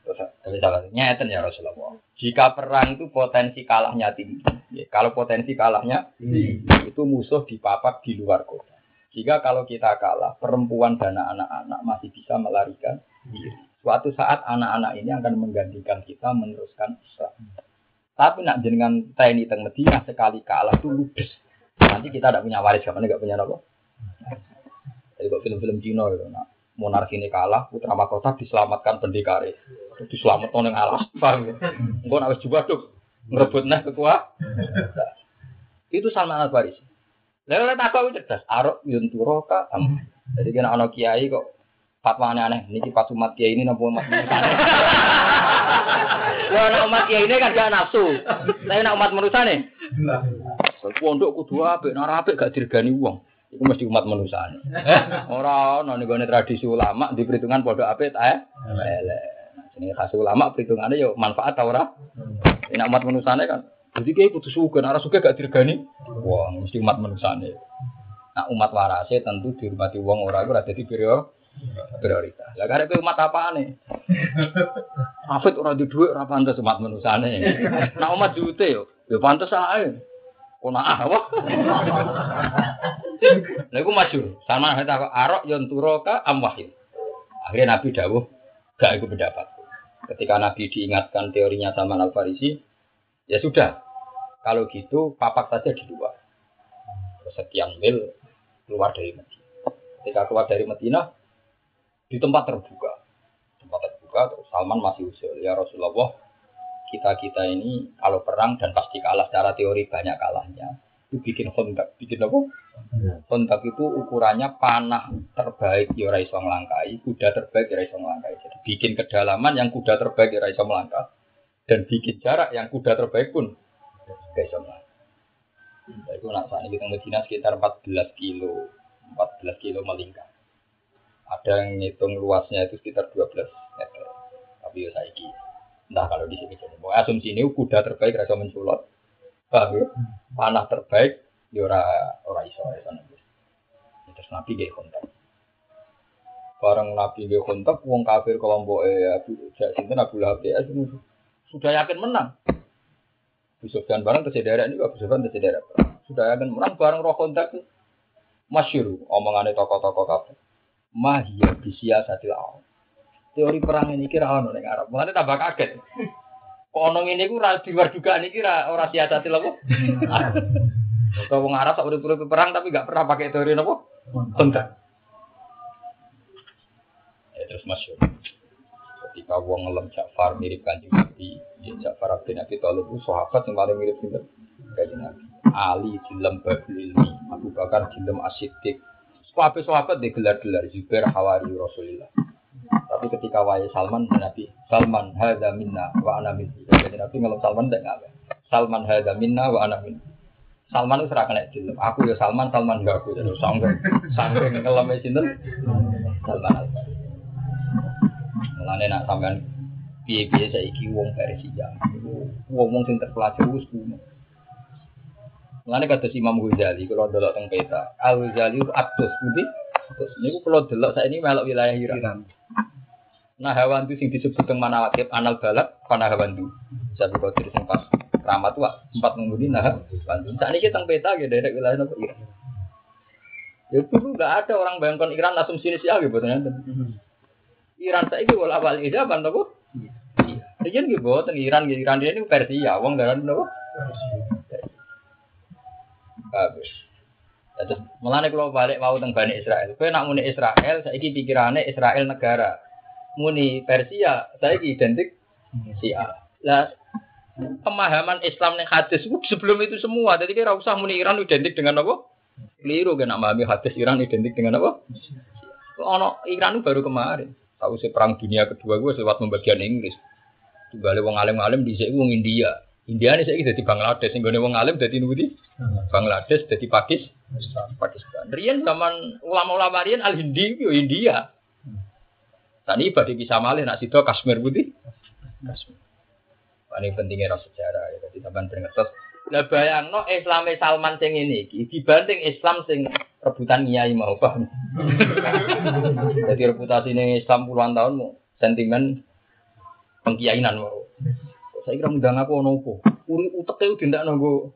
Terus nyeten ya Rasulullah. Jika perang itu potensi kalahnya tinggi. Ya, kalau potensi kalahnya tinggi, itu musuh dipapak di luar kota. Jika kalau kita kalah, perempuan dan anak-anak masih bisa melarikan diri. Suatu saat anak-anak ini akan menggantikan kita meneruskan Islam. Tapi nak jenengan TNI teng Medina sekali kalah itu ludes. Nanti kita tidak punya waris, kapan nggak punya apa? Jadi kok film-film Cina itu, nah, monarki ini kalah, putra mahkota diselamatkan pendekar diselamatkan yang alas, paham ya? Enggak nak juga tuh ngerebut nah kekuat. Itu Salman Al Farisi. Lalu lihat aku cerdas, arok yunturo ka Jadi kena anak kiai kok fatwa aneh-aneh. Ini pas umat kiai ini nopo umat manusia. [LAUGHS] Wah, nak umat kiai ini kan gak nafsu. Tapi nak umat manusia nih. Pondok kudu apik, nek apik gak dirgani wong. Iku mesti umat manusia. [LAUGHS] Ora ono ning tradisi ulama di perhitungan pondok apik ta elek. Ini khas ulama perhitungannya yo manfaat ta ora? Nek umat manusia kan jadi kayak putus suka, arah suka gak dirgani. Wah, mesti umat manusia nih. Nah umat warase tentu dihormati wong ora ora dadi prioritas. Lah karep umat apa nih? Hafid ora di dhuwit ora pantes umat manusia nih. Nah umat jute yo, yo pantes ae. Kok nak apa? Lah iku maju. Sama kita arok yon turoka am wahid. Akhirnya Nabi dawuh gak iku pendapat. Ketika Nabi diingatkan teorinya sama Al Farisi, Ya sudah, kalau gitu papak saja di luar. Sekian mil keluar dari Medina. Ketika keluar dari Medina, di tempat terbuka. Tempat terbuka, terus Salman masih usul. Ya Rasulullah, kita-kita ini kalau perang dan pasti kalah secara teori banyak kalahnya. Itu bikin kontak. Bikin apa? Kontak itu ukurannya panah terbaik ya iso nglangkai, kuda terbaik ya iso nglangkai. Jadi bikin kedalaman yang kuda terbaik ya iso melangkah dan bikin jarak yang kuda terbaik pun gak bisa melakukan. Nah, itu nak saat ini kita Medina sekitar 14 kilo, 14 kilo melingkar. Ada yang ngitung luasnya itu sekitar 12 meter. Tapi ya saya Entah kalau di sini jadi. Asumsi ini kuda terbaik rasa menculot. Paham ya? Panah terbaik ya ora iso ya sana. Terus Nabi gak kontak. Barang Nabi gak kontak, wong kafir kelompok eh Abu Sinten Abu Lahab ya sudah yakin menang. Abu Sufyan barang tersedera ini Abu Sufyan tersedera. Sudah yakin menang bareng roh kontak masyur omongannya tokoh-tokoh kafir. Mahia bisia satil awal. Teori perang ini kira ono ning Arab. Mulane tambah kaget. Kok ono ini ku ora diwar juga ini kira ora siasatil apa? Kalau [LAUGHS] wong Arab tak urip perang tapi gak pernah pakai teori apa? Kontak. Ya terus masyur ketika wong ngelem Ja'far mirip kanjeng Nabi, ya Ja'far bin Abi Thalib itu sahabat yang paling mirip sinten kanjeng Nabi. Ali dilem Babul Ilmi, Abu Bakar dilem Asyidik. Sahabat-sahabat digelar-gelar Zubair Hawari Rasulullah. Tapi ketika waya Salman Nabi, Salman hadza minna wa ana minni. Jadi Nabi ngelem Salman tidak ngabe. Salman hadza minna wa ana minni. Salman itu kena dilem. Aku ya Salman, Salman enggak aku. Jadi sanggung, sanggung ngelem sinten. Salman al Mulane nak sampean piye-piye saiki wong Persia. Wong-wong sing terpelajar wis kuno. Mulane kata Imam Ghazali kalau delok teng peta, Al Ghazali itu atus pundi? Terus niku kalau delok ini melok wilayah Iran. Nah hewan itu sing disebut teng mana wakib anal balak pana hewan itu. Satu kotir sing pas ramat wa empat mengundi nah bantu. Saat ini kita peta gitu dari wilayah nopo Iran. Ya dulu nggak ada orang bayangkan Iran asumsi ini sih gitu. Iran saya ini wala wali zaman apa? Iya. Riyen nggih boten Iran nggih Iran ini Persia, wong dalan nopo? Bagus. Terus mulane kalau balik mau teng Bani Israel. Kowe nak muni Israel, saiki pikirane Israel negara. Muni Persia, saiki identik Sia. Lah pemahaman Islam ning hadis sebelum itu semua. Jadi kira usah muni Iran identik dengan apa? Keliru kan memahami hadis Iran identik dengan apa? Ono Iran baru kemarin. Tahu sih perang dunia kedua gue lewat pembagian Inggris. Tunggal wong alim-alim di sini wong India. India ini saya jadi Bangladesh, sehingga wong alim jadi nubi Bangladesh, jadi Pakistan. Pakistan. Rian zaman ulama-ulama Rian al Hindi itu India. Tani ibadah bisa malih nak situ Kashmir putih. Kashmir. Ini pentingnya rasa sejarah ya. Jadi sampean beringetes. Lah bayangno Islam Salman sing ini dibanding Islam sing rebutan kiai mau paham. [LAUGHS] Jadi reputasi ini Islam puluhan tahun sentimen pengkiainan mau. Saya kira mudah aku ono apa? Uri utek itu tidak nunggu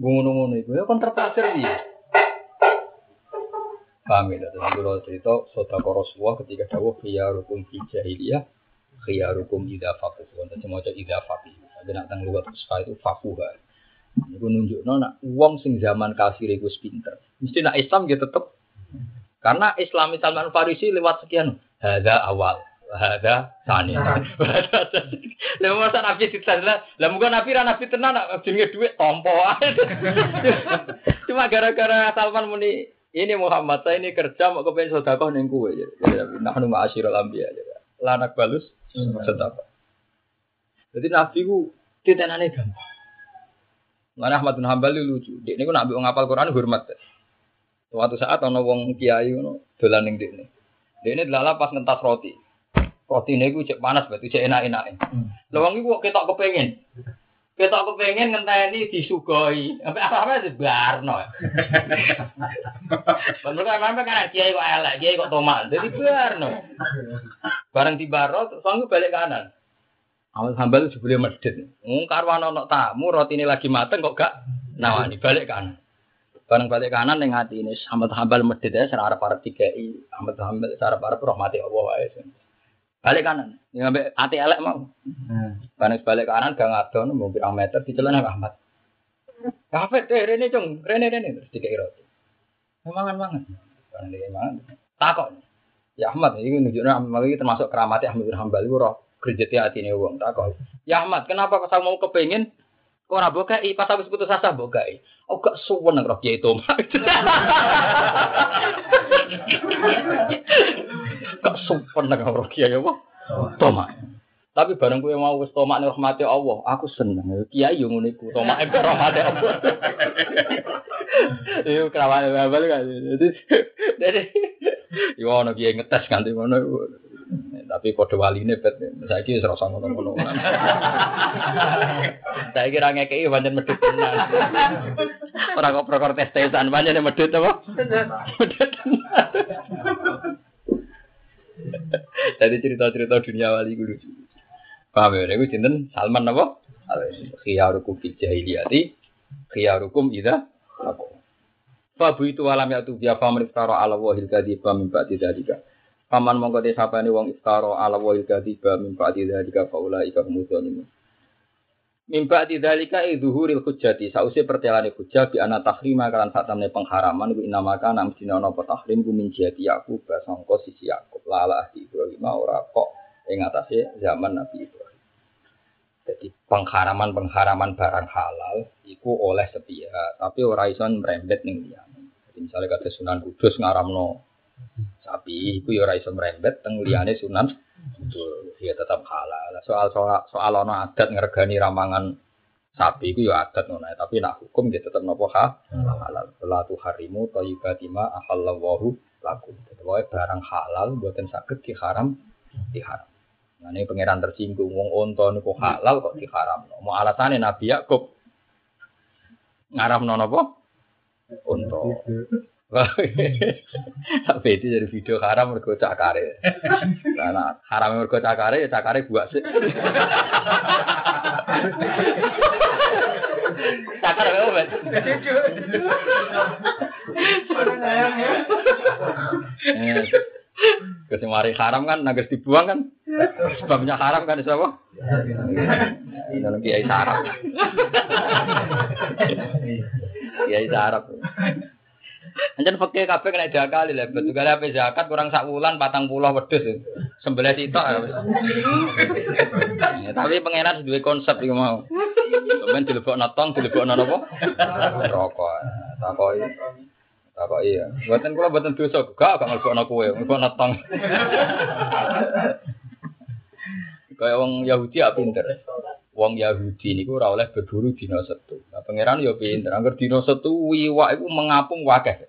gue ngono-ngono itu ya kan terpasir dia. Paham ya? Terus kalau cerita sodako Rasulullah ketika dawuh khiyarukum fi jahiliyah khiyarukum idha fakuh. Wonten semoga idha fakuh. Tapi nak tang luwat itu fakuh. Iku nunjukno nak wong sing zaman kafir iku pinter. Mesti nak Islam dia tetep karena Islam Salman Farisi lewat sekian. Hada awal. Hada sani. [LAUGHS] Lah masa nabi ditanya, lah mungkin nabi ra nabi tenan nak jenenge dhuwit tompo. [LAUGHS] Cuma gara-gara Salman muni ini Muhammad saya ini kerja mau kepengen sedekah ning kowe. Nah nu ma'asyiral anbiya. Lanak balus sedekah. Jadi nabi ku titenane gampang. Mana Ahmad bin Hambal lucu. Dek ini nak ngapal Quran hormat. Suatu saat ana wong kiai ngono dolan ning dekne. Dekne delala pas ngentas roti. Roti ini gue cek panas, berarti cek enak-enak. Hmm. Lawang itu ketok kepengen. Ketok kepengen ngenteni disugoi. Sampai apa-apa di barno. [LAUGHS] Bener kan sampai kan kiai kok elek, kiai kok tomat. Jadi barno. Bareng di baro, soalnya balik kanan. Hambal itu sebelum medit. Ngomong karwan ono tamu, roti ini lagi mateng kok gak nawani balik kanan. Bareng balik kanan hati ini, Ahmad hambal medit ya, serara para tiga i, Ahmad hambal para rahmati Allah ya. Balik kanan. Ya sampai hati elek mau. Hmm. Bareng balik kanan gak ngadon mau pirang meter di celana Ahmad. Kafe deh rene cung, rene rene terus tiga roti. Mangan mangan. Bareng dia mangan. Takok. Ya Ahmad ini nunjuknya Ahmad ini termasuk keramatnya Ahmad bin Hambal itu roh kerjati hati ini uang takok. Ya Ahmad kenapa kau mau kepengen ora bokai, pas habis putus asa bokai. Oh gak suwen roh kiai itu. [LAUGHS] Gak suwen roh kiai apa? Toma. Tapi bareng gue mau wis tomak nih rahmati Allah, aku seneng. Kiai yo ngono iku, tomak rahmati Allah. [LAUGHS] Iyo kerawan babal kan. Jadi [LAUGHS] jadi yo ono kiai ngetes ganti ngono. Tapi kode wali ini bet, saya kira serasa ngono-ngono. [LAUGHS] Saya kira ngekei banyak tenan. Orang kok prokor tes tesan banyak yang medit apa? Tenan. Jadi cerita-cerita dunia wali gue lucu. Paham ya? Gue cinten Salman apa? Khiyarukum fil jahiliyati, khiyarukum idza Fabu itu alam biya paman iftara ala wahil kadiba min ba'di dzalika. Paman mongko te sapane wong iftara ala wahil kadiba min ba'di dzalika faula ika humudzalimun. Min ba'di dzalika idzuhuril hujjati sause pertelane hujjah bi ana tahrima kalan sak pengharaman ku inamaka nam dinono tahrim ku min jati Yakub sangka sisi Yakub lala di Ibrahim ora kok ing atase zaman Nabi Ibrahim. Jadi pengharaman-pengharaman barang halal itu oleh sepihak, tapi ora iso merembet ning liyane. Jadi misalnya kata Sunan Kudus ngaramno sapi, itu ya ora merembet teng liyane Sunan ya tetap halal. Soal soal soal ono adat ngergani ramangan sapi itu ya adat ngono, tapi nak hukum dia tetap nopo ha halal. La tu harimu thayyibatima ahallallahu lakum. Jadi barang halal buatan sakit diharam diharam. Nah, ini pangeran tersinggung, wong onto niku halal kok diharam. Mau alasannya Nabi Yakub ngaram nono apa? Onto. Tapi itu [LAUGHS] jadi video haram mergo cakare. Karena haram mergo cakare ya cakare buat sih. [LAUGHS] Cakare apa, Bet? Kesing mari haram kan nagas dibuang kan. Sebabnya haram kan iso apa? Dalam kiai sarap. Kiai sarap. Anjen fakir kabeh kena jakal lha betul kali apa zakat kurang sak wulan patang pulau wedhus. Sembelih sitok ya wis. Ya, tapi pangeran duwe konsep iku mau. Sampeyan dilebokno tong, dilebokno napa? Rokok. Takoki. Takoki ya. Mboten kula mboten dosa, gak gak ngelebokno kowe, ngelebokno tong. Kayak wong Yahudi ya pinter. Wong Yahudi niku ora oleh berburu dina setu. Nah, pangeran yo pinter. Angger dina setu wiwak iku mengapung wakeh.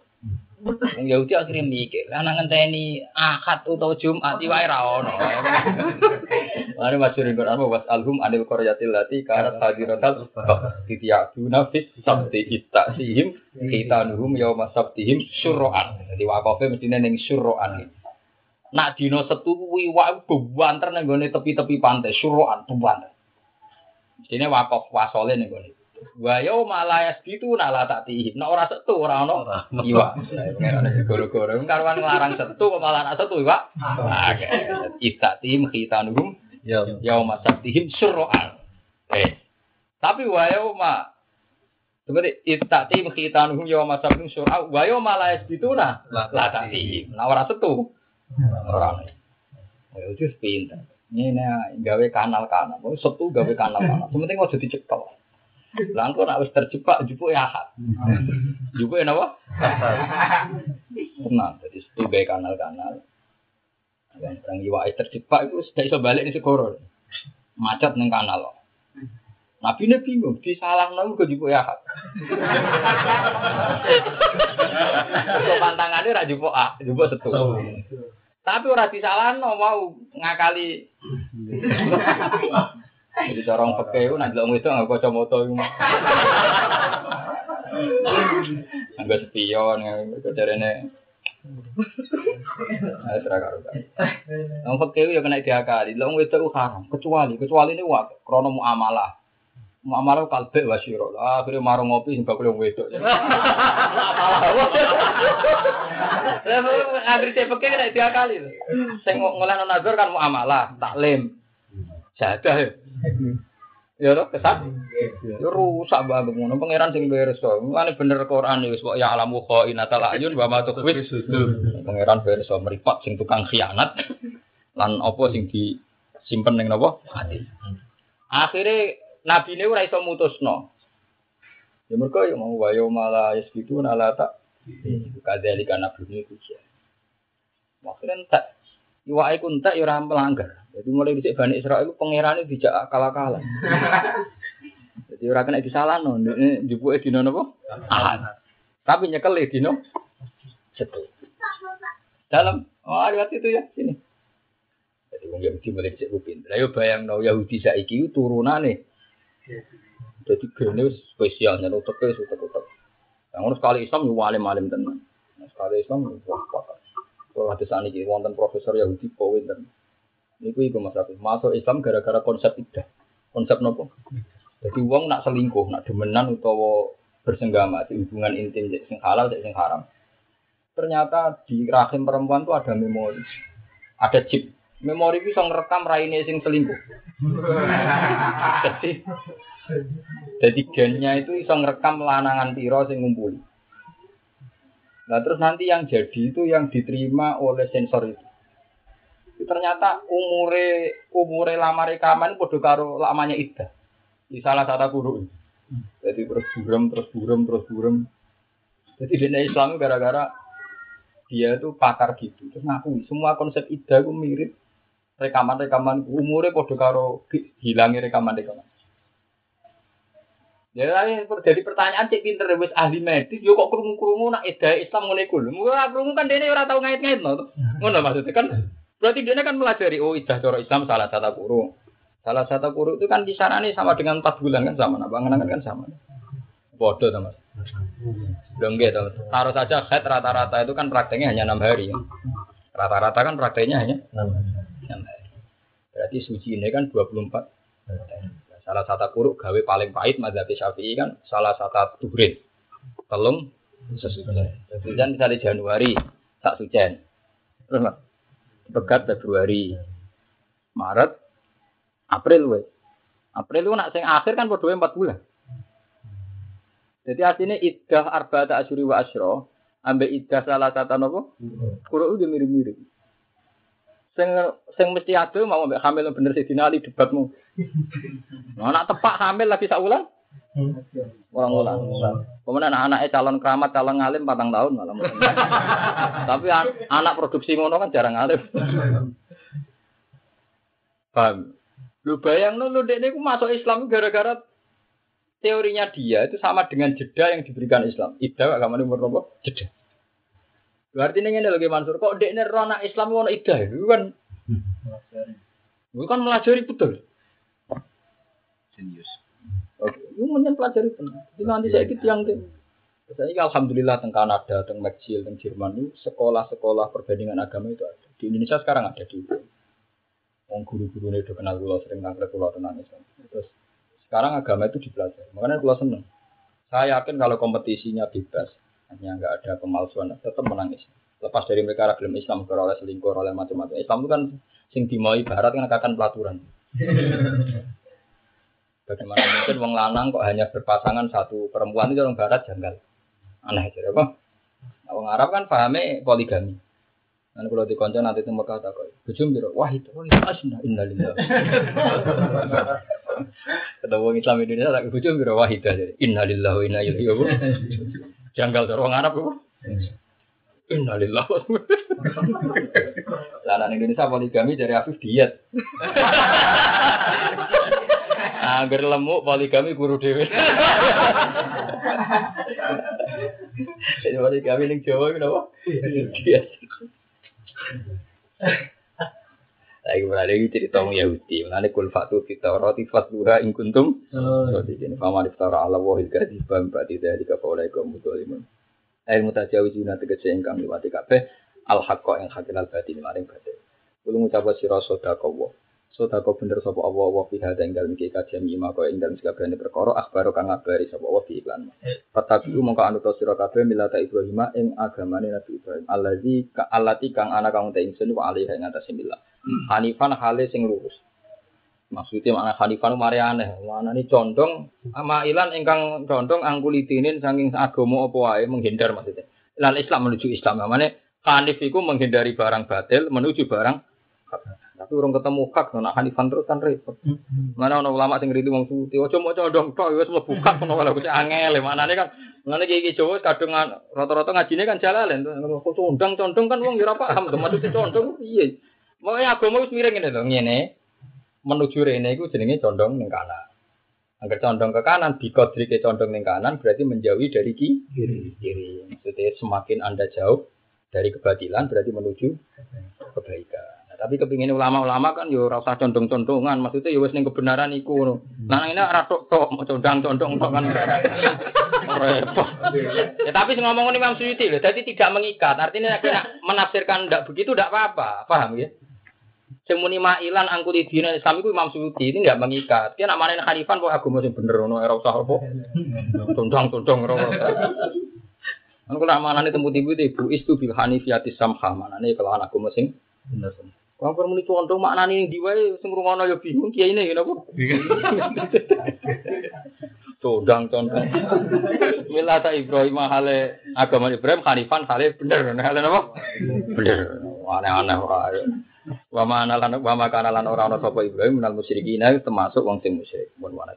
Wong Yahudi akhirnya mikir, lah nang ngenteni Ahad utawa Jumat wae ra ono. Mari masyhur Quran wa alhum anil qaryatil lati kanat hadiratal titiyaduna fit sabti ittasihim khitanuhum yauma sabtihim syurra'an. Jadi wakofe mestine ning syurra'an. Nak dina setu kuwi wae bebanter nang gone tepi-tepi pantai syurra'an bebanter. Mestine wakof wasole ning gone. Wa yo malayas gitu nala tak tihim. Nek ora setu ora ono iwa. Goro-goro karwan nglarang setu kok malah nak setu iwa. Oke. Itatim khitanuhum Ya. yauma sabtihim syurra'an. Eh. Tapi wa yauma Seperti itatim khitanuhum yauma sabtihim syurra'an wa yauma la yasbituna la tatihim. Nah ora setu. Ora. Ya itu pinter. Ini gawe kanal-kanal. Mau setu gawe kanal-kanal. Sementing ojo dicekel. Lah engko nek wis terjebak jupuk ya hak. Jupuk napa? Tenang, jadi setu gawe kanal-kanal. Yang orang iwake terjebak itu sudah iso balik di segoro. Macet neng kanal. Nabi ini bingung, disalah nang ke jupuk ya. Kok pantangannya ra jupuk ah, jupuk setu. Tapi ora disalahno mau ngakali. Jadi corong peke itu nanti ngomong itu nggak kacamata itu. Nggak spion, nggak caranya. Ayo terakar. Ngomong peke itu ya kena diakali. Lalu itu haram, kecuali kecuali ini wak krono muamalah. Muamalah kalbe wasiro. Ah, akhirnya marung ngopi sing bakul wedok. [LAUGHS] Ngantri cek peke kena diakali. Sing ngolehno nazar kan muamalah, taklim. Jadah ya. Ya toh kesat. Ya rusak banget ngono pangeran sing beres to. Mulane bener Quran wis kok ya alamu khainatal ayun wa ma tukhfit Pangeran beres to mripat sing tukang khianat lan apa sing disimpen ning napa? Hati. Akhire nabi ne ora iso mutusno. Ya mergo ya mau wayo malah yasbitu nala tak kadzalika itu. Maksudnya tak Iwake ku entek ya melanggar. Jadi mulai dhisik Bani itu pangerane dijak akal-akalan. Jadi ora kena disalahno, ndekne jupuke dina napa? Ahad. Tapi nyekel dina setu. Dalam oh lihat itu ya sini. Jadi Yahudi mulai dhisik ku pinter. Ayo bayangno Yahudi saiki ku turunane. Jadi gene wis spesial nyen uteke utek-utek. Yang ngono sekali Islam yo alim-alim tenan. Nah, Sekali Islam wah pakar. Kalau ada saat ini wonten profesor Yahudi poin dan Niku iku Mas Rafi. Masuk Islam gara-gara konsep idah. Konsep nopo? Jadi wong nak selingkuh, nak demenan utawa bersenggama di hubungan intim cek sing halal cek sing haram. Ternyata di rahim perempuan tuh ada memori. Ada chip. Memori bisa ngerekam raine sing selingkuh. [LAUGHS] jadi jadi gennya itu bisa ngerekam lanangan piro sing ngumpuli. Nah terus nanti yang jadi itu yang diterima oleh sensor itu. Ternyata umure umure lama rekaman podo karo lamanya Ida. Di salah satu guru. Jadi terus buram, terus buram, terus buram. Jadi di Islam gara-gara dia itu pakar gitu. Terus ngaku semua konsep Ida itu mirip rekaman-rekaman umure podo karo hilangnya rekaman-rekaman. Ya jadi pertanyaan cek pinter wis ahli medis yo kok krungu-krungu nak edah Islam ngene iku lho. Ora krungu kan dene ora tau ngait-ngait no. Ngono maksudnya kan berarti dia kan melajari oh idah cara Islam salah satu kuru. Salah satu kuru itu kan kisarannya sama dengan 4 bulan kan sama, nah bangunan kan sama. Bodoh teman. Belum gitu. Taruh saja head rata-rata itu kan prakteknya hanya enam hari. Ya. Rata-rata kan prakteknya hanya enam hari. Berarti suci ini kan 24 Salah satu kuruk gawe paling pahit madzhab Syafi'i kan salah satu tuhrin. Telung sesuci. Hujan misalnya Januari tak sucen. Terus Mas, begat Februari. Maret, April wes. April itu nak sing akhir kan padha 4 bulan. Jadi aslinya iddah arba'ata asyuri wa asyra ambek iddah salah satu apa? Kurang udah mirip-mirip. Sing sing mesti ado mau ambek hamil bener sih dinali debatmu. [LAUGHS] Nah, nak tepak hamil lagi sak wulan? Orang ulang. Kemudian anak-anaknya calon keramat, calon ngalim patang tahun malam. [LAUGHS] Tapi an anak produksi ngono kan jarang ngalim. [LAUGHS] Paham? Lu bayang lu dek ku masuk Islam gara-gara teorinya dia itu sama dengan jeda yang diberikan Islam. Ida agama ini umur Jeda. Berarti ini lagi Mansur, kok dek ini rona Islam ngono ida itu kan Itu kan melajari betul. Serius. Oke, itu pelajari benar. Jadi nanti saya ikut yang saya alhamdulillah teng Kanada, teng Meksiko, teng Jerman itu sekolah-sekolah perbandingan agama itu ada. Di Indonesia sekarang ada di Wong guru-guru ini udah kenal gula sering nangkep gula tenang Islam. Terus sekarang agama itu dipelajari. Makanya gula seneng. Saya yakin kalau kompetisinya bebas, hanya nggak ada pemalsuan, tetap menangis. Lepas dari mereka ragam Islam, oleh selingkuh, oleh macam-macam. Islam itu kan sing dimai barat kan akan pelaturan. [LAUGHS] Bagaimana mungkin wong lanang kok hanya berpasangan satu perempuan itu orang barat janggal. Aneh aja apa? Nah, wong Arab kan pahamnya poligami. Kan kalau di konco nanti temu kata kok, bujum biro, wah itu, wah itu asna, innalillah. [LAUGHS] Wong Islam Indonesia tak bujum biro, wah itu jadi, innalillah, wa inna ilaihi [LAUGHS] Janggal tuh orang Arab kok. Innalillah. [LAUGHS] Lanang Indonesia poligami dari Afif diet. [LAUGHS] Angger lemuk poligami guru dewe. Jadi [LAUGHS] poligami ning Jawa kenapa? Diet. Lagi berada di cerita orang Yahudi. Mengenai kul fatu kita roti fatluha ing kuntum. Roti ini paman iftara ala wahil kadiba mbak tidak dikapolai kaum mutolimun. Air mutajawizuna tegese ingkang liwati kabeh al haqqa ing hakil al batin maring batin. Kulo ngucap sira sedekah Sodako bener sapa Allah wa fi hada ing dalem iki kajian ima kaya ing dalem sakabehane perkara akhbaro kang ngabari sapa Allah fi iklan. Fatabi mongko anut sira kabeh milata Ibrahim ing agamane Nabi Ibrahim. Allazi ka alati kang ana kang te ingsun wa alih ing atas milah. Hanifan hale sing lurus. Maksudnya mana Hanifan mari aneh, mana ini condong ama ilan ingkang condong angkulitinin saking agama apa wae menghindar maksudnya. Lan Islam menuju Islam, mana Hanif itu menghindari barang batil menuju barang tapi orang ketemu hak, nak Hanifan terus kan repot. Mana orang ulama sing ritu wong suci, ojo mau condong tok, wis mlebu hak ngono kalau kuwi angel, mana nih kan. Mana iki iki Jawa kadung rata-rata ngajine kan jalalen, kok condong-condong kan wong ya ora paham to maksud condong iya. Mau agama wis miring ngene to, ngene. Menuju rene iku jenenge condong ning kanan. Agar condong ke kanan, bikodri ke condong ning kanan berarti menjauhi dari kiri. kiri. Maksudnya semakin Anda jauh dari kebatilan berarti menuju kebaikan. Tapi kepingin ulama-ulama kan yo rasa condong-condongan, maksudnya yo ning kebenaran iku. Nah ini ora tok mau condong-condong tok kan. Repot. Ya tapi sing ngomong Imam Suyuti lho, jadi tidak mengikat. Artinya nek menafsirkan ndak begitu ndak apa-apa, paham ya? Sing muni mailan angkut dina Islam iku Imam Suyuti ini ndak mengikat. Ki nak manen khalifan kok agama sing bener ngono ora usah apa. Condong-condong usah. Kan kula manane temu ibu ibu istu bil hanifiyati samha manane kalau anak agama sing bener. Wong kon muni contoh maknane ning ndi wae sing ngrungono ya bingung kiai ini napa? Condang [LAUGHS] condang. Milata Ibrahim hale agama Ibrahim Hanifan hale bener hale napa? Bener. Aneh-aneh wae. Wa ma lan wa ma kana lan ora ana sapa Ibrahim minal musyrikin termasuk wong sing musyrik. Mun wana